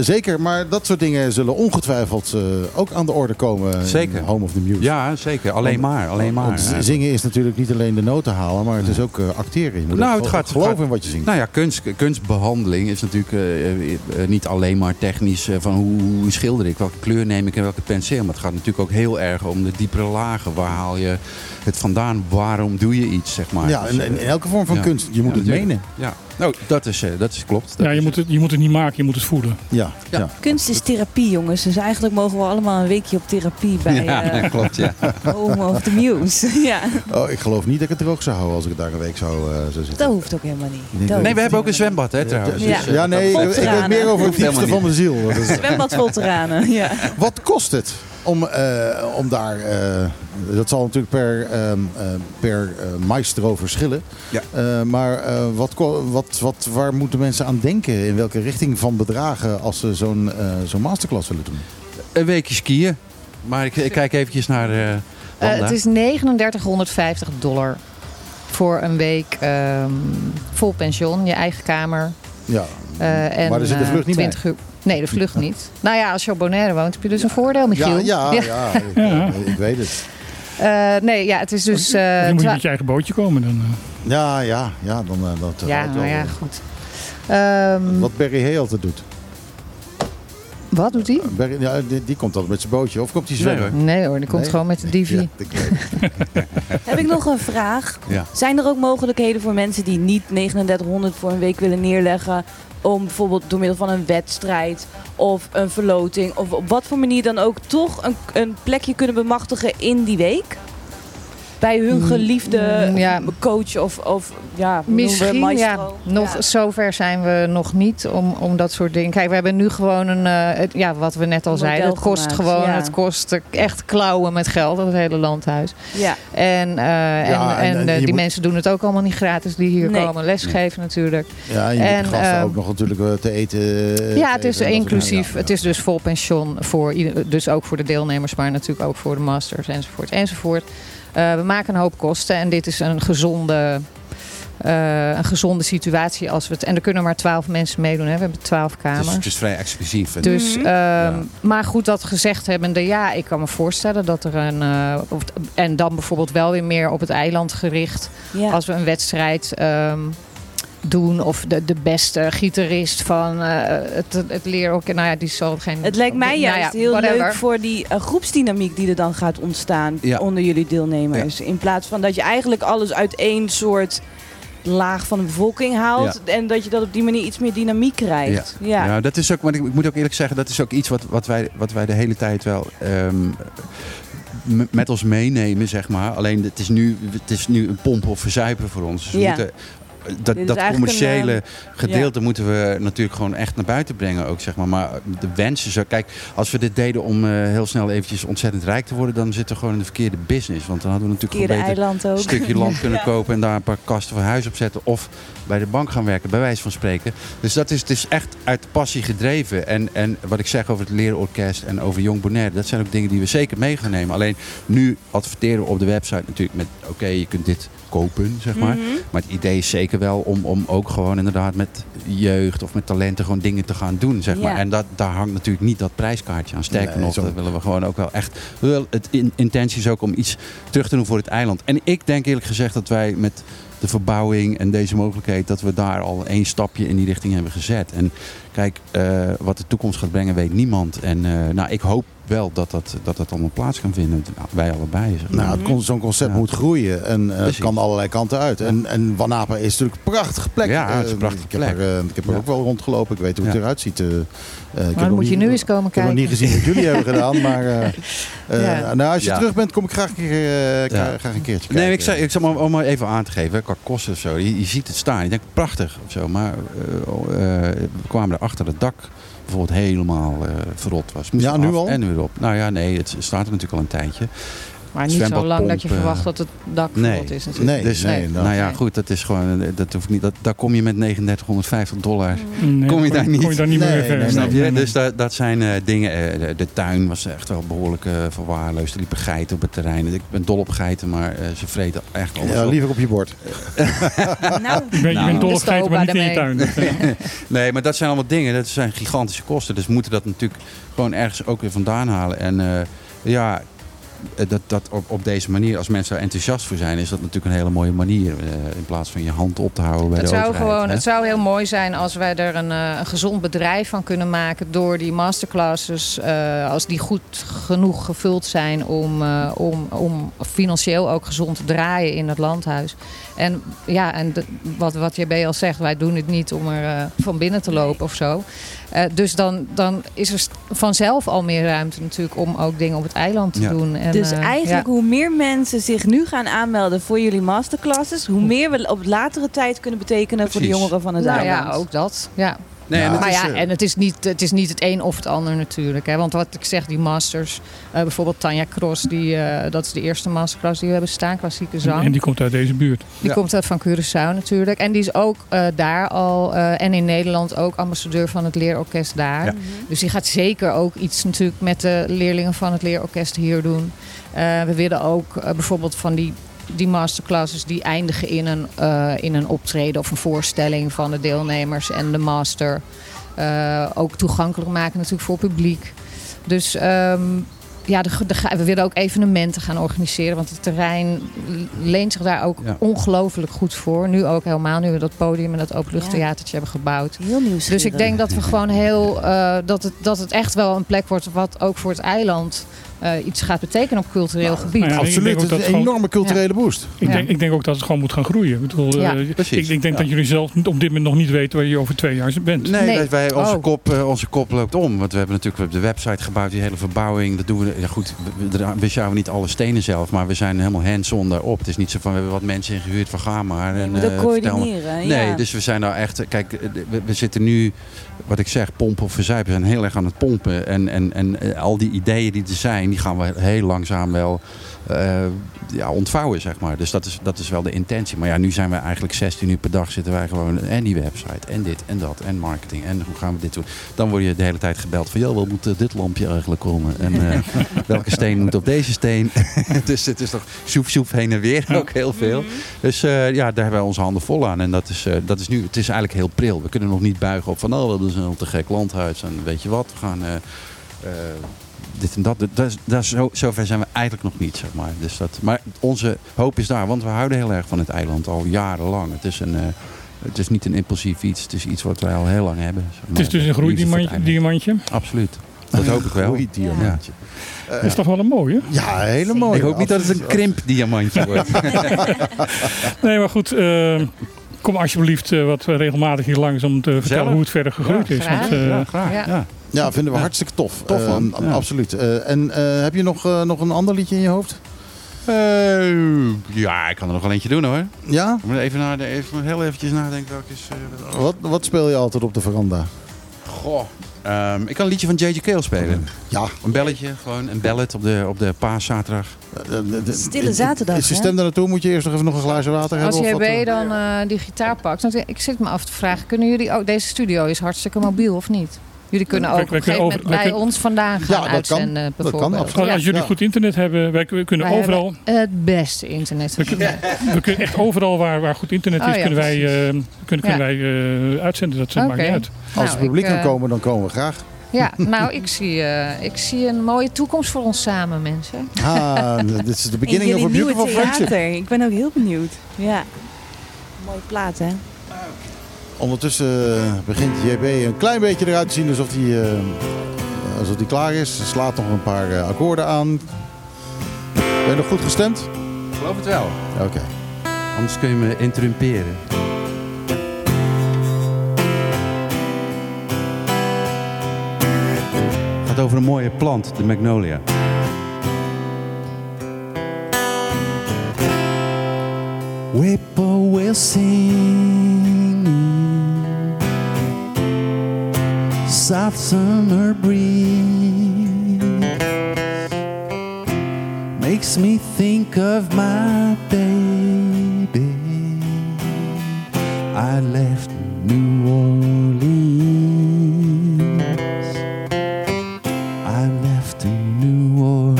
zeker, maar dat soort dingen zullen ongetwijfeld eh, ook aan de orde komen. Zeker. In Home of the Muse. Ja, zeker. Alleen maar. Alleen maar. Zingen is natuurlijk niet alleen de noten halen, maar het is ook eh, acteren. Je moet Nou, het gaat- geloven in wat je zingt. Nou ja, kunst, kunstbehandeling is natuurlijk eh, eh, eh, niet alleen maar technisch eh, van hoe, hoe schilder ik, welke kleur neem ik en welke penseel. Maar het gaat natuurlijk ook heel erg om de diepere lagen. Waar haal je het vandaan? Waarom doe je iets, zeg maar. ja, Dus, in, eh, in elke vorm van ja. kunst. Je moet Ja, het menen. Ja, nou, dat is, eh, dat is klopt. Dat Ja, je is- moet, het, je moet het niet maken, je moet het voelen. Ja, Ja. ja. Kunst is therapie, jongens. Dus eigenlijk mogen we allemaal een weekje op therapie bij ja, eh, [LAUGHS] klopt, ja. Home of the Muse. [LAUGHS] ja, Oh, ik geloof niet dat ik het droog zou houden als ik daar een week zou, eh, zou zitten. dat hoeft ook helemaal niet. Nee, Dat Nee, hoeft we hebben ook een zwembad, hè, trouwens. Ja. Dus, eh, Ja, nee, ik, ik weet meer over het diepste van mijn ziel. Niet. [LAUGHS] Zwembad vol tranen, ja. Wat kost het om, eh, om daar, eh, dat zal natuurlijk per, ehm, eh, per maestro verschillen. Ja. Eh, maar eh, wat, wat, wat, waar moeten mensen aan denken? In welke richting van bedragen als ze zo'n eh, zo'n masterclass willen doen? Een weekje skiën. Maar ik, ik kijk eventjes naar het is 3950 dollar voor een week ehm, vol pension, je eigen kamer. Ja, eh, en, maar er zit de vlucht niet bij. 20 uur. Nee, de vlucht niet. Nou ja, als je op Bonaire woont, heb je dus een voordeel, Michiel. Ja, ja, ja. [LAUGHS] eh, ik weet het. Eh, nee, ja, het is dus... eh, Dan moet je met je eigen bootje komen. Dan, eh. Ja, ja, ja, dan eh, dat ja, nou ja, eh, goed. Ehm, Wat Barry Hay altijd doet. wat doet hij? Barry, ja, die, die komt altijd met zijn bootje. Of komt hij Nee, zwemmen? hoor. Nee hoor, die komt Nee? gewoon met de divi. Ja. [LAUGHS] Heb ik nog een vraag? Ja. Zijn er ook mogelijkheden voor mensen die niet 3900 voor een week willen neerleggen... om bijvoorbeeld door middel van een wedstrijd of een verloting... of op wat voor manier dan ook toch een, een plekje kunnen bemachtigen in die week? Bij hun Mm, geliefde mm, ja. coach of, of ja, Misschien, ja. Nog Ja. zover zijn we nog niet om, om dat soort dingen. Kijk, we hebben nu gewoon een, eh, het- ja, wat we net al zeiden. Het kost gemaakt, gewoon, ja. het kost echt klauwen met geld, dat hele landhuis. Ja. En, eh, Ja, en, en- en, en eh, die moet- mensen doen het ook allemaal niet gratis, die hier Nee. komen lesgeven natuurlijk. Ja, en je En, moet gasten ehm, ook nog natuurlijk te eten. ja, het is inclusief. Het is dus vol pensioen voor dus ook voor de deelnemers, maar natuurlijk ook voor de masters enzovoort enzovoort. Eh, we maken een hoop kosten en dit is een gezonde, eh, een gezonde situatie als we het. En er kunnen maar twaalf mensen meedoen. Hè. We hebben twaalf kamers. is, het is vrij exclusief. Dus, Mhm. ehm, Maar goed, dat gezegd hebbende, ja, ik kan me voorstellen dat er een. eh, of- en dan bijvoorbeeld wel weer meer op het eiland gericht. Ja. Als we een wedstrijd ehm, doen. Of de, de beste gitarist van eh, het, het leerorkest. Nou ja, die zal geen... Het lijkt mij nou juist ja, heel whatever. leuk voor die eh, groepsdynamiek die er dan gaat ontstaan Ja. onder jullie deelnemers. In plaats van dat je eigenlijk alles uit één soort laag van de bevolking haalt. En dat je dat op die manier iets meer dynamiek krijgt. Ja. Ja, dat is ook, maar ik, ik moet ook eerlijk zeggen, dat is ook iets wat, wat, wij, wat wij de hele tijd wel ehm, met ons meenemen, zeg maar. Alleen het is nu, het is nu een pompen of verzuipen voor ons. Dus we Ja. moeten, dat, dat commerciële een, gedeelte moeten we natuurlijk gewoon echt naar buiten brengen ook, zeg maar. Maar de wensen, zo, kijk, als we dit deden om eh, heel snel eventjes ontzettend rijk te worden, dan zitten we gewoon in de verkeerde business. Want dan hadden we natuurlijk gewoon beter een stukje [LAUGHS] land kunnen Ja. kopen en daar een paar kasten voor huis op zetten. Of bij de bank gaan werken, bij wijze van spreken. Dus dat is, het is echt uit passie gedreven. En, en wat ik zeg over het leerorkest en over Jong Bonaire, dat zijn ook dingen die we zeker mee gaan nemen. Alleen nu adverteren we op de website natuurlijk met, oké, je kunt dit kopen, zeg maar. Mhm. Maar het idee is zeker wel om, om ook gewoon inderdaad met jeugd of met talenten gewoon dingen te gaan doen, zeg maar. Ja. En dat, daar hangt natuurlijk niet dat prijskaartje aan. Sterker Nee, nog, dat willen we gewoon ook wel echt... we willen- Het in, intentie is ook om iets terug te doen voor het eiland. En ik denk eerlijk gezegd dat wij met de verbouwing en deze mogelijkheid... dat we daar al één stapje in die richting hebben gezet. En kijk, eh, wat de toekomst gaat brengen weet niemand. En eh, nou, ik hoop wel dat dat, dat dat allemaal plaats kan vinden. Wij allebei. Zeg maar. Nou, zo'n concept Ja. moet groeien en eh, het Precies. kan allerlei kanten uit. En, en Wanapa is natuurlijk een prachtige plek. Ja, het is een Eh, prachtige ik heb plek. Er, eh, ik heb er Ja. ook wel rondgelopen. Ik weet hoe het Ja. eruit ziet. eh. Eh, ik heb Maar nog dan moet je niet- nu eens komen Ik heb nog kijken. niet gezien wat jullie [LAUGHS] hebben gedaan, maar eh, eh, Ja. nou, als je Ja. terug bent, kom ik graag een, keer, eh, Ja. graag een keertje kijken. Nee, ik zei, ik zal maar, om maar even aan te geven, qua kosten of zo. Je, je ziet het staan. Je denkt prachtig of zo. Maar eh, eh, we kwamen erachter het dak bijvoorbeeld helemaal eh, verrot was. Moest Ja, nu af al? En weer op. Nou ja, nee, het staat er natuurlijk al een tijdje. Maar niet zo lang dat je verwacht eh, dat het dak nee. verrot is natuurlijk. Nee, Dus, nee, nee. inderdaad. nou ja, Nee. goed, dat is gewoon, eh, dat hoeft niet, dat, daar kom je met 3950 dollar. Nee, Kom je dan daar niet? Kom je daar niet Nee, meer verder. nee, Snap je? Nee, nee. Dus dat, dat zijn eh, dingen. eh, de, de tuin was echt wel behoorlijk eh, verwaarloosd. Er liepen geiten op het terrein. Ik ben dol op geiten, maar eh, ze vreten echt alles Ja, op. liever op je bord. [LAUGHS] Nou, Je bent, je Nou. bent dol op geiten, maar niet in je tuin. [LAUGHS] Nee, maar dat zijn allemaal dingen. Dat zijn gigantische kosten. Dus we moeten dat natuurlijk gewoon ergens ook weer vandaan halen. En eh, ja, eh, dat, dat op, op deze manier, als mensen daar enthousiast voor zijn, is dat natuurlijk een hele mooie manier. eh, in plaats van je hand op te houden bij Het de zou, overheid. gewoon, hè? het zou heel mooi zijn als wij er een, eh, een gezond bedrijf van kunnen maken door die masterclasses, eh, als die goed genoeg gevuld zijn om, eh, om, om financieel ook gezond te draaien in het landhuis. En ja, en de- wat, wat JB al zegt, wij doen het niet om er eh, van binnen te lopen of zo. Eh, dus dan, dan is er vanzelf al meer ruimte natuurlijk om ook dingen op het eiland te Ja. doen. En, dus eh, eigenlijk ja. hoe meer mensen zich nu gaan aanmelden voor jullie masterclasses, hoe meer we op latere tijd kunnen betekenen voor de jongeren van het Nou eiland. ja, ook dat. Ja. Nee, en het maar is, ja, eh, en het is, niet, het is niet het een of het ander natuurlijk. Hè? Want wat ik zeg, die masters, eh, bijvoorbeeld Tanja Cross, die, eh, dat is de eerste masterclass die we hebben staan, klassieke zang. En die komt uit deze buurt. Die Ja. komt uit van Curaçao natuurlijk. En die is ook eh, daar al, eh, en in Nederland ook ambassadeur van het leerorkest daar. Ja. Dus die gaat zeker ook iets natuurlijk met de leerlingen van het leerorkest hier doen. Eh, we willen ook bijvoorbeeld van die, die masterclasses die eindigen in een, eh, in een optreden of een voorstelling van de deelnemers en de master. eh, ook toegankelijk maken natuurlijk voor publiek. Dus ehm, ja, de, de- we willen ook evenementen gaan organiseren. Want het terrein leent zich daar ook Ja. ongelooflijk goed voor. Nu ook helemaal, nu we dat podium en dat openluchttheatertje hebben gebouwd. Heel nieuwsgierig. Dus ik denk dat we gewoon heel. eh, dat, het, dat het echt wel een plek wordt wat ook voor het eiland eh, iets gaat betekenen op cultureel gebied. nou ja, ik denk Absoluut, het dat is een gewoon- enorme culturele boost. Ik, Ja. denk, ik denk ook dat het gewoon moet gaan groeien. Ik, bedoel, Ja, eh, ik, ik denk Ja. dat jullie zelf op dit moment nog niet weten waar je over twee jaar bent. Nee, Nee. Wij, onze, Oh. kop, eh, onze kop loopt om. Want we hebben natuurlijk we hebben de website gebouwd, die hele verbouwing. Dat doen we. Ja, goed, we, we, sjouwen niet alle stenen zelf, maar we zijn helemaal hands-on daarop. Het is niet zo van we hebben wat mensen ingehuurd van ga maar. Je En, eh, maar. coördineren. Nee, ja. dus we zijn nou echt. Kijk, we, we zitten nu, wat ik zeg, pompen of verzuipen. We zijn heel erg aan het pompen. En, en, en al die ideeën die er zijn, die gaan we heel langzaam wel eh, ja, ontvouwen, zeg maar. Dus dat is, dat is wel de intentie. Maar ja, nu zijn we eigenlijk 16 uur per dag zitten wij gewoon. En die website, en dit, en dat, en marketing. En hoe gaan we dit doen? Dan word je de hele tijd gebeld van, joh, wat moet eh, dit lampje eigenlijk komen? En eh, [LAUGHS] welke steen moet op deze steen? [LAUGHS] dus het is toch soep, soep heen en weer ook heel veel. Dus eh, ja, daar hebben wij onze handen vol aan. En dat is, dat is nu, het is eigenlijk heel pril. We kunnen nog niet buigen op van, oh, dat is een te gek landhuis. En weet je wat, we gaan dit en dat. dat, is- dat is zo, zover zijn we eigenlijk nog niet, zeg maar. Dus dat, maar onze hoop is daar, want we houden heel erg van het eiland al jarenlang. Het is een, eh, Het is niet een impulsief iets. Het is iets wat wij al heel lang hebben. zeg Het is dus een groeidiamantje. Absoluut. Dat hoop ik wel. [LAUGHS] Groeidiamantje. Dat is toch wel een mooie? Ja, hele mooi. Ik hoop niet dat het een krimpdiamantje [LAUGHS] wordt. [LAUGHS] Nee, maar goed. eh, kom alsjeblieft eh, wat regelmatig hier langs om te vertellen hoe het verder gegroeid is. graag. Want, eh, ja, graag. Ja. Ja. Vinden we hartstikke tof. Tof, Eh, man. Ja. Absoluut. Eh, en eh, heb je nog, eh, nog een ander liedje in je hoofd? Eh, ja, ik kan er nog wel eentje doen hoor. Ja? Ik moet even, naar de, even heel eventjes nadenken welke is... eh, Wat, wat speel je altijd op de veranda? Goh. Ehm, ik kan een liedje van J.J. Kale spelen. Ja. Een belletje, gewoon een ballad op de, op de paaszaterdag. Stille zaterdag, Is je stem daar naartoe? Moet je eerst nog even nog een glaasje water Als hebben? JB eh? dan eh, die gitaar pakt. Ik zit me af te vragen, kunnen jullie ook... Deze studio is hartstikke mobiel, of niet? Jullie kunnen ook wij een kunnen bij kunnen- ons vandaan gaan Ja, dat kan. Dat kan, absoluut. als jullie Ja. goed internet hebben, wij we kunnen Wij overal. het beste internet. We kunnen, we kunnen echt overal waar, waar goed internet is, Oh ja, kunnen wij, eh, kunnen, kunnen Ja. wij eh, uitzenden. Dat maakt Oké. niet uit. Als Nou, het publiek kan eh, komen, dan komen we graag. Ja, nou, ik zie, eh, ik zie een mooie toekomst voor ons samen, mensen. Ah, [LAUGHS] dit is de In beginning of a nieuwe beautiful friendship. Ik ben ook heel benieuwd. Ja. Mooie plaat, hè? Ondertussen eh, begint JB een klein beetje eruit te zien alsof hij, eh, alsof hij klaar is. Hij slaat nog een paar eh, akkoorden aan. Ben je nog goed gestemd? Ik geloof het wel. Oké. Anders kun je me interrumperen. Het gaat over een mooie plant, de magnolia. Whippoorwill singing, soft summer breeze makes me think of my baby. I left New Orleans. I left New Orleans.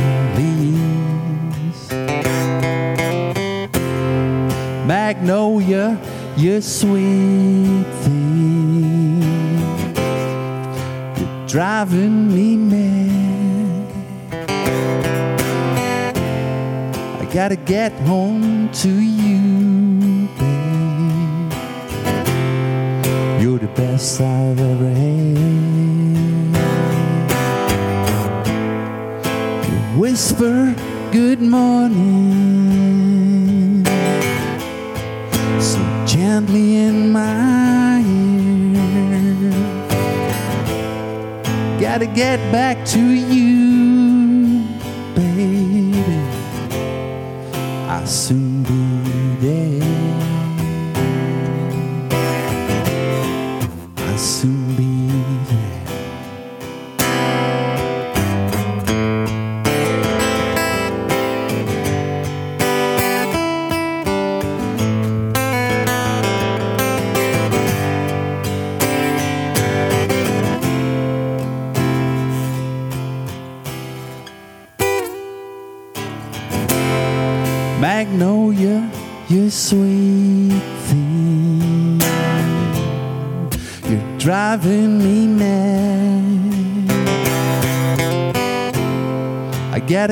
Magnolia, you're sweet driving me mad. I gotta get home to you, babe. You're the best I've ever had. You whisper good morning so gently in get back to you, baby. I'll soon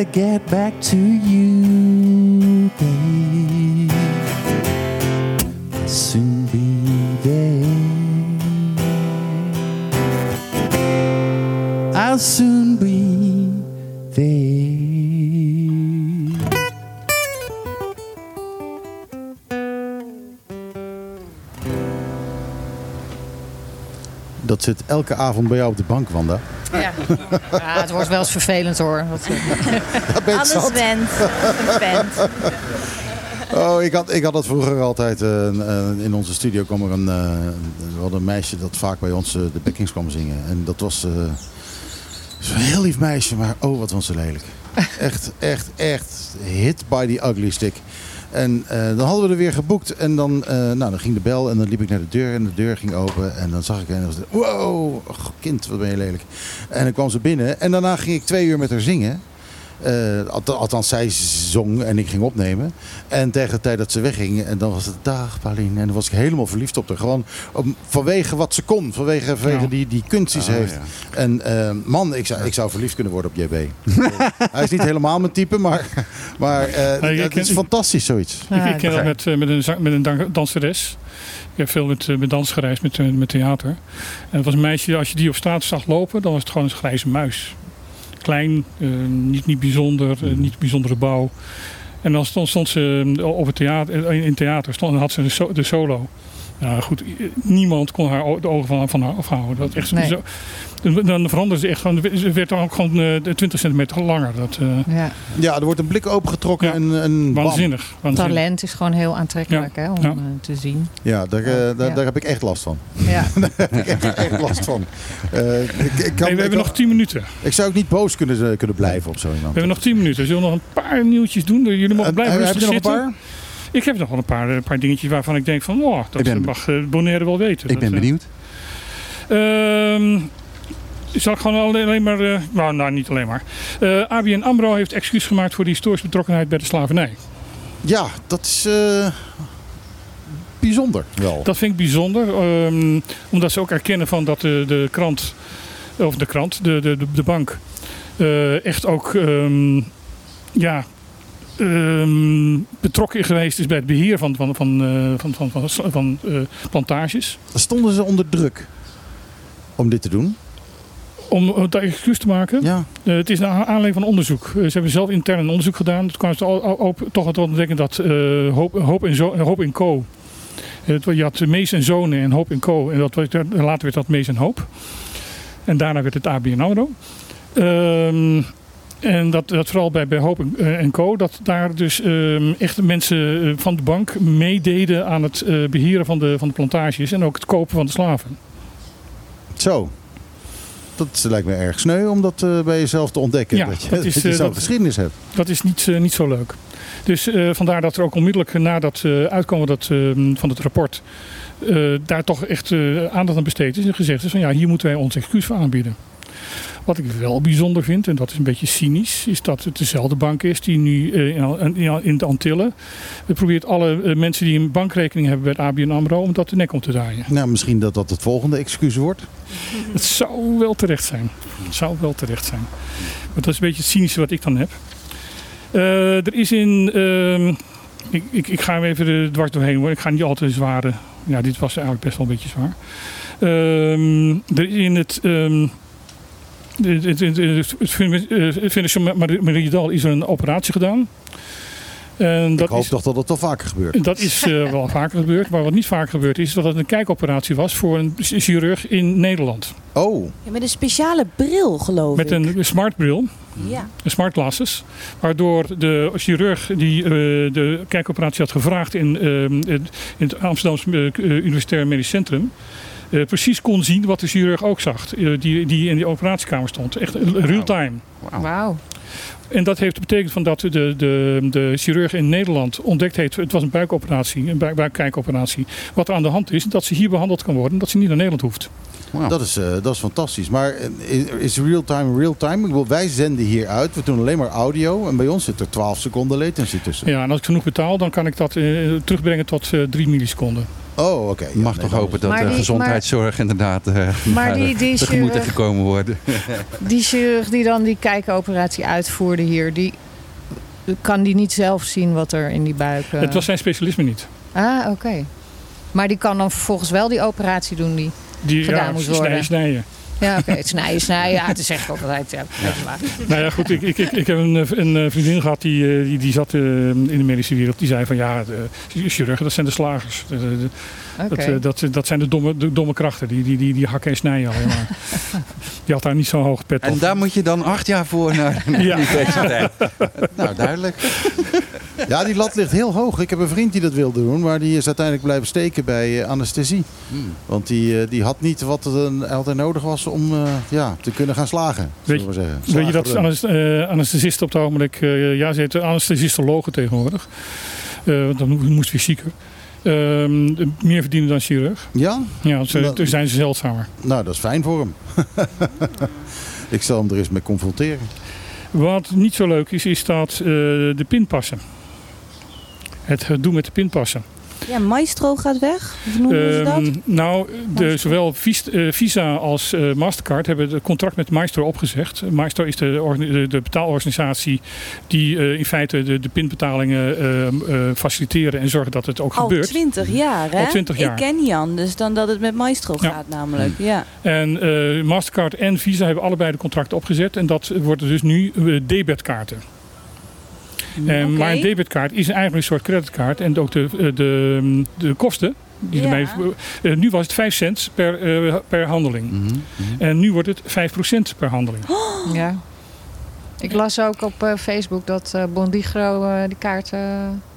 Gotta get back to you, babe. Soon be there. I'll soon be there. Dat zit elke avond bij jou op de bank, Wanda. Ja. ja, het wordt wel eens vervelend hoor. Dat, Daar ben je Alles went. Vent. Oh, ik had, ik had dat vroeger altijd. eh, eh, in onze studio kwam er een, eh, we hadden een meisje dat vaak bij ons eh, de backings kwam zingen. En dat was eh, zo'n heel lief meisje, maar oh wat was ze lelijk. Echt, echt, echt hit by the ugly stick. En eh, dan hadden we er weer geboekt en dan, eh, nou, dan ging de bel en dan liep ik naar de deur en de deur ging open. En dan zag ik en dan was het, wow, kind, wat ben je lelijk. En dan kwam ze binnen en daarna ging ik twee uur met haar zingen. Eh, alt- althans, zij zong en ik ging opnemen. En tegen de tijd dat ze wegging, en dan was het dag, Pauline. En dan was ik helemaal verliefd op haar. Gewoon om, vanwege wat ze kon, vanwege, vanwege Ja. die, die kunst die ze Ah, heeft. ja. En eh, man, ik zou, ik zou verliefd kunnen worden op JB. [LAUGHS] Hij is niet helemaal mijn type, maar, maar eh, Nee, ik het ken- is fantastisch zoiets. ik, ik ken dat met, met een, met een dan- danseres. Ik heb veel met, met dans gereisd, met, met theater. En het was een meisje, als je die op straat zag lopen, dan was het gewoon een grijze muis. Klein, eh, niet, niet bijzonder, eh, niet bijzondere bouw. En dan stond, stond ze eh, op het theater, in theater, stond, had ze de solo. Nou goed, niemand kon haar de ogen van, van haar afhouden. Dat echt Nee. zo, dan- dan veranderde ze echt gewoon. Ze werd dan ook gewoon eh, 20 centimeter langer. Dat, eh, Ja. Ja, er wordt een blik opengetrokken Ja. en, en bam. waanzinnig. waanzinnig. Talent is gewoon heel aantrekkelijk hè, om Ja. eh, te zien. Ja, daar, eh, daar, Ja. daar heb ik echt last van. Ja. [LAUGHS] daar heb ik echt, echt last van. Eh, ik, ik, kan, Hey, we ik, hebben kan- nog 10 minuten. ik zou ook niet boos kunnen, eh, kunnen blijven op zo We iemand. hebben nog 10 minuten. Zullen we nog een paar nieuwtjes doen? Jullie mogen Eh, blijven heb rustig je nog een zitten. paar? Ik heb nog wel een paar, een paar dingetjes waarvan ik denk van... Oh, dat ben- mag eh, Bonaire wel weten. Ik ben Dat, eh, benieuwd. Ehm, zal ik gewoon alleen, maar... eh, nou, nou, niet alleen maar. Eh, ABN AMRO heeft excuus gemaakt voor de historische betrokkenheid bij de slavernij. Ja, dat is eh, bijzonder wel. Dat vind ik bijzonder. ehm, omdat ze ook erkennen van dat de, de krant... Of de krant, de, de, de, de bank... eh, echt ook... ehm, ja... ehm, betrokken geweest is bij het beheer van, van, van, eh, van, van, van, van, eh, plantages. Stonden ze onder druk om dit te doen? Om uh, daar excuus te maken. Ja. Eh, het is naar aanleiding van onderzoek. Eh, ze hebben zelf intern een onderzoek gedaan. Toen kwamen ze al, op, toch tot ontdekken dat eh, Hoop, Hoop, en Zo, Hoop en Co. Eh, het- je had Mees en Zonen en Hoop en Co. En dat, later werd dat Mees en Hoop. En daarna werd het ABN AMRO. Ehm, en dat, dat vooral bij, bij Hoop en, eh, en Co. Dat daar dus ehm, echt mensen eh, van de bank meededen aan het eh, beheren van de, van de plantages. En ook het kopen van de slaven. Zo. Dat lijkt me erg sneu om dat bij jezelf te ontdekken. Ja, dat je, dat [LAUGHS] is, dat je zo'n dat- geschiedenis hebt. Dat is niet, niet zo leuk. Dus vandaar dat er ook onmiddellijk nadat uh, uitkomen dat, eh, van het rapport... daar toch echt aandacht aan besteed is en gezegd is van ja, hier moeten wij ons excuus voor aanbieden. Wat ik wel bijzonder vind, en dat is een beetje cynisch, is dat het dezelfde bank is die nu eh, in, de Antillen probeert alle eh, mensen die een bankrekening hebben bij ABN AMRO om dat de nek om te draaien. Nou, misschien dat dat het volgende excuus wordt. Het zou wel terecht zijn. Het zou wel terecht zijn. Maar dat is een beetje het cynische wat ik dan heb. Eh, er is in... ehm, ik, ik, ik ga hem even er dwars doorheen hoor. Ik ga niet altijd zware... Ja, dit was eigenlijk best wel een beetje zwaar. Ehm, er is in het... ehm, Financial Meridial is er een operatie gedaan. En dat ik hoop is, toch dat het wel vaker gebeurt. dat is eh, [LAUGHS] wel vaker gebeurd. Maar wat niet vaker gebeurd is, dat het een kijkoperatie was voor een chirurg in Nederland. Oh, Ja, met een speciale bril, geloof Met ik. een smartbril, Ja. een smart glasses. Waardoor de chirurg die eh, de kijkoperatie had gevraagd in, eh, in het Amsterdamse eh, Universitair Medisch Centrum. Eh, precies kon zien wat de chirurg ook zag. eh, die, die in die operatiekamer stond. Echt real time. Wauw. En dat heeft betekend van dat de, de, de chirurg in Nederland ontdekt heeft, het was een buikoperatie, een buik, buikkijkoperatie. Wat er aan de hand is, dat ze hier behandeld kan worden, dat ze niet naar Nederland hoeft. dat is, eh, dat is fantastisch. Maar is- is real-time real-time? Ik bedoel, wij zenden hier uit. We doen alleen maar audio. En bij ons zit er 12 seconden latency tussen. Ja, en als ik genoeg betaal, dan kan ik dat terugbrengen tot eh 3 milliseconden. Oh, oké. Je mag toch hopen dat Maar de gezondheidszorg inderdaad eh, Maar die- die [LAUGHS] tegemoet chirurg- gekomen worden. [LAUGHS] Die chirurg die dan die kijkoperatie uitvoerde hier, die kan die niet zelf zien wat er in die buik... eh, Het was zijn specialisme niet. Ah, oké. Maar die kan dan vervolgens wel die operatie doen die Die, gedaan ja, moet snijden, worden. snijden. Ja, oké. Het snijden, snijden. Ja, het is echt altijd... Ja. Nou ja, goed. Ik, ik, ik, ik heb een, eh, een eh, vriendin gehad die, eh, die, die zat in de medische wereld. Die zei van ja, de chirurgen, dat zijn de slagers. De- de- dat, eh, dat, dat zijn de domme, de domme krachten. Die, die, die, die hakken en snijden alleen maar. [LAUGHS] die had daar niet zo'n hoog pet En daar moet je dan acht jaar voor naar [LAUGHS] de Ja. universiteit. [LAUGHS] nou, duidelijk. Ja, die lat ligt heel hoog. Ik heb een vriend die dat wilde doen, maar die is uiteindelijk blijven steken bij eh, anesthesie. Hmm. Want die, eh, die had niet wat er altijd nodig was om eh, ja, te kunnen gaan slagen. Weet we zeggen. Weet je dat eh, anesthesisten op het ogenblik... eh, ja, ze heten anesthesistologen tegenwoordig. Eh, dan moest fysieken. Ehm, meer verdienen dan chirurg. Ja? Ja, ze, Nou, toen zijn ze zeldzamer. Nou, dat is fijn voor hem. [LAUGHS] Ik zal hem er eens mee confronteren. Wat niet zo leuk is, is dat eh, de pinpassen. Het gedoe met de pinpassen. Ja, Maestro gaat weg. Hoe noemen ze dat? Ehm, nou, de, zowel eh, Visa als eh, Mastercard hebben het contract met Maestro opgezegd. Maestro is de, de, betaalorganisatie die eh, in feite de, de pinbetalingen ehm, eh, faciliteren en zorgen dat het ook Al gebeurt. 20 jaar, hè? Al 20 jaar. Ik ken Jan, dus dan dat het met Maestro Ja. gaat namelijk. Ja. En Mastercard en Visa hebben allebei de contracten opgezet. En dat worden dus nu debetkaarten. En, Oké. Maar een debetkaart is eigenlijk een soort creditkaart. En ook de, eh, de, de kosten. Die Ja. ermee, eh, nu was het 5 cent per, eh, per handeling. Mhm, mhm. En nu wordt het 5% per handeling. Ja. Ik las ook op eh, Facebook dat eh Bondigro eh die kaart eh,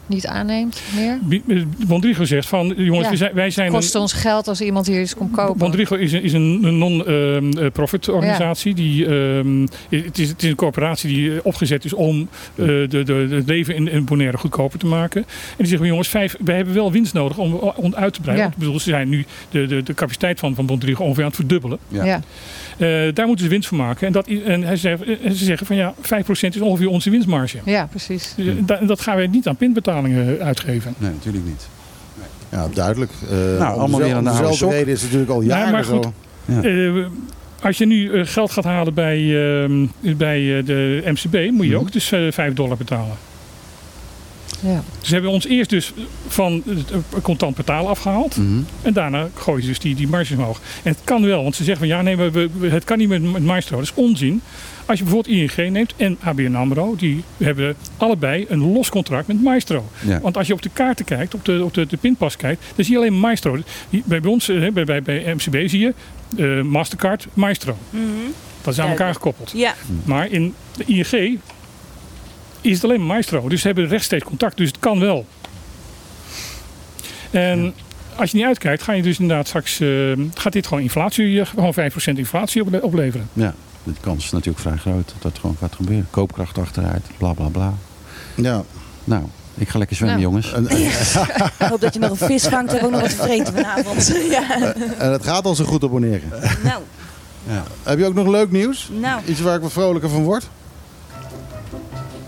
niet aanneemt meer. Bi- eh, Bondrigo zegt van, jongens, Ja. we zijn, wij zijn Kost ons geld als iemand hier iets komt kopen. Bondrigo is een, is een non-profit organisatie. Die, ehm, het, is, het is een corporatie die eh, opgezet is om eh, de, de, de- het leven in, in Bonaire goedkoper te maken. En die zeggen, jongens, vijf, wij hebben wel winst nodig om, om uit te breiden. Ja. Ik bedoel, ze zijn nu de, de, de capaciteit van, van Bondrigo ongeveer aan het verdubbelen. Ja. Eh, daar moeten ze winst van maken. En, dat, en hij zegt, en ze zeggen van ja, 5% is ongeveer onze winstmarge. ja, precies. Dus, eh, da- dat gaan wij niet aan pinbetalingen uitgeven. Nee, natuurlijk niet. Ja, duidelijk. Eh, Nou, allemaal weer aan de oude dezelfde sok. reden is het natuurlijk al Ja, jaren maar zo. goed. Ja. Eh, als je nu eh, geld gaat halen bij, ehm, bij eh, de MCB, moet je Mhm. ook dus eh 5 dollar betalen. Ja. Dus hebben we ons eerst dus van het contant betalen afgehaald. Mhm. En daarna gooien ze dus die, die marges omhoog. En het kan wel, want ze zeggen van ja, nee, we, we- het kan niet met, met Maestro. Dat is onzin. Als je bijvoorbeeld ING neemt en ABN AMRO, die hebben allebei een los contract met Maestro. Ja. Want als je op de kaarten kijkt, op de, op de, de pinpas kijkt, dan zie je alleen Maestro. Die- Bij, bij ons, eh, bij, bij, bij MCB zie je eh, Mastercard, Maestro. Mhm. Dat is aan elkaar gekoppeld. Ja. Maar in de ING is het alleen maar Maestro. Dus ze hebben rechtstreeks contact. Dus het kan wel. En als je niet uitkijkt, ga je dus inderdaad straks... eh, gaat dit gewoon inflatie, eh, gewoon 5% inflatie ople- opleveren. Ja, de kans is natuurlijk vrij groot dat dat gewoon gaat gebeuren. Koopkracht achteruit, bla bla bla. Ja. Nou, ik ga lekker zwemmen, Nou. jongens. En, [LAUGHS] Ik hoop dat je nog een vis vangt en ook nog wat te vreten vanavond. [LAUGHS] ja. en het gaat al zo goed abonneren. Nou, Heb je ook nog leuk nieuws? nou. Iets waar ik wat vrolijker van word?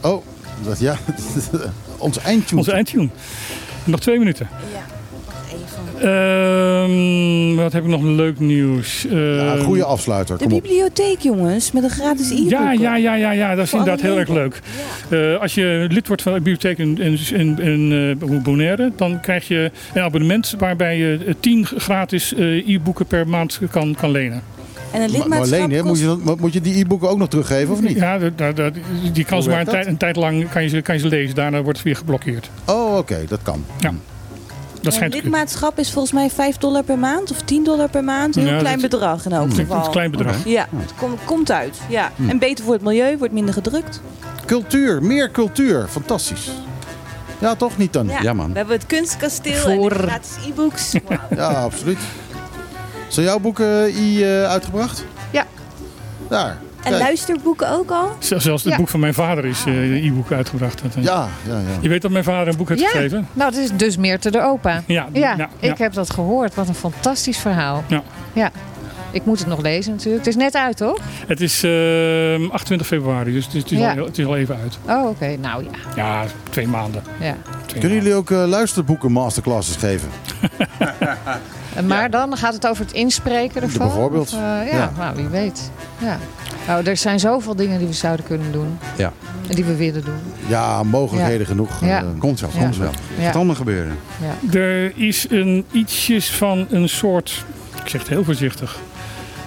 Oh, dat, ja. [LAUGHS] Ons eindtune. Onze eindtune. Nog twee minuten. Ja. Ehm, wat heb ik nog leuk nieuws? Ja, Ehm, goede afsluiter. De Kom op. bibliotheek, jongens, met een gratis e-book. Ja, ja, ja, ja, ja, dat is Voor inderdaad heel erg leuk. Eh, als je lid wordt van de bibliotheek in, in, in, in eh, Bonaire, dan krijg je een abonnement waarbij je eh, 10 gratis eh, e-boeken per maand kan, kan lenen. En een Maar lidmaatschap Marleen, hè, moet, je, dat- moet je die e-boeken ook nog teruggeven of niet? Ja, dat- dat- dat- die kan ze maar een dat? een tijd lang kan je, ze, kan je ze lezen. Daarna wordt het weer geblokkeerd. Oh, oké, dat kan. Dat Een schijnt te kunnen. lidmaatschap is volgens mij 5 dollar per maand of 10 dollar per maand. Een heel Ja, klein dat- bedrag in elk Het is geval. een klein bedrag. Ja, het kom- komt uit. Ja. En beter voor het milieu, wordt minder gedrukt. Cultuur, meer cultuur. Fantastisch. Ja, toch niet dan? Ja. Ja, man. We hebben het kunstkasteel en Voor- de gratis e-books. [LAUGHS] Ja, absoluut. Zijn jouw boeken i eh, uitgebracht? Ja. Daar. En Kijk. luisterboeken ook al? Zelfs het Ja. boek van mijn vader is eh, een e-book uitgebracht. Dat, eh, Ja, ja, ja. Je weet dat mijn vader een boek heeft Ja. geschreven? Nou, het is dus meer te de opa. Ja, Ja, ja, ik heb dat gehoord. Wat een fantastisch verhaal. Ja. Ik moet het nog lezen natuurlijk. Het is net uit, toch? Het is eh, 28 februari, dus het is, het is Ja. al, het is al even uit. Oh, oké. Nou ja. Ja, twee maanden. ja. Twee Kunnen maanden. jullie ook eh, luisterboeken masterclasses geven? Maar dan gaat het over het inspreken ervan? Bijvoorbeeld. Of, eh, ja, Ja. nou, wie weet. Ja. Nou, er zijn zoveel dingen die we zouden kunnen doen. Ja. En die we willen doen. Ja, mogelijkheden genoeg. Ja. Eh, Komt Ja. komt wel. Ja. Gaat allemaal gebeuren. Er is een ietsjes van een soort, ik zeg het heel voorzichtig, eh,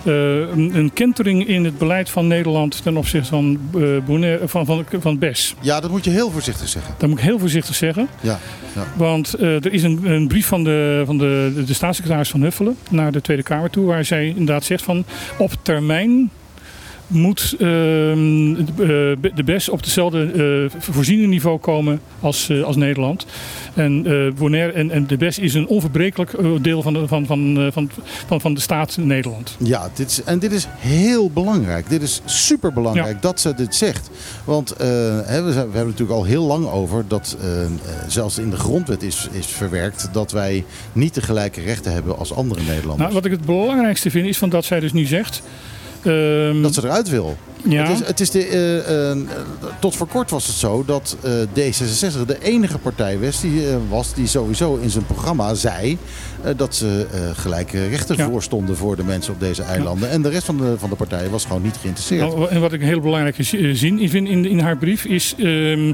een, een kentering in het beleid van Nederland ten opzichte van, eh Bonaire, van, van, van BES. Ja, dat moet je heel voorzichtig zeggen. Dat moet ik heel voorzichtig zeggen. Ja, ja. Want eh, er is een, een brief van, de, van de, de staatssecretaris van Huffelen naar de Tweede Kamer toe, waar zij inderdaad zegt van op termijn moet ehm, de, eh, BES op hetzelfde eh voorzieningniveau komen als, eh, als Nederland. En, Bonaire en, en de BES is een onverbrekelijk deel van de, van, van, van, van, van de staat Nederland. Ja, dit is, en dit is heel belangrijk. Dit is super belangrijk dat ze dit zegt. Want we, zijn, we hebben het natuurlijk al heel lang over dat zelfs in de grondwet is, is verwerkt dat wij niet de gelijke rechten hebben als andere Nederlanders. Nou, wat ik het belangrijkste vind is van dat zij dus nu zegt. Ehm, dat ze eruit wil. Ja. Het is, het is de, eh, eh, tot voor kort was het zo dat eh, D66 de enige partij was die, was die sowieso in zijn programma zei dat ze gelijke rechten Ja. voorstonden voor de mensen op deze eilanden. En de rest van de, van de partijen was gewoon niet geïnteresseerd. Nou, en wat ik een heel belangrijke zi- zin in vind in, in haar brief is... ehm,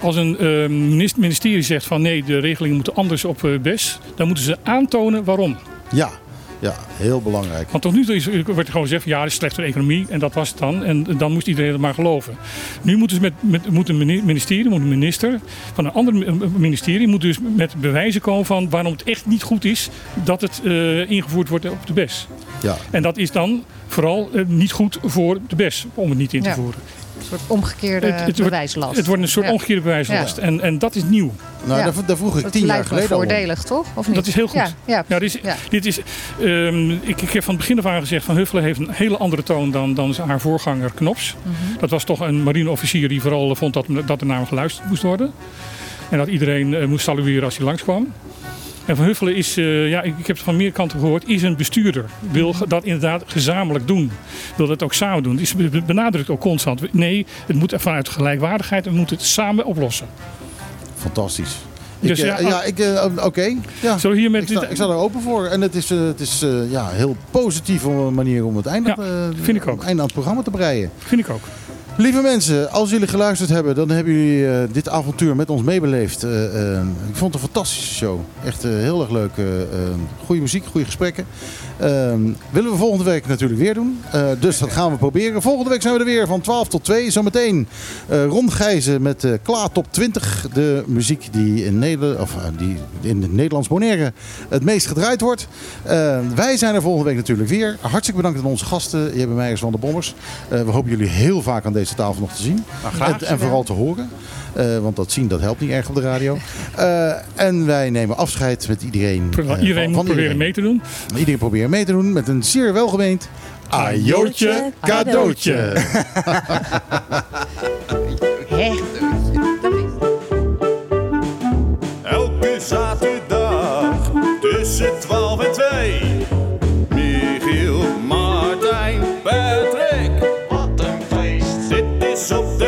als een ehm, minis- ministerie zegt van nee, de regelingen moeten anders op BES... dan moeten ze aantonen waarom. Ja, ja, heel belangrijk. Want tot nu toe is, wordt er gewoon gezegd, ja, het is slechte economie en dat was het dan. En dan moest iedereen het maar geloven. Nu moeten ze met, met moet een mini- ministerie, moet een minister van een ander mi- ministerie, moet dus met bewijzen komen van waarom het echt niet goed is dat het eh, ingevoerd wordt op de BES. Ja. En dat is dan vooral eh, niet goed voor de BES om het niet in te Ja. voeren. Een soort omgekeerde Het- het wordt- bewijslast. Het wordt een soort Ja. omgekeerde bewijslast. En, en dat is nieuw. Nou, Ja. daar, daar vroeg ik Dat tien jaar geleden om. voordelig, toch? Of niet? Dat is heel goed. Ja, ja. Ja, dit is, Ja. dit is, ehm, ik, ik heb van het begin af aan gezegd van Huffelen heeft een hele andere toon dan, dan haar voorganger Knops. Mhm. Dat was toch een marineofficier die vooral vond dat, dat er naar hem geluisterd moest worden. En dat iedereen eh, moest salueren als hij langskwam. En Van Huffelen is, eh, ja, ik, ik heb het van meer kanten gehoord, is een bestuurder. Wil ge- dat inderdaad gezamenlijk doen. Wil dat ook samen doen. Be- benadrukt ook constant. Nee, het moet vanuit gelijkwaardigheid en we moeten het samen oplossen. Fantastisch. Dus ik, ja, eh, ja, ik, eh, oké. Ja. Hier met Ik sta, dit- ik sta er open voor. En het is, eh, het is eh, ja, heel positief om een manier om het einde, Ja, eh, vind ik ook. het einde aan het programma te breien. Vind ik ook. Lieve mensen, als jullie geluisterd hebben, dan hebben jullie eh, dit avontuur met ons meebeleefd. Eh, eh, ik vond het een fantastische show. Echt heel erg leuk. goede muziek, goede gesprekken. Eh, willen we volgende week natuurlijk weer doen. Eh, dus dat gaan we proberen. Volgende week zijn we er weer van 12 tot 2. Zometeen eh Ron Gijzen met eh Klaar Top 20. De muziek die in, Neder of, die in het Nederlands Bonaire het meest gedraaid wordt. Eh, wij zijn er volgende week natuurlijk weer. Hartstikke bedankt aan onze gasten. Jeppe Meijers van de Bommers. We hopen jullie heel vaak aan deze tafel nog te zien. en, en vooral te horen. Eh, want dat zien dat helpt niet erg op de radio. [LAUGHS] Eh, en wij nemen afscheid met iedereen. eh, iedereen van- moet van proberen mee te doen. Iedereen proberen mee te doen met een zeer welgemeend ajootje cadeautje. [LAUGHS] Elke zaterdag tussen 12 en 2. Michiel, Martijn, Patrick. Wat een feest. Dit is op de